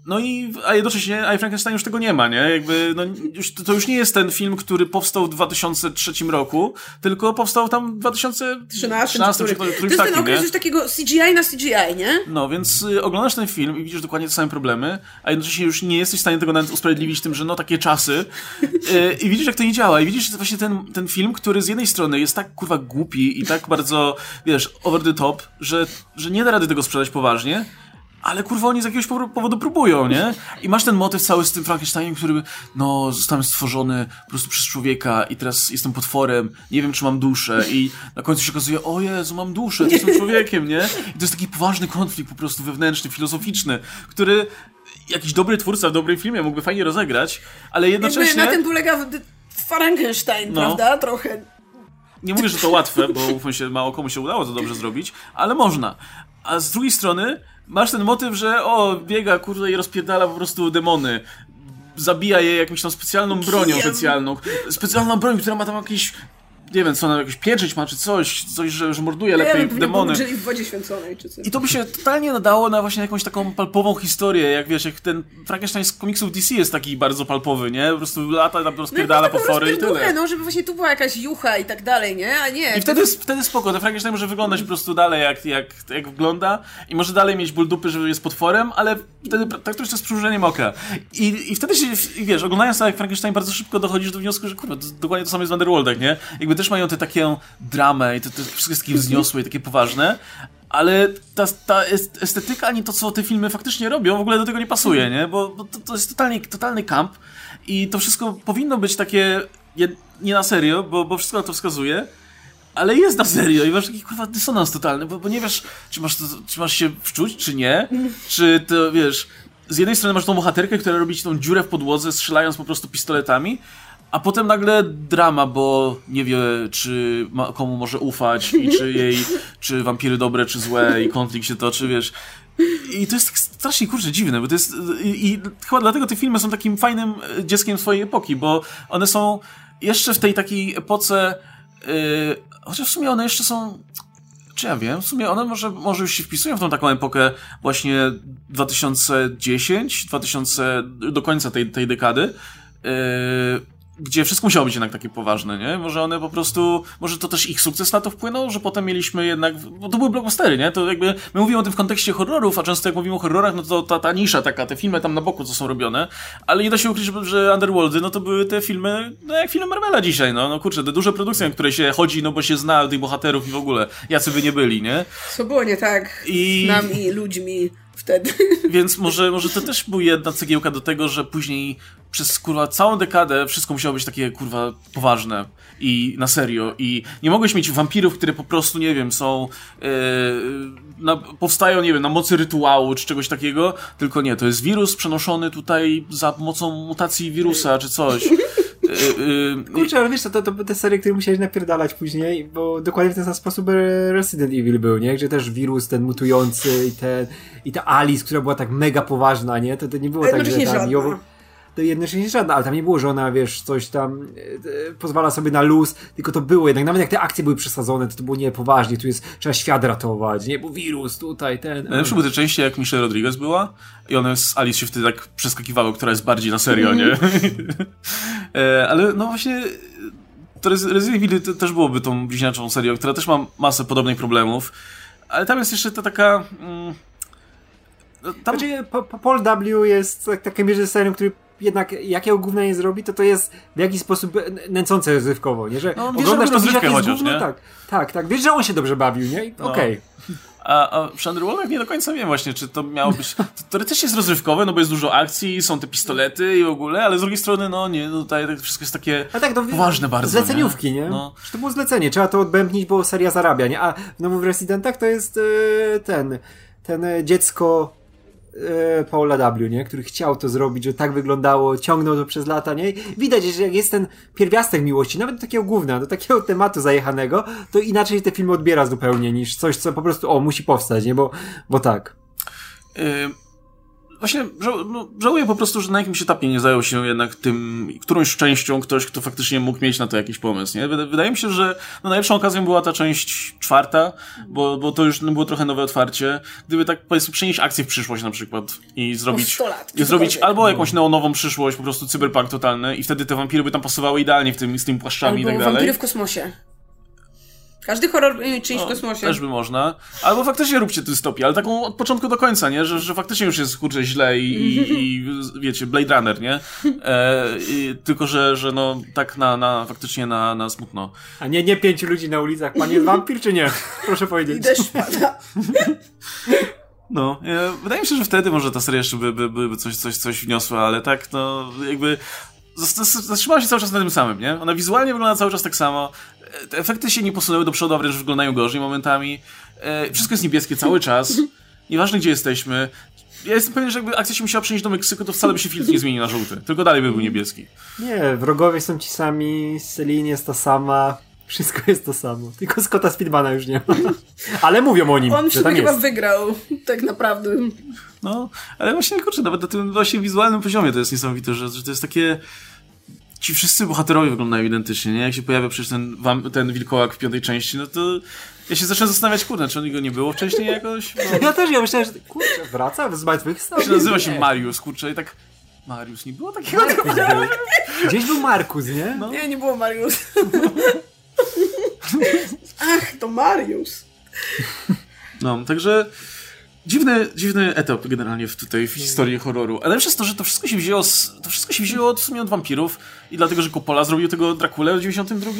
no i, a jednocześnie I Frankenstein już tego nie ma, nie? Jakby, no, już, to już nie jest ten film, który powstał w 2003 roku, tylko powstał tam w 2013 13, czy który, którymś to jest ten okres już takiego CGI na CGI, nie? No, więc y, oglądasz ten film i widzisz dokładnie te same problemy, a jednocześnie już nie jesteś w stanie tego nawet usprawiedliwić tym, że no takie czasy. Y, I widzisz, jak to nie działa. I widzisz właśnie ten, ten film, który z jednej strony jest tak kurwa głupi i tak bardzo, wiesz, over the top, że, że nie da rady tego sprzedać poważnie. Ale kurwa oni z jakiegoś powo- powodu próbują, nie? I masz ten motyw cały z tym Frankensteinem, który, no, zostałem stworzony po prostu przez człowieka i teraz jestem potworem, nie wiem, czy mam duszę i na końcu się okazuje, o Jezu, mam duszę, to jestem człowiekiem, nie? I to jest taki poważny konflikt po prostu wewnętrzny, filozoficzny, który jakiś dobry twórca w dobrym filmie mógłby fajnie rozegrać, ale Jakby jednocześnie... na tym polega Frankenstein, No. prawda? Trochę. Nie mówię, że to łatwe, bo mówmy się, mało komu się udało to dobrze zrobić, ale można. A z drugiej strony masz ten motyw, że o, biega, kurde, i rozpierdala po prostu demony. Zabija je jakąś tam specjalną bronią Kijem. specjalną. Specjalną broń, która ma tam jakieś, nie wiem, co ona, jakieś pieprzyć ma, czy coś, coś, że, że morduje lepiej Ja bym demony. Czyli w wodzie święconej, czy coś. I to by się totalnie nadało na właśnie jakąś taką palpową historię, jak wiesz, jak ten Frankenstein z komiksów DC jest taki bardzo palpowy, nie? Po prostu lata tam rozpierdala no, potwory i tyle. No, żeby właśnie tu była jakaś jucha i tak dalej, nie? A nie. I wtedy, wtedy spoko, ten Frankenstein może wyglądać po prostu dalej jak, jak, jak wygląda i może dalej mieć ból dupy, że jest potworem, ale wtedy tak to z przymrużeniem oka. I, I wtedy się, wiesz, oglądając tak jak Frankenstein bardzo szybko dochodzisz do wniosku, że kurwa, to dokładnie to samo jest w Underworldach, nie? Jakby też mają tę taką dramę i wszystko jest takie wzniosłe i takie poważne, ale ta, ta est- estetyka ani to, co te filmy faktycznie robią, w ogóle do tego nie pasuje, nie? Bo, bo to, to jest totalnie, totalny kamp i to wszystko powinno być takie je- nie na serio, bo, bo wszystko na to wskazuje, ale jest na serio i masz taki kurwa dysonans totalny, bo, bo nie wiesz, czy masz, to, czy masz się wczuć, czy nie, czy to wiesz, z jednej strony masz tą bohaterkę, która robi tą dziurę w podłodze, strzelając po prostu pistoletami, a potem nagle drama, bo nie wie, czy ma, komu może ufać i czy jej, czy wampiry dobre, czy złe i konflikt się toczy, wiesz. I to jest strasznie, kurczę, dziwne, bo to jest... I, i chyba dlatego te filmy są takim fajnym e, dzieckiem swojej epoki, bo one są jeszcze w tej takiej epoce... Yy, chociaż w sumie one jeszcze są... Czy ja wiem? W sumie one może, może już się wpisują w tą taką epokę właśnie 2010, 2000, do końca tej, tej dekady. Yy, gdzie wszystko musiało być jednak takie poważne, nie? Może one po prostu, może to też ich sukces na to wpłynął, że potem mieliśmy jednak, bo to były blockbustery, nie? To jakby, my mówimy o tym w kontekście horrorów, a często jak mówimy o horrorach, no to ta, ta nisza taka, te filmy tam na boku, co są robione, ale nie da się ukryć, że, Underworldy, no to były te filmy, no jak filmy Marvela dzisiaj, no, no kurczę, te duże produkcje, na które się chodzi, no bo się zna tych bohaterów i w ogóle, jacy by nie byli, nie? Co było nie tak I- z nami, ludźmi wtedy. Więc może, może to też był jedna cegiełka do tego, że później przez kurwa całą dekadę wszystko musiało być takie kurwa poważne i na serio. I nie mogłeś mieć wampirów, które po prostu, nie wiem, są. Yy, na, powstają, nie wiem, na mocy rytuału czy czegoś takiego, tylko nie, to jest wirus przenoszony tutaj za pomocą mutacji wirusa czy coś. Yy, Kurczę, ale wiesz co, to, to były te serie, które musiałeś napierdalać później, bo dokładnie w ten sam sposób e, Resident Evil był, nie? Gdzie też wirus ten mutujący i ten, i ta Alice, która była tak mega poważna, nie? To, to nie było tak, że tam... to jednocześnie żadna, ale tam nie było, że ona, wiesz, coś tam e, e, pozwala sobie na luz, tylko to było jednak, nawet jak te akcje były przesadzone, to to było niepoważnie, tu jest, trzeba świat ratować, nie? Bo wirus tutaj, ten... Najlepsze były te części, jak Michelle Rodriguez była i one z Alice się wtedy tak przeskakiwały, która jest bardziej na serio, nie? e, ale no właśnie to Resident Evil te- też byłoby tą bliźniaczą serią, która też ma masę podobnych problemów, ale tam jest jeszcze ta taka... Mm, no, tam, Znaczy, Paul W. jest tak, takim reżyserem, który jednak jakiego gówna nie zrobi, to to jest w jakiś sposób nęcące rozrywkowo, nie? Że No, on wie, oglądasz że to, wiesz, rozrywkę jest nie? tak, tak, tak, wiesz, że on się dobrze bawił, nie? No. Okej. A, a przy Underworldach nie do końca wiem właśnie, czy to miało być... To teoretycznie jest rozrywkowe, no bo jest dużo akcji, są te pistolety i w ogóle, ale z drugiej strony, no nie, no tutaj wszystko jest takie A tak, to poważne bardzo, Zleceniówki, nie? nie? No. Że to było zlecenie, trzeba to odbębnić, bo seria zarabia, nie? A w nowych Residentach to jest e, ten, ten e, dziecko Paula W., nie? Który chciał to zrobić, że tak wyglądało, ciągnął to przez lata, nie? Widać, że jak jest ten pierwiastek miłości, nawet do takiego gówna, do takiego tematu zajechanego, to inaczej te filmy odbiera zupełnie niż coś, co po prostu, o, musi powstać, nie? Bo, bo tak. Yy, Właśnie ża- no, żałuję po prostu, że na jakimś etapie nie zajął się jednak tym, którąś częścią ktoś, kto faktycznie mógł mieć na to jakiś pomysł, nie? Wyda- Wydaje mi się, że no, najlepszą okazją była ta część czwarta, bo, bo to już no, było trochę nowe otwarcie. Gdyby tak powiedzmy przenieść akcję w przyszłość na przykład i zrobić, 100 lat, i zrobić albo jakąś neonową przyszłość, po prostu cyberpunk totalny i wtedy te wampiry by tam pasowały idealnie w tym, z tymi płaszczami i Albo tak dalej. wampiry w kosmosie. Każdy horror y, czyjś w No, kosmosie. Też by można. Albo faktycznie róbcie dystopię, ale taką od początku do końca, nie? Że, że faktycznie już jest kurczę źle i, i, i wiecie, Blade Runner, nie? E, i, tylko, że, że no tak na, na faktycznie na, na smutno. A nie, nie pięciu ludzi na ulicach, pan jest wampir czy nie? Proszę I powiedzieć. deszcz pada. No, e, wydaje mi się, że wtedy może ta seria jeszcze by, by, by, coś, coś, coś wniosła, ale tak, no jakby zatrzymała się cały czas na tym samym, nie? Ona wizualnie wygląda cały czas tak samo. E, Te efekty się nie posunęły do przodu, a wręcz wyglądają gorzej momentami. E, Wszystko jest niebieskie cały czas. Nieważne, gdzie jesteśmy. Ja jestem pewien, że jakby akcja się musiała przenieść do Meksyku, to wcale by się filtr nie zmienił na żółty. Tylko dalej by był niebieski. Nie, wrogowie są ci sami, Celine jest ta sama, wszystko jest to samo. Tylko Scotta Speedmana już nie ma. Ale mówią o nim, On że chyba jest. wygrał, tak naprawdę. No, ale właśnie, kurczę, nawet na tym właśnie wizualnym poziomie to jest niesamowite, że, że to jest takie... Ci wszyscy bohaterowie wyglądają identycznie, nie? Jak się pojawia przecież ten, wam, ten wilkołak w piątej części, no to ja się zacząłem zastanawiać, kurde, czy go nie było wcześniej jakoś? Bo Ja też, ja myślałem, że kurczę, wraca z martwych się nazywa się Marius, kurczę, i tak... Marius, nie było takiego? Markus był. Gdzieś był Markus, nie? No. Nie, nie było Mariusz. Ach, to Mariusz. No, także dziwny, dziwny etap generalnie w, tutaj w historii horroru. Ale jest to, że to wszystko się wzięło z, to wszystko się wzięło od, w sumie od wampirów i dlatego, że Coppola zrobił tego Drakulę w 92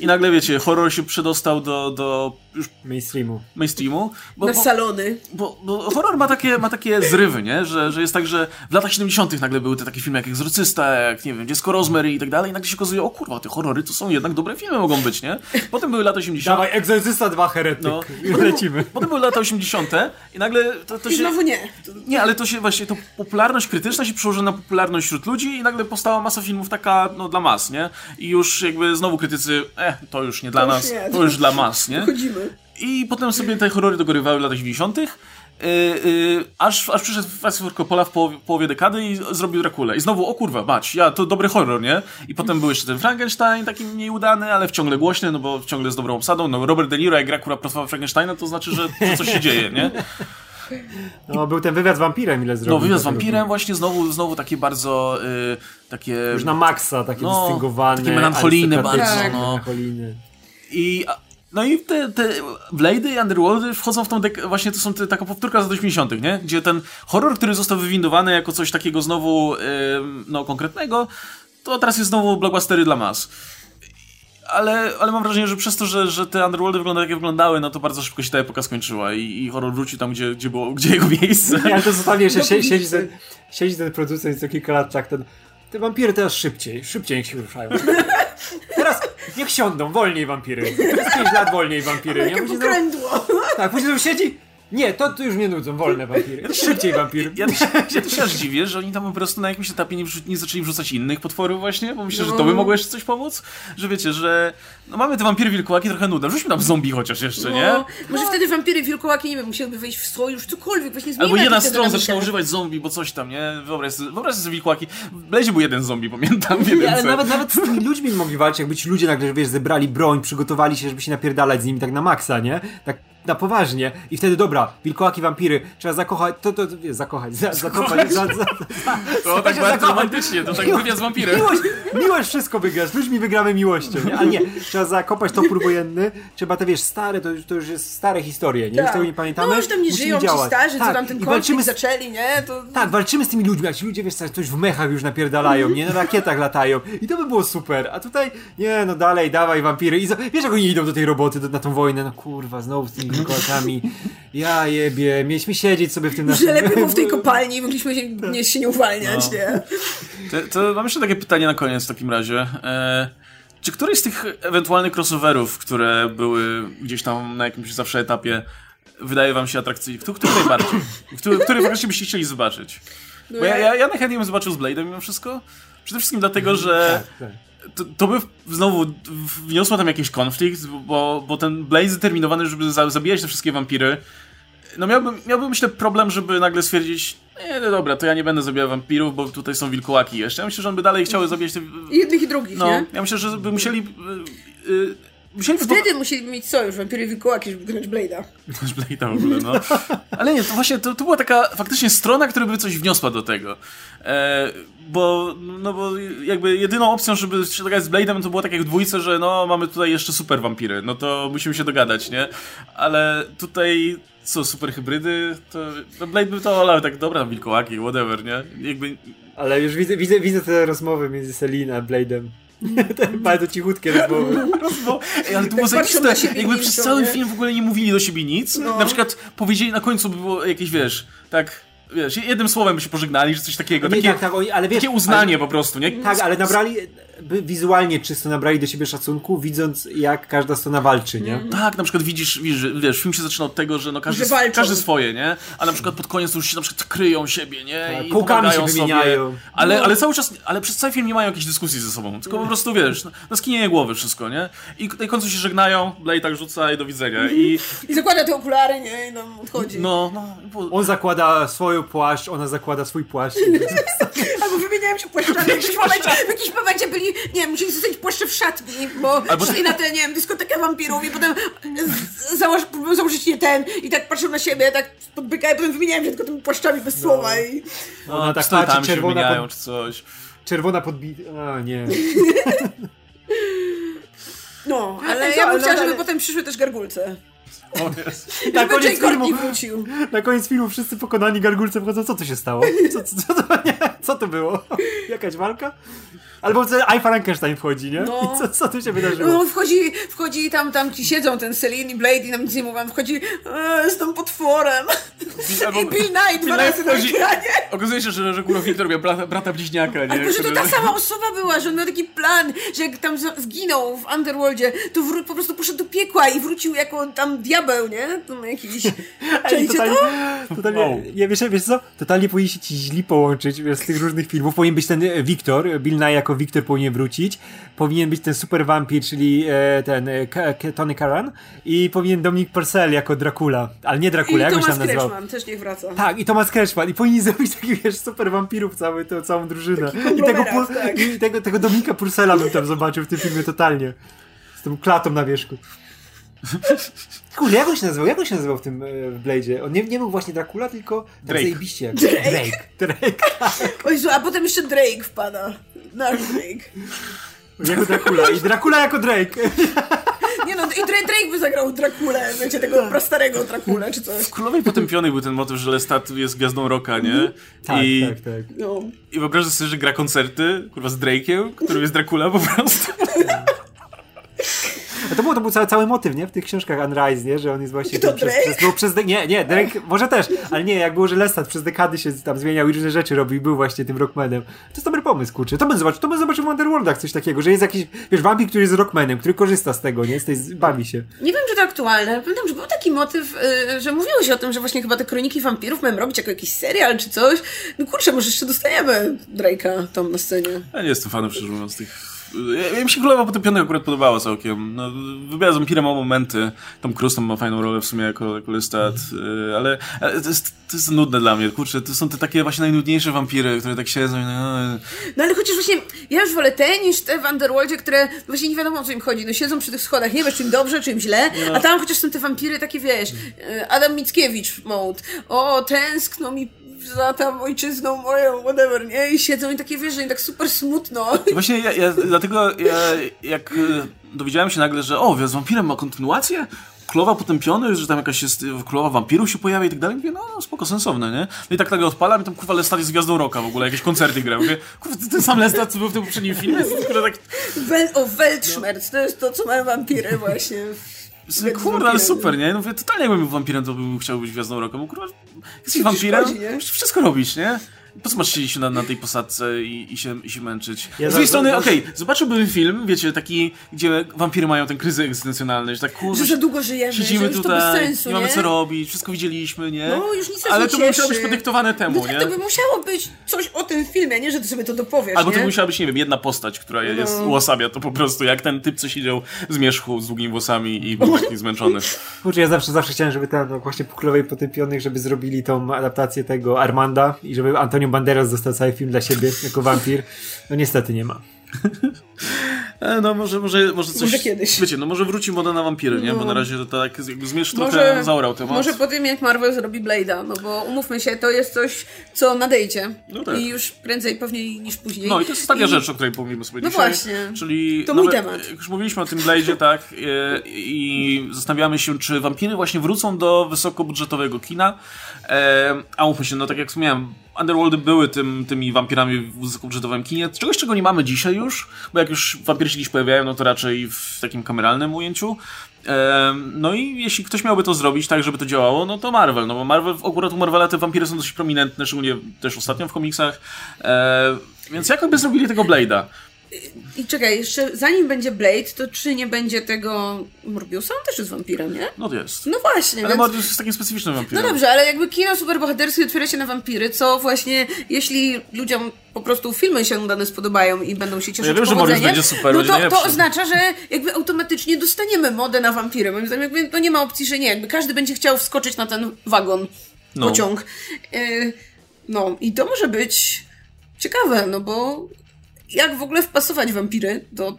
i nagle, wiecie, horror się przedostał do, do już Mainstreamu. mainstreamu. Bo, Na bo, salony. bo, bo horror ma takie, ma takie zrywy, nie? Że, że jest tak, że w latach 70 nagle były te takie filmy jak Egzorcysta, jak, nie wiem, Dziecko Rosemary i tak dalej i nagle się okazuje, o kurwa, te horrory to są jednak dobre filmy mogą być, nie? Potem były lata 80 Dawaj, Egzorcysta 2 heretyk. No. No. Lecimy. Potem były lata 80 i nagle to, to I się... znowu nie. Nie, ale to się właśnie, to popularność krytyczna się przełożyła na popularność wśród ludzi i nagle powstała masa filmów taka, no, dla mas, nie? I już jakby znowu krytycy, eh, to już nie dla To już nas, nie. to już dla mas, nie? Chodzimy. I potem sobie te horrory dogorywały w latach 90 yy, yy, aż, aż przyszedł Francis Coppola w połowie, połowie dekady i zrobił Drakulę. I znowu, o kurwa, bać, ja, to dobry horror, nie? I potem był jeszcze ten Frankenstein, taki mniej udany, ale ciągle głośny, no bo ciągle z dobrą obsadą. No Robert De Niro jak gra akurat profesora Frankensteina, to znaczy, że, że coś się dzieje, nie? No, był ten wywiad z wampirem, ile zrobił. No, wywiad z wampirem właśnie znowu, znowu takie bardzo y, takie... Już na maksa, takie No, dystyngowane. takie melancholijne bardzo, no. melancholijne. I, no i te, te Blade'y i Underworldy wchodzą w tą dek- właśnie to są te, taka powtórka z lat 80., nie? Gdzie ten horror, który został wywindowany jako coś takiego znowu, ym, no, konkretnego, to teraz jest znowu blockbustery dla mas. Ale, ale mam wrażenie, że przez to, że, że te Underworldy wyglądały jak wyglądały, no to bardzo szybko się ta epoka skończyła i, i horror wrócił tam, gdzie, gdzie, było, gdzie jego miejsce. Ale to zostawię jeszcze, Do sie- siedzi piwnicy. ten, siedzi ten producent co kilka lat tak, ten, te wampiry teraz szybciej, szybciej niech się ruszają. Teraz niech siądą, wolniej wampiry. Przez 5 lat wolniej wampiry. Nie? Jakie Później znowu, pokrętło. tak, później znowu siedzi, nie, to, to już mnie nudzą, wolne wampiry. Szybciej wampiry. Ja, ja, ja też się aż dziwię, że oni tam po prostu na jakimś etapie nie, nie zaczęli wrzucać innych potworów właśnie, bo myślę, że to by mogło jeszcze coś pomóc. Że wiecie, że no mamy te wampiry wilkołaki trochę nudne, wrzućmy tam zombie chociaż jeszcze, nie? No, może wtedy wampiry wilkołaki, nie wiem, musiałyby wejść w sojusz, cokolwiek, właśnie zmienić. Albo jedna strona zaczyna używać zombie, bo coś tam, nie? Wyobraź sobie, wyobraź sobie wilkołaki. W Blazie był jeden zombie, pamiętam, w Nie, ale nawet, nawet z tymi ludźmi mogli walczyć, jakby ci ludzie nagle, wiesz, zebrali broń, przygotowali się, żeby się napierdalać z nimi tak na maksa, nie? Tak na poważnie. I wtedy, dobra, wilkołaki, wampiry, trzeba zakochać, to, to, to wiesz, zakochać, za, zakochać, za, za, To tak bardzo zakochać. romantycznie, to tak wywiad z wampirem. Miłość, miłość wszystko wygrasz, z ludźmi wygramy miłością, nie? Ale nie, trzeba zakopać topór wojenny, trzeba te, wiesz, stare, to, już- to już jest stare historie, nie? Już tego nie pamiętamy. No już tam nie musimy żyją ci działać. starzy, co Tak, tam ten i walczymy z zaczęli, nie? To... tak, walczymy z tymi ludźmi, a ci ludzie, wiesz, coś w mechach już napierdalają, nie? Na rakietach latają. I to by było super. A tutaj, nie, no dalej, dawaj, wampiry. I za, wiesz, jak oni idą do tej roboty, do, na tą wojnę, no kurwa, znowu z tymi wilkołakami. Ja jebie, mieliśmy siedzieć sobie w tym Że lepiej było w tej kopalni, mogliśmy się nie, się nie uwalniać, No. nie? To, to mam jeszcze takie pytanie na koniec w takim razie. E, czy któryś z tych ewentualnych crossoverów, które były gdzieś tam na jakimś zawsze etapie, wydaje wam się atrakcyjny? Który, który najbardziej? Który, który faktycznie byście chcieli zobaczyć? Bo ja, ja, ja najchętniej bym zobaczył z Blade'em mimo wszystko. Przede wszystkim dlatego, że Tak, to, to by znowu wniosło tam jakiś konflikt, bo, bo ten Blade zdeterminowany, żeby za, zabijać te wszystkie wampiry, no miałbym, miałbym myślę problem, żeby nagle stwierdzić, nie, no dobra, to ja nie będę zabijał wampirów, bo tutaj są wilkołaki jeszcze. Ja myślę, że on by dalej chciały zabijać te... I jednych i drugich, No, nie? ja myślę, że by musieli... Yy, yy, musieli Wtedy musieliby mieć sojusz, wampiry i wilkołaki, żeby wygnąć Blade'a. Też Blade'a w ogóle, no. Ale nie, to właśnie, to, to była taka faktycznie strona, która by coś wniosła do tego. E, bo, no bo jakby jedyną opcją, żeby się dogadać z Blade'em, to było tak jak w dwójce, że no, mamy tutaj jeszcze super wampiry, no to musimy się dogadać, nie? Ale tutaj, co, super hybrydy, to, to Blade by to olał, tak, dobra, wilkołaki, whatever, nie? Jakby, Ale już widzę, widzę, widzę te rozmowy między Selina a Blade'em. Bardzo cichutkie rozmowy. Rozmo- Ej, ale to było na zajebiste. Jakby przez cały film w ogóle nie mówili do siebie nic. No. Na przykład powiedzieli na końcu by było jakieś, wiesz, tak, wiesz, jednym słowem by się pożegnali, czy coś takiego. Nie, Takie, tak, tak, oni- ale wiesz, takie uznanie po prostu, nie? Tak, ale nabrali, by wizualnie czysto nabrali do siebie szacunku, widząc jak każda strona walczy, nie? Tak, na przykład widzisz, widzisz, wiesz, film się zaczyna od tego, że no każdy, Że każdy swoje, nie? A na przykład pod koniec już się na przykład kryją siebie, nie? Tak, I pomagają się wymieniają. Sobie. Ale, No. ale cały czas, ale przez cały film nie mają jakiejś dyskusji ze sobą, tylko po prostu, wiesz, na skinienie głowy wszystko, nie? I na końcu się żegnają, Blade tak rzuca i do widzenia. I I zakłada te okulary, nie? I nam odchodzi. no, no, bo- On zakłada swoją płaszcz, ona zakłada swój płaszcz. Albo wymieniałem się płaszczami. W jakimś momencie, w byli, nie wiem, musieli zostać płaszcze w szatni, bo Albo- szli na tę, nie wiem, dyskotekę wampirów i potem z- założ, założyć nie ten i tak patrzą na siebie, tak podbyka i potem wymieniałem się tylko tymi płaszczami bez słowa i... no, Ona tak patrzy, się czerwona wymieniają, pod- czy coś. Czerwona podbita. A nie. No, ale Ale ja bym co, chciała, ale- żeby potem przyszły też gargulce. O jest. Na koniec filmu, wrócił. na koniec filmu wszyscy pokonani gargulce wchodzą. Co tu się stało? Co, co, co, to, nie, co to było? Jakaś walka? Albo I Frankenstein wchodzi, nie? No. I co, co tu się wydarzyło? No, wchodzi, wchodzi tam, tam ci siedzą, ten Celine i Blade i nam nic nie mówią, wchodzi, eee, jestem potworem. Albo- I Bill Nye dwa Bill na wchodzi- ekranie. Okazuje się, że, że Góra Wiktor miał brata, brata bliźniaka, nie? Ale że to ta sama osoba była, że on miał taki plan, że jak tam zginął w Underworldzie, to wró- po prostu poszedł do piekła i wrócił jako tam diabeł, nie? Tam jakiś... Totalnie, to? totalnie, Wow. nie, wiesz, wiesz co? Totalnie powinni się ci źli połączyć wiesz, z tych różnych filmów. Powinien być ten e, Wiktor, Bill Nye jako Wiktor powinien wrócić. Powinien być ten super wampir, czyli e, ten e, Tony Karan. I powinien Dominic Purcell jako Dracula. Ale nie Dracula, jak on się Thomas tam nazywał? Kretschmann też niech wraca. Tak, i Thomas Kretschmann. I powinni zrobić takich, wiesz, super wampirów cały, tą całą drużynę. I tego, tak. I tego, tego Dominika Purcella bym tam zobaczył w tym filmie totalnie. Z tą klatą na wierzchu. Kurde, jak on się nazywał? Jak on się nazywał w tym e, w Blade'zie? On nie, nie był właśnie Dracula, tylko tak Drake. zajebiście. Drake. Drake. Drake. O Jezu, a potem jeszcze Drake wpada. Nasz Drake. Jako Dracula. I Dracula jako Drake. Nie no, i Dra- Drake by zagrał Drakulę, wiecie, tego prastarego Drakulę, czy coś. W Królowej Potępionej był ten motyw, że Lestat jest gwiazdą rocka, nie? Tak, I, tak, tak. No. I wyobrażasz sobie, że gra koncerty, kurwa, z Drake'iem, który jest Dracula po prostu. A to, było, to był cały, cały motyw, nie? W tych książkach Unrise, nie? Że on jest właśnie... Kto, ten przez, przez, no, przez de- Nie, nie, Drake może też, ale nie, jak było, że Lestat przez dekady się tam zmieniał i różne rzeczy robił i był właśnie tym rockmanem. To jest dobry pomysł, kurczę. To bym zobaczył, to bym zobaczył w Underworldach coś takiego, że jest jakiś, wiesz, wampir, który jest rockmanem, który korzysta z tego, nie? Z tej, bawi się. Nie wiem, czy to aktualne, ale pamiętam, że był taki motyw, y, że mówiło się o tym, że właśnie chyba te kroniki wampirów mają robić jako jakiś serial czy coś. No kurczę, może jeszcze dostajemy Drake'a tam na scenie. Ja nie jestem fanem, szczerze mówiąc, tych... Ja, ja mi się Królowa Potępionej akurat podobała całkiem. No, wybiera z Vampirem ma momenty. Tom Cruise tam ma fajną rolę w sumie jako, jako Lestat, y, ale, ale to, jest, to jest nudne dla mnie. Kurczę, to są te takie właśnie najnudniejsze wampiry, które tak siedzą i no, No ale chociaż właśnie, ja już wolę te niż te w Underworldzie, które właśnie nie wiadomo o co im chodzi. No siedzą przy tych schodach, nie wiesz, czy im dobrze, czy im źle, a tam chociaż są te wampiry takie, wiesz, y, Adam Mickiewicz mode. O, tęskno mi za tam ojczyzną moją, whatever, nie? I siedzą i takie, wiesz, im tak super smutno. I Właśnie ja, ja dlatego ja, jak e, dowiedziałem się nagle, że o, z wampirem ma kontynuację, Królowa Potępiony, że tam jakaś jest, Królowa Wampirów się pojawia i tak dalej, mówię, no, no spoko, sensowne, nie? No i tak nagle odpalam i tam kurwa Lestat jest gwiazdą roka w ogóle, jakieś koncerty gra. Mówię, kurwa, ten sam Lestat, co był w tym poprzednim filmie? Jest, tak, Wel, o, Weltschmerz, to jest to, co mają wampiry właśnie. Z kurde, ale super, nie? No mówię, totalnie jakbym był wampirem, to bym chciał być gwiazdą roka, bo kurwa, jesteś wampirem, nie? musisz wszystko robić, nie? Po co masz siedzieć na, na tej posadce i, i, się, i się męczyć? Ja z drugiej strony, okej, zobaczyłbym film, wiecie, taki, gdzie wampiry mają ten kryzys egzystencjonalny, że tak kurde, Że długo żyjemy, siedzimy że już to bez tutaj, sensu, nie mamy co robić, wszystko widzieliśmy, nie? No, już nic Ale to musiało być podyktowane temu, No tak, nie? to by musiało być coś o tym filmie, nie? Że ty sobie to dopowiesz, Albo nie? to by musiała być, nie wiem, jedna postać, która jest, No. uosabia to po prostu, jak ten typ, co siedział z mieszchu z długimi włosami i był taki zmęczony. Kurczę, ja zawsze, zawsze chciałem, żeby tam no, właśnie po Królowej Potępionych, żeby zrobili tą adaptację tego Armanda i żeby Antonio Banderas dostał cały film dla siebie jako wampir. No niestety nie ma. E, no może, może, może coś... Może kiedyś. Wiecie, no może wróci moda na wampiry, nie? Bo No. na razie to tak jakby zmierz trochę zaorał temat. może po tym jak Marvel zrobi Blade'a, no bo umówmy się, to jest coś, co nadejdzie. No tak. I już prędzej pewnie niż później. No i to jest ostatnia I- rzecz, o której pomówimy sobie No dzisiaj. właśnie. Czyli To mój temat. Jak już mówiliśmy o tym Blade'zie, tak, e, i zastanawiamy się, czy wampiry właśnie wrócą do wysokobudżetowego kina. E, a mówmy się, no tak jak wspomniałem, Underworldy były tym, tymi wampirami w wysokobudżetowym kinie. Czegoś, czego nie mamy dzisiaj już, bo jak już wampiry się gdzieś pojawiają, no to raczej w takim kameralnym ujęciu. No i jeśli ktoś miałby to zrobić tak, żeby to działało, no to Marvel. No bo Marvel, akurat u Marvela te wampiry są dość prominentne, szczególnie też ostatnio w komiksach. E, więc jak by zrobili tego Blade'a? I czekaj, jeszcze zanim będzie Blade, to czy nie będzie tego Morbiusa? On też jest wampirem, nie? No jest. No właśnie, Ale więc... Morbius jest takim specyficznym wampirem. No dobrze, ale jakby kino superbohaterskie otwiera się na wampiry, co właśnie, jeśli ludziom po prostu filmy się dane spodobają i będą się cieszyć Ja wiem, że Morbius będzie super, no będzie to, to oznacza, że jakby automatycznie dostaniemy modę na wampiry. Moim zdaniem jakby to nie ma opcji, że nie. Jakby każdy będzie chciał wskoczyć na ten wagon, No. pociąg. Yy, no i to może być ciekawe, no bo jak w ogóle wpasować wampiry do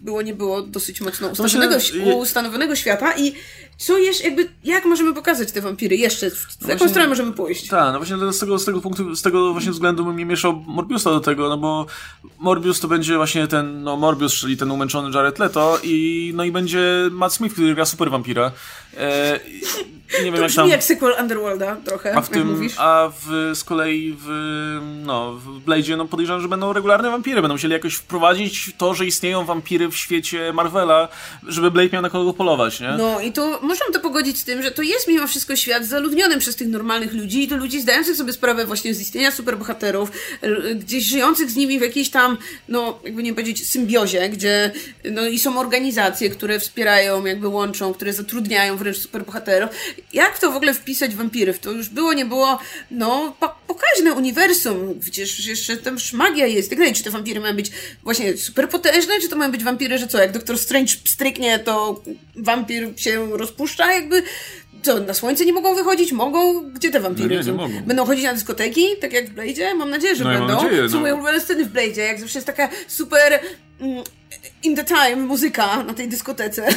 było nie było dosyć mocno ustanowionego, ustanowionego świata i co jeszcze, jakby, jak możemy pokazać te wampiry jeszcze? W, w jaką właśnie- stronę możemy pójść? Tak, no właśnie z tego, z tego punktu, z tego właśnie względu bym nie mieszał Morbiusa do tego, no bo Morbius to będzie właśnie ten, no Morbius, czyli ten umęczony Jared Leto i no i będzie Matt Smith, który gra super wampira. E, nie wiem jak tam... jak sequel Underworlda trochę, A w tym, mówisz. a w, z kolei w, no, w Blade'zie no podejrzewam, że będą regularne wampiry. Będą musieli jakoś wprowadzić to, że istnieją wampiry w świecie Marvela, żeby Blade miał na kogo polować, nie? No i to można to pogodzić z tym, że to jest mimo wszystko świat zaludniony przez tych normalnych ludzi i to ludzi zdających sobie sprawę właśnie z istnienia superbohaterów, gdzieś żyjących z nimi w jakiejś tam, no jakby nie powiedzieć, symbiozie, gdzie no i są organizacje, które wspierają, jakby łączą, które zatrudniają wręcz superbohaterów. Jak to w ogóle wpisać wampiry? W to już było, nie było, no pokaźne uniwersum, przecież jeszcze tam magia jest, tak dalej. Czy te wampiry mają być właśnie superpotężne, czy to mają być wampiry, że co, jak doktor Strange stryknie, to wampir się rozpuszcza, jakby co, na słońce nie mogą wychodzić? Mogą? Gdzie te wampiry No nie, nie są? mogą. Będą chodzić na dyskoteki, tak jak w Blade'zie? Mam nadzieję, że No ja mam będą. nadzieję, Są no. moje ulubione sceny w Blade'zie, jak zawsze jest taka super mm, In the Time muzyka na tej dyskotece.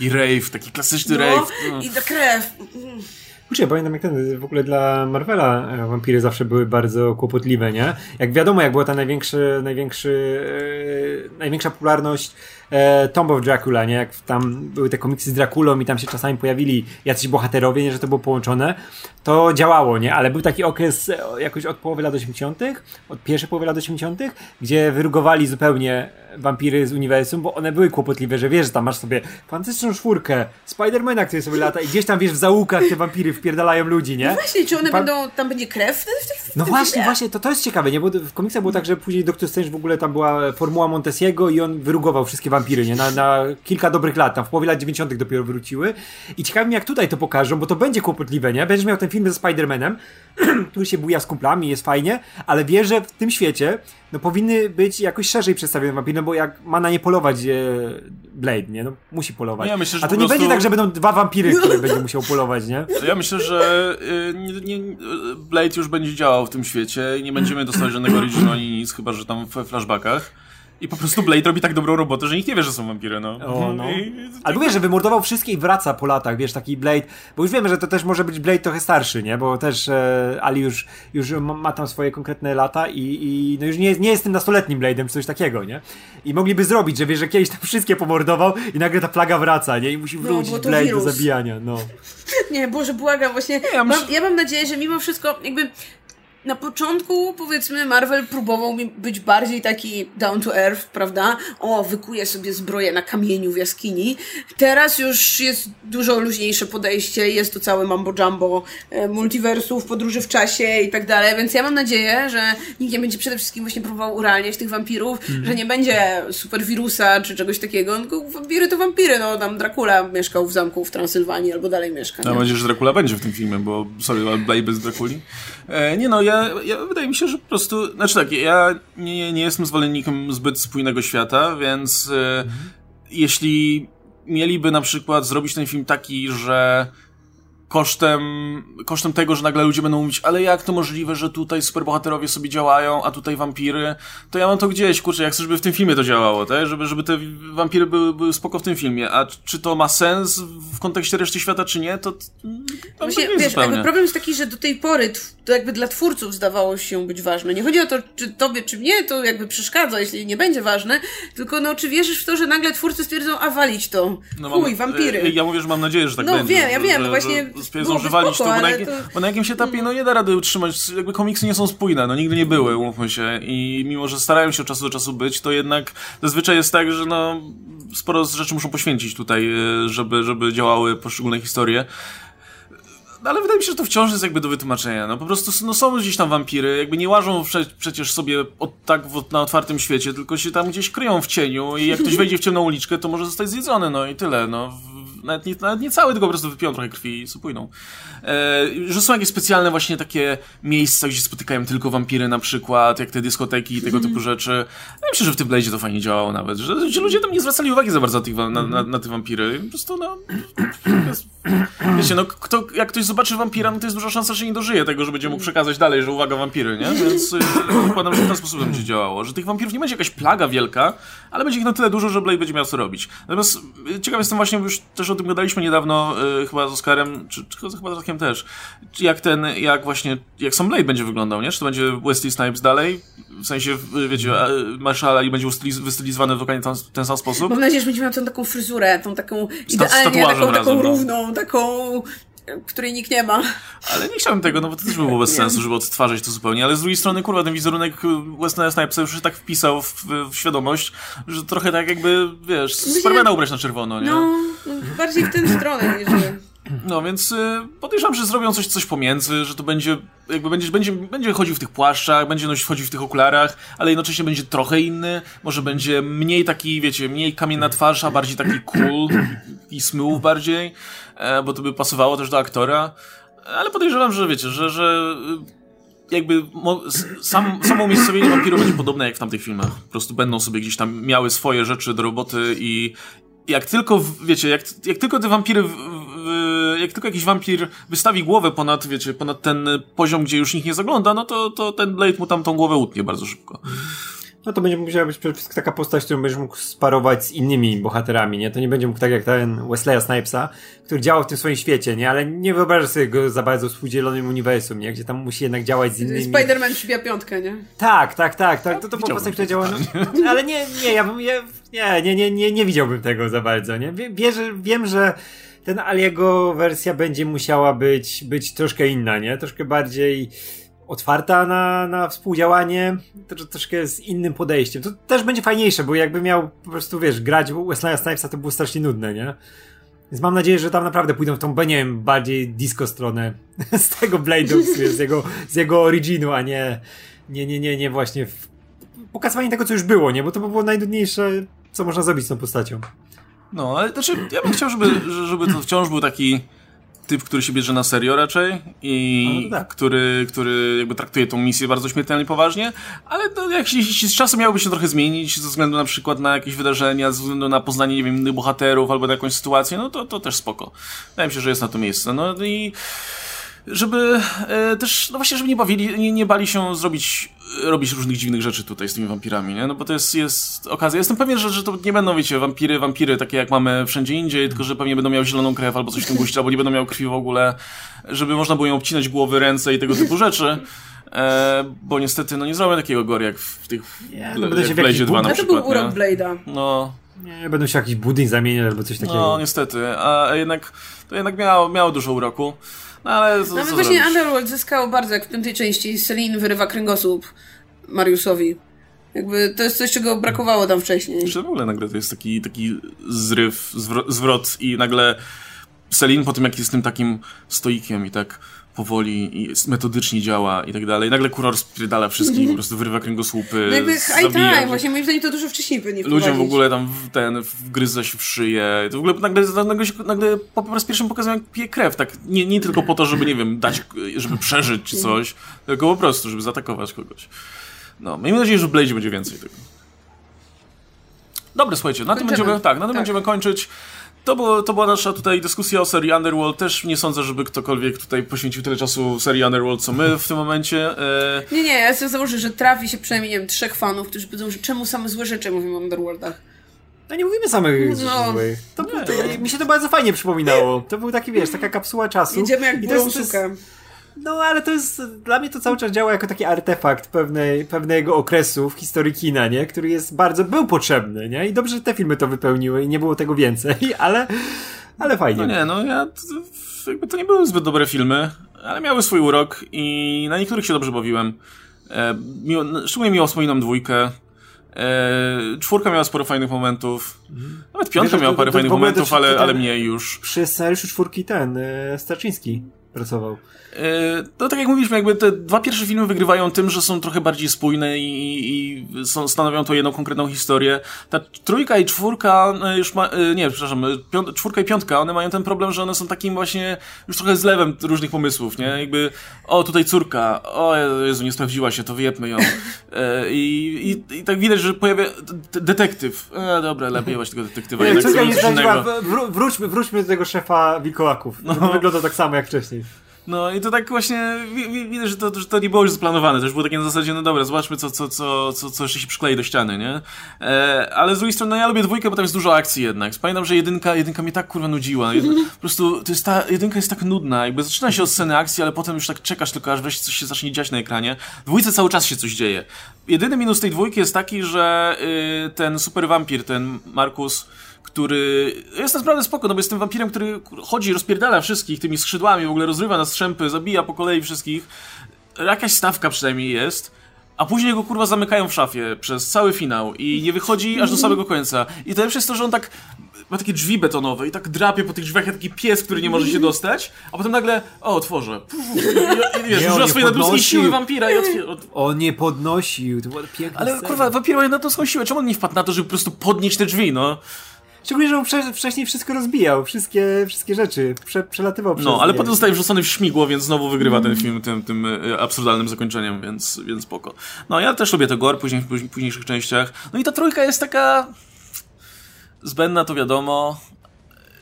I rave, taki klasyczny No, rave. No. i ta krew. Kurczę, ja pamiętam jak ten, w ogóle dla Marvela e, wampiry zawsze były bardzo kłopotliwe, nie? Jak wiadomo, jak była ta największy, największy, e, największa popularność e, Tomb of Dracula, nie? Jak tam były te komiksy z Draculą i tam się czasami pojawili jacyś bohaterowie, nie? Że to było połączone, to działało, nie? Ale był taki okres e, jakoś od połowy lat 80., od pierwszej połowy lat 80., gdzie wyrugowali zupełnie wampiry z uniwersum, bo one były kłopotliwe, że wiesz, że tam masz sobie fantastyczną czwórkę, Spidermana, który sobie lata i gdzieś tam, wiesz, w zaułkach te wampiry wpierdalają ludzi, nie? Właśnie, czy one będą, tam będzie krew w tych w No właśnie, właśnie, to, to jest ciekawe, nie? Bo w komiksach było tak, że później Doktor Strange w ogóle tam była formuła Montesiego i on wyrugował wszystkie wampiry, nie? Na, na kilka dobrych lat, tam w połowie lat 90. dopiero wróciły. I ciekawe mnie, jak tutaj to pokażą, bo to będzie kłopotliwe, nie? Będziesz miał ten film ze Spider-Manem, który się buja z kumplami, jest fajnie, ale wiesz, że w tym świecie no powinny być jakoś szerzej przedstawione wampiry, no bo jak ma na nie polować e, Blade, nie? No musi polować. No ja myślę, A to nie prostu- będzie tak, że będą dwa wampiry, które będzie musiał polować, nie? Ja myślę, że y, nie, nie, Blade już będzie działał w tym świecie i nie będziemy dostawać żadnego originu ani nic, chyba że tam w flashbackach. I po prostu Blade robi tak dobrą robotę, że nikt nie wie, że są wampiry, no. O, no. I, Albo wiesz, że wymordował wszystkie i wraca po latach, wiesz, taki Blade, bo już wiemy, że to też może być Blade trochę starszy, nie, bo też e, Ali już, już ma, tam swoje konkretne lata i, i no już nie jest, nie jest tym nastoletnim Blade'em, czy coś takiego, nie? I mogliby zrobić, że wiesz, że kiedyś tam wszystkie pomordował i nagle ta plaga wraca, nie? I musi wrócić bo to Blade wirus. do zabijania, no. Nie, Boże, błagam, właśnie. ja mam, ja mam nadzieję, że mimo wszystko, jakby. Na początku, powiedzmy, Marvel próbował mi być bardziej taki down to earth, prawda? O, wykuje sobie zbroję na kamieniu w jaskini. Teraz już jest dużo luźniejsze podejście, jest to całe mambo jumbo e, multiversów, podróży w czasie i tak dalej, więc ja mam nadzieję, że nikt nie będzie przede wszystkim właśnie próbował urealniać tych wampirów, że nie będzie superwirusa czy czegoś takiego, tylko wampiry to wampiry, no tam Dracula mieszkał w zamku w Transylwanii albo dalej mieszka. Mam nadzieję, że Dracula będzie w tym filmie, bo sorry, ale bez Draculi. E, nie no, ja, ja wydaje mi się, że po prostu, znaczy tak, ja nie, nie jestem zwolennikiem zbyt spójnego świata, więc e, jeśli mieliby na przykład zrobić ten film taki, że kosztem, kosztem tego, że nagle ludzie będą mówić, ale jak to możliwe, że tutaj superbohaterowie sobie działają, a tutaj wampiry, to ja mam to gdzieś, kurczę, jak chcę, żeby w tym filmie to działało, tak? Żeby, żeby te wampiry były, były spoko w tym filmie, a czy to ma sens w kontekście reszty świata, czy nie, to... to Właśnie, wiesz, problem jest taki, że do tej pory to jakby dla twórców zdawało się być ważne. Nie chodzi o to, czy tobie, czy mnie to jakby przeszkadza, jeśli nie będzie ważne, tylko no, czy wierzysz w to, że nagle twórcy stwierdzą, a walić to. No Chuj, mam- wampiry. e, Ja mówię, że mam nadzieję, że tak No, będzie. wiem, ja że- wiem, że, no właśnie Spoko, to, bo na, ale jakie, to- bo na jakimś etapie no nie da rady utrzymać, jakby komiksy nie są spójne, no nigdy nie były, umówmy się. I mimo, że starają się od czasu do czasu być, to jednak zazwyczaj jest tak, że no sporo rzeczy muszą poświęcić tutaj, e, żeby, żeby działały poszczególne historie. No, ale wydaje mi się, że to wciąż jest jakby do wytłumaczenia. No po prostu no, są gdzieś tam wampiry, jakby nie łażą prze, przecież sobie od, tak w, na otwartym świecie, tylko się tam gdzieś kryją w cieniu i jak ktoś wejdzie w ciemną uliczkę, to może zostać zjedzony, no i tyle. No. Nawet nie, nawet nie cały, tylko po prostu wypiją trochę krwi i supłyną. E, że są jakieś specjalne właśnie takie miejsca, gdzie spotykają tylko wampiry na przykład, jak te dyskoteki i tego typu rzeczy. Ja myślę, że w tym Blade'zie to fajnie działało nawet, że, że ludzie tam nie zwracali uwagi za bardzo na, na, na, na te wampiry. Po prostu no... Wiecie, no kto, jak ktoś zobaczy wampira, no to jest duża szansa, że nie dożyje tego, że będzie mógł przekazać dalej, że uwaga, wampiry, nie? Więc y, zakładam, że w ten sposób będzie działało. Że tych wampirów nie będzie jakaś plaga wielka, ale będzie ich na tyle dużo, że Blade będzie miał co robić. Natomiast y, ciekaw jestem właśnie, już też o tym gadaliśmy niedawno, y, chyba z Oscarem, czy, czy chyba z Oscarem też, jak ten, jak właśnie, jak sam Blade będzie wyglądał, nie? Czy to będzie Wesley Snipes dalej? W sensie, wiecie, a, Marshall Ali będzie ustyliz- wystylizowany w dokładnie ten, ten sam sposób? Mam nadzieję, że będzie miał tą taką fryzurę, tą taką idealnie, taką, taką razem, no. równą, taką, e, której nikt nie ma. Ale nie chciałem tego, no bo to też by było bez sensu, żeby odtwarzać to zupełnie. Ale z drugiej strony, kurwa, ten wizerunek Wesley Snipesa już się tak wpisał w, w świadomość, że trochę tak jakby, wiesz, Supermana ubrać na czerwono, nie? No, no bardziej w tę stronę niż... No więc y, podejrzewam, że zrobią coś, coś pomiędzy, że to będzie, jakby będzie, będzie, będzie chodził w tych płaszczach, będzie nosić, chodził w tych okularach, ale jednocześnie będzie trochę inny, może będzie mniej taki, wiecie, mniej kamienna twarz, a bardziej taki cool i smooth bardziej, e, bo to by pasowało też do aktora, ale podejrzewam, że wiecie, że, że y, jakby sam, samo umiejscowienie wampiru będzie podobne jak w tamtych filmach. Po prostu będą sobie gdzieś tam miały swoje rzeczy do roboty i jak tylko, wiecie, jak, jak tylko te wampiry, jak tylko jakiś wampir wystawi głowę ponad, wiecie, ponad ten poziom, gdzie już nikt nie zagląda, no to, to ten Blade mu tam tą głowę utnie bardzo szybko. no to będzie musiała być przede wszystkim taka postać, którą będziesz mógł sparować z innymi bohaterami, nie? To nie będzie mógł tak jak ten Wesleya Snipesa, który działał w tym swoim świecie, nie? Ale nie wyobrażasz sobie go za bardzo w współdzielonym uniwersum, nie? Gdzie tam musi jednak działać z innymi... Spider-Man przybija piątkę, nie? Tak, tak, tak, tak. To, to była Widziałbym postać, która to działa... No, ale nie, nie, ja bym... Ja, nie, nie, nie, nie, nie widziałbym tego za bardzo, nie? Wie, wiem, że ten Aliego wersja będzie musiała być, być troszkę inna, nie? Troszkę bardziej otwarta na, na współdziałanie, to, troszkę z innym podejściem. To też będzie fajniejsze, bo jakby miał po prostu, wiesz, grać Wesley'a Snipesa, to było strasznie nudne, nie? Więc mam nadzieję, że tam naprawdę pójdą w tą, nie wiem, bardziej disco stronę z tego Blade'u, z jego, z jego originu, a nie, nie, nie, nie, nie właśnie w pokazywanie tego, co już było, nie? Bo to by było najnudniejsze, co można zrobić z tą postacią. No, ale znaczy, ja bym chciał, żeby, żeby to wciąż był taki typ, który się bierze na serio raczej i no tak. który, który jakby traktuje tą misję bardzo śmiertelnie poważnie, ale to jak się, jeśli z czasem miałoby się trochę zmienić ze względu na przykład na jakieś wydarzenia, ze względu na poznanie, nie wiem, innych bohaterów albo na jakąś sytuację, no to, to też spoko. Wydaje mi się, że jest na to miejsce. No i żeby e, też, no właśnie, żeby nie bawili, nie, nie bali się zrobić, robić różnych dziwnych rzeczy tutaj z tymi wampirami, nie? No bo to jest, jest okazja. Jestem pewien, że, że to nie będą, wiecie, wampiry, wampiry takie jak mamy wszędzie indziej, tylko że pewnie będą miały zieloną krew albo coś w tym guście, albo nie będą miały krwi w ogóle, żeby można było ją obcinać głowy, ręce i tego typu rzeczy. E, bo niestety, no nie zrobię takiego gore jak w tych, Nie, w, no będę się jak w Blazie 2 na A to przykład, był urok? Blade'a. No, Nie, będą się jakiś budyń zamieniać albo coś takiego. no niestety, a jednak, to jednak miało, miało dużo uroku. No ale co, Nawet co właśnie zrobić? Underworld zyskało bardzo, jak w piątej części Celine wyrywa kręgosłup Mariusowi. Jakby to jest coś, czego brakowało tam wcześniej. Że w ogóle nagle to jest taki, taki zryw, zwro- zwrot i nagle Selin po tym, jak jest tym takim stoikiem i tak powoli i metodycznie działa i tak dalej. Nagle kuror spierdala wszystkich, po prostu wyrywa kręgosłupy, No jakby high time, właśnie moim zdaniem to dużo wcześniej powinni Ludziom w ogóle tam w ten, wgryza się w szyję. To w ogóle nagle, nagle, się, nagle po, po raz pierwszy pokazują, jak pije krew. Tak, nie, nie tylko po to, żeby, nie wiem, dać, żeby przeżyć czy coś, tylko po prostu, żeby zaatakować kogoś. No, miejmy nadzieję, że w Blade'zie będzie więcej tego. Dobra, słuchajcie, na tym będziemy, tak, na tym Tak. będziemy kończyć. To, było, to była nasza tutaj dyskusja o serii Underworld. Też nie sądzę, żeby ktokolwiek tutaj poświęcił tyle czasu serii Underworld, co my w tym momencie. E, Nie, nie, ja sobie założę, że trafi się przynajmniej, nie wiem, trzech fanów, którzy powiedzą, że czemu same złe rzeczy mówimy o Underworldach. No nie mówimy samych No. złych. To, było- to, mi się to bardzo fajnie przypominało. To był taki, wiesz, taka kapsuła czasu. Jedziemy jak I to jest- to jest- sukę. No ale to jest, dla mnie to cały czas działa jako taki artefakt pewnej, pewnego okresu w historii kina, nie? Który jest bardzo, był potrzebny, nie? I dobrze, że te filmy to wypełniły i nie było tego więcej, ale, ale fajnie. No nie, no ja. to- Jakby to nie były zbyt dobre filmy, ale miały swój urok i na niektórych się dobrze bawiłem. E, miło, szczególnie miło wspominam dwójkę. E, czwórka miała sporo fajnych momentów. Nawet piątka Wiesz, miała to- parę to- fajnych w ogóle momentów, to- to- ale, to- ale mniej już. Przy scenariuszu czwórki ten, e, Starczyński pracował. E, No tak jak mówiliśmy, jakby te dwa pierwsze filmy wygrywają tym, że są trochę bardziej spójne i, i są, stanowią to jedną konkretną historię. Ta trójka i czwórka e, już ma, e, nie, przepraszam, e, piąt, czwórka i piątka, one mają ten problem, że one są takim właśnie już trochę zlewem różnych pomysłów, nie? Jakby, o tutaj córka, o Jezu, nie sprawdziła się, to wyjebmy ją. I, i, i tak widać, że pojawia detektyw. E, dobra, lepiej jebać tego detektywa. Nie, córka nie wró- wróćmy, wróćmy do tego szefa wilkołaków. No. Wygląda tak samo jak wcześniej. No i to tak właśnie wi- wi- widać, że to, że to nie było już zaplanowane. To już było takie na zasadzie, no dobra, zobaczmy, co, co, co, co, co się przyklei do ściany, nie? E, ale z drugiej strony, no ja lubię dwójkę, bo tam jest dużo akcji jednak. Pamiętam, że jedynka, jedynka mnie tak kurwa nudziła. Jedna, po prostu to jest ta, jedynka jest tak nudna. Jakby zaczyna się od sceny akcji, ale potem już tak czekasz tylko, aż wreszcie coś się zacznie dziać na ekranie. W dwójce cały czas się coś dzieje. Jedyny minus tej dwójki jest taki, że y, ten super wampir, ten Markus, który jest naprawdę spoko, no bo jest tym wampirem, który chodzi, rozpierdala wszystkich tymi skrzydłami, w ogóle rozrywa na strzępy, zabija po kolei wszystkich. Jakaś stawka przynajmniej jest. A później go kurwa zamykają w szafie przez cały finał i nie wychodzi aż do samego końca. I to lepsze jest to, że on tak ma takie drzwi betonowe i tak drapie po tych drzwiach jak taki pies, który nie może się dostać, a potem nagle, o, otworzę. I, wiesz, używa swojej nadludzkiej siły wampira i otwiera. On nie podnosił, to była piękna Ale scena. kurwa, wampir ma nadludzką siłę, czemu on nie wpadł na to, żeby po prostu podnieść te drzwi, no? Szczególnie, że on wcze- wcześniej wszystko rozbijał, wszystkie, wszystkie rzeczy, prze, przelatywał przez No, ale nie. potem zostaje wrzucony w śmigło, więc znowu wygrywa ten film tym, tym e, absurdalnym zakończeniem, więc, więc spoko. No, ja też lubię to gore później, w póź- późniejszych częściach. No i ta trójka jest taka zbędna, to wiadomo.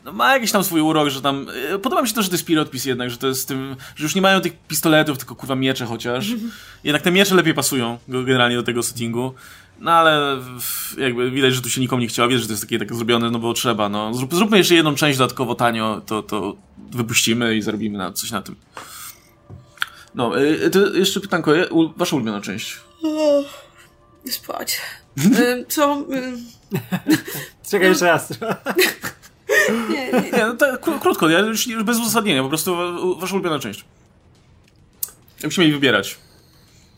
No, ma jakiś tam swój urok, że tam... e, Podoba mi się to, że to jest Pirotpis jednak, że to jest tym... Że już nie mają tych pistoletów, tylko kurwa miecze chociaż. Jednak te miecze lepiej pasują generalnie do tego settingu. No ale jakby widać, że tu się nikomu nie chciało, wiesz, że to jest takie, takie zrobione, no bo trzeba, no. Zrób, zróbmy jeszcze jedną część dodatkowo tanio, to, to wypuścimy i zarobimy na, coś na tym. No, y, to jeszcze pytanko, wasza ulubiona część? Spać. Y, co? Y, Czekaj jeszcze raz. nie, nie. nie no to, krótko, ja już, już bez uzasadnienia, po prostu wasza ulubiona część. Jakbyśmy mieli wybierać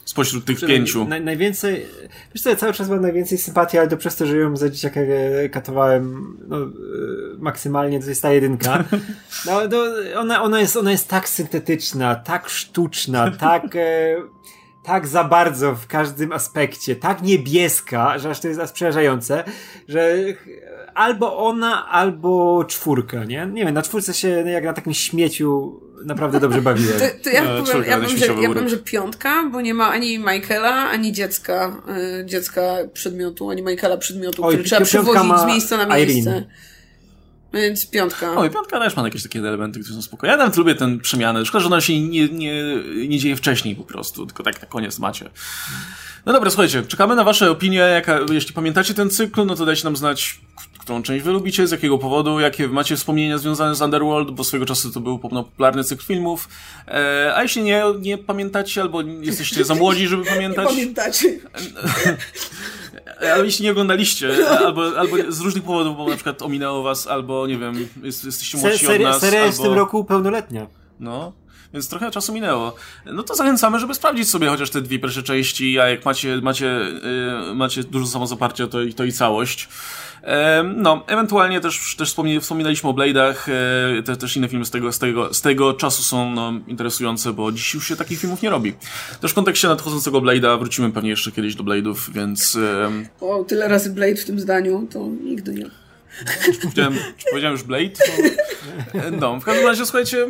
spośród tych pięciu. Naj, najwięcej, wiesz co, ja cały czas mam najwięcej sympatii, ale to przez to, że ją za dzieciaka katowałem no, e, maksymalnie, to jest ta jedynka. No, no, ona, ona, jest, ona jest tak syntetyczna, tak sztuczna, tak... E, tak za bardzo w każdym aspekcie, tak niebieska, że aż to jest aż przerażające, że albo ona, albo czwórka, nie? Nie wiem, na czwórce się jak na takim śmieciu naprawdę dobrze bawiłem. To, to ja, no, powiem, ja, bym, że, ja bym, że piątka, bo nie ma ani Michaela, ani dziecka, y, dziecka przedmiotu, ani Michaela przedmiotu, Oj, który trzeba przewozić z miejsca na miejsce. Irene. Więc piątka. Oj, piątka też ma jakieś takie elementy, które są spokojne. Ja nawet lubię tę przemianę. Szkoda, że ona się nie, nie, nie dzieje wcześniej po prostu, tylko tak na koniec macie. No dobra, słuchajcie, czekamy na wasze opinie. Jaka, jeśli pamiętacie ten cykl, no to dajcie nam znać, którą część wy lubicie, z jakiego powodu, jakie macie wspomnienia związane z Underworld, bo swego czasu to był popularny cykl filmów. E, a jeśli nie, nie pamiętacie, albo jesteście za młodzi, żeby pamiętać... Nie pamiętacie. Ale jeśli nie oglądaliście, albo, albo z różnych powodów, bo na przykład ominęło was, albo nie wiem, jest, jesteście młodsi Se, od nas. Seria jest albo... w tym roku pełnoletnia. No, więc trochę czasu minęło. No to zachęcamy, żeby sprawdzić sobie chociaż te dwie pierwsze części, a jak macie, macie, yy, macie dużo samozaparcia, to, to i całość. No, ewentualnie też, też wspominaliśmy o Blade'ach, e, te, też inne filmy z tego, z, tego, z tego czasu są no, interesujące, bo dziś już się takich filmów nie robi. Też w kontekście nadchodzącego Blade'a wrócimy pewnie jeszcze kiedyś do Blade'ów, więc... O, tyle razy Blade w tym zdaniu, to nigdy nie. Powiedziałem, powiedziałem już Blade? To... No, w każdym razie, słuchajcie,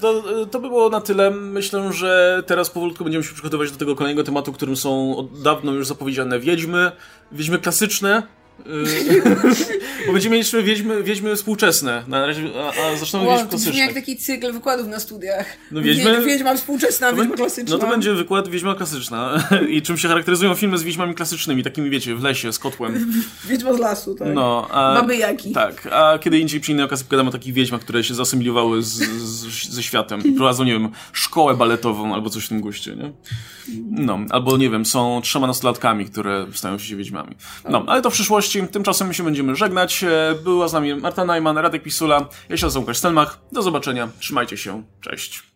to, to by było na tyle. Myślę, że teraz powolutku będziemy się przygotować do tego kolejnego tematu, którym są od dawno już zapowiedziane Wiedźmy. Wiedźmy klasyczne, よし! Bo będziemy mieli wiedźmy, wiedźmy współczesne. Na razie, a, a zaczynamy wow, wiedźmy klasyczne. jak taki cykl wykładów na studiach. No wiedźmy, wiedźma współczesna, no, wiedźma klasyczna. No to będzie wykład wiedźma klasyczna. I czym się charakteryzują filmy z wiedźmami klasycznymi, takimi wiecie, w lesie, z kotłem. Wiedźma z lasu, tak. No, a, Mamy jaki. Tak, a kiedy indziej przy innej okazji pogadamy o takich wiedźmach, które się zasymilowały z, z, ze światem i prowadzą, nie wiem, szkołę baletową albo coś w tym guście, nie? No, albo nie wiem, są trzema nastolatkami, które stają się wiedźmami. No, ale to w przyszłości. Tymczasem my się będziemy żegnać. E, była z nami Marta Najman, Radek Pisula, ja się nazywam Stelmach. Do zobaczenia. Trzymajcie się. Cześć.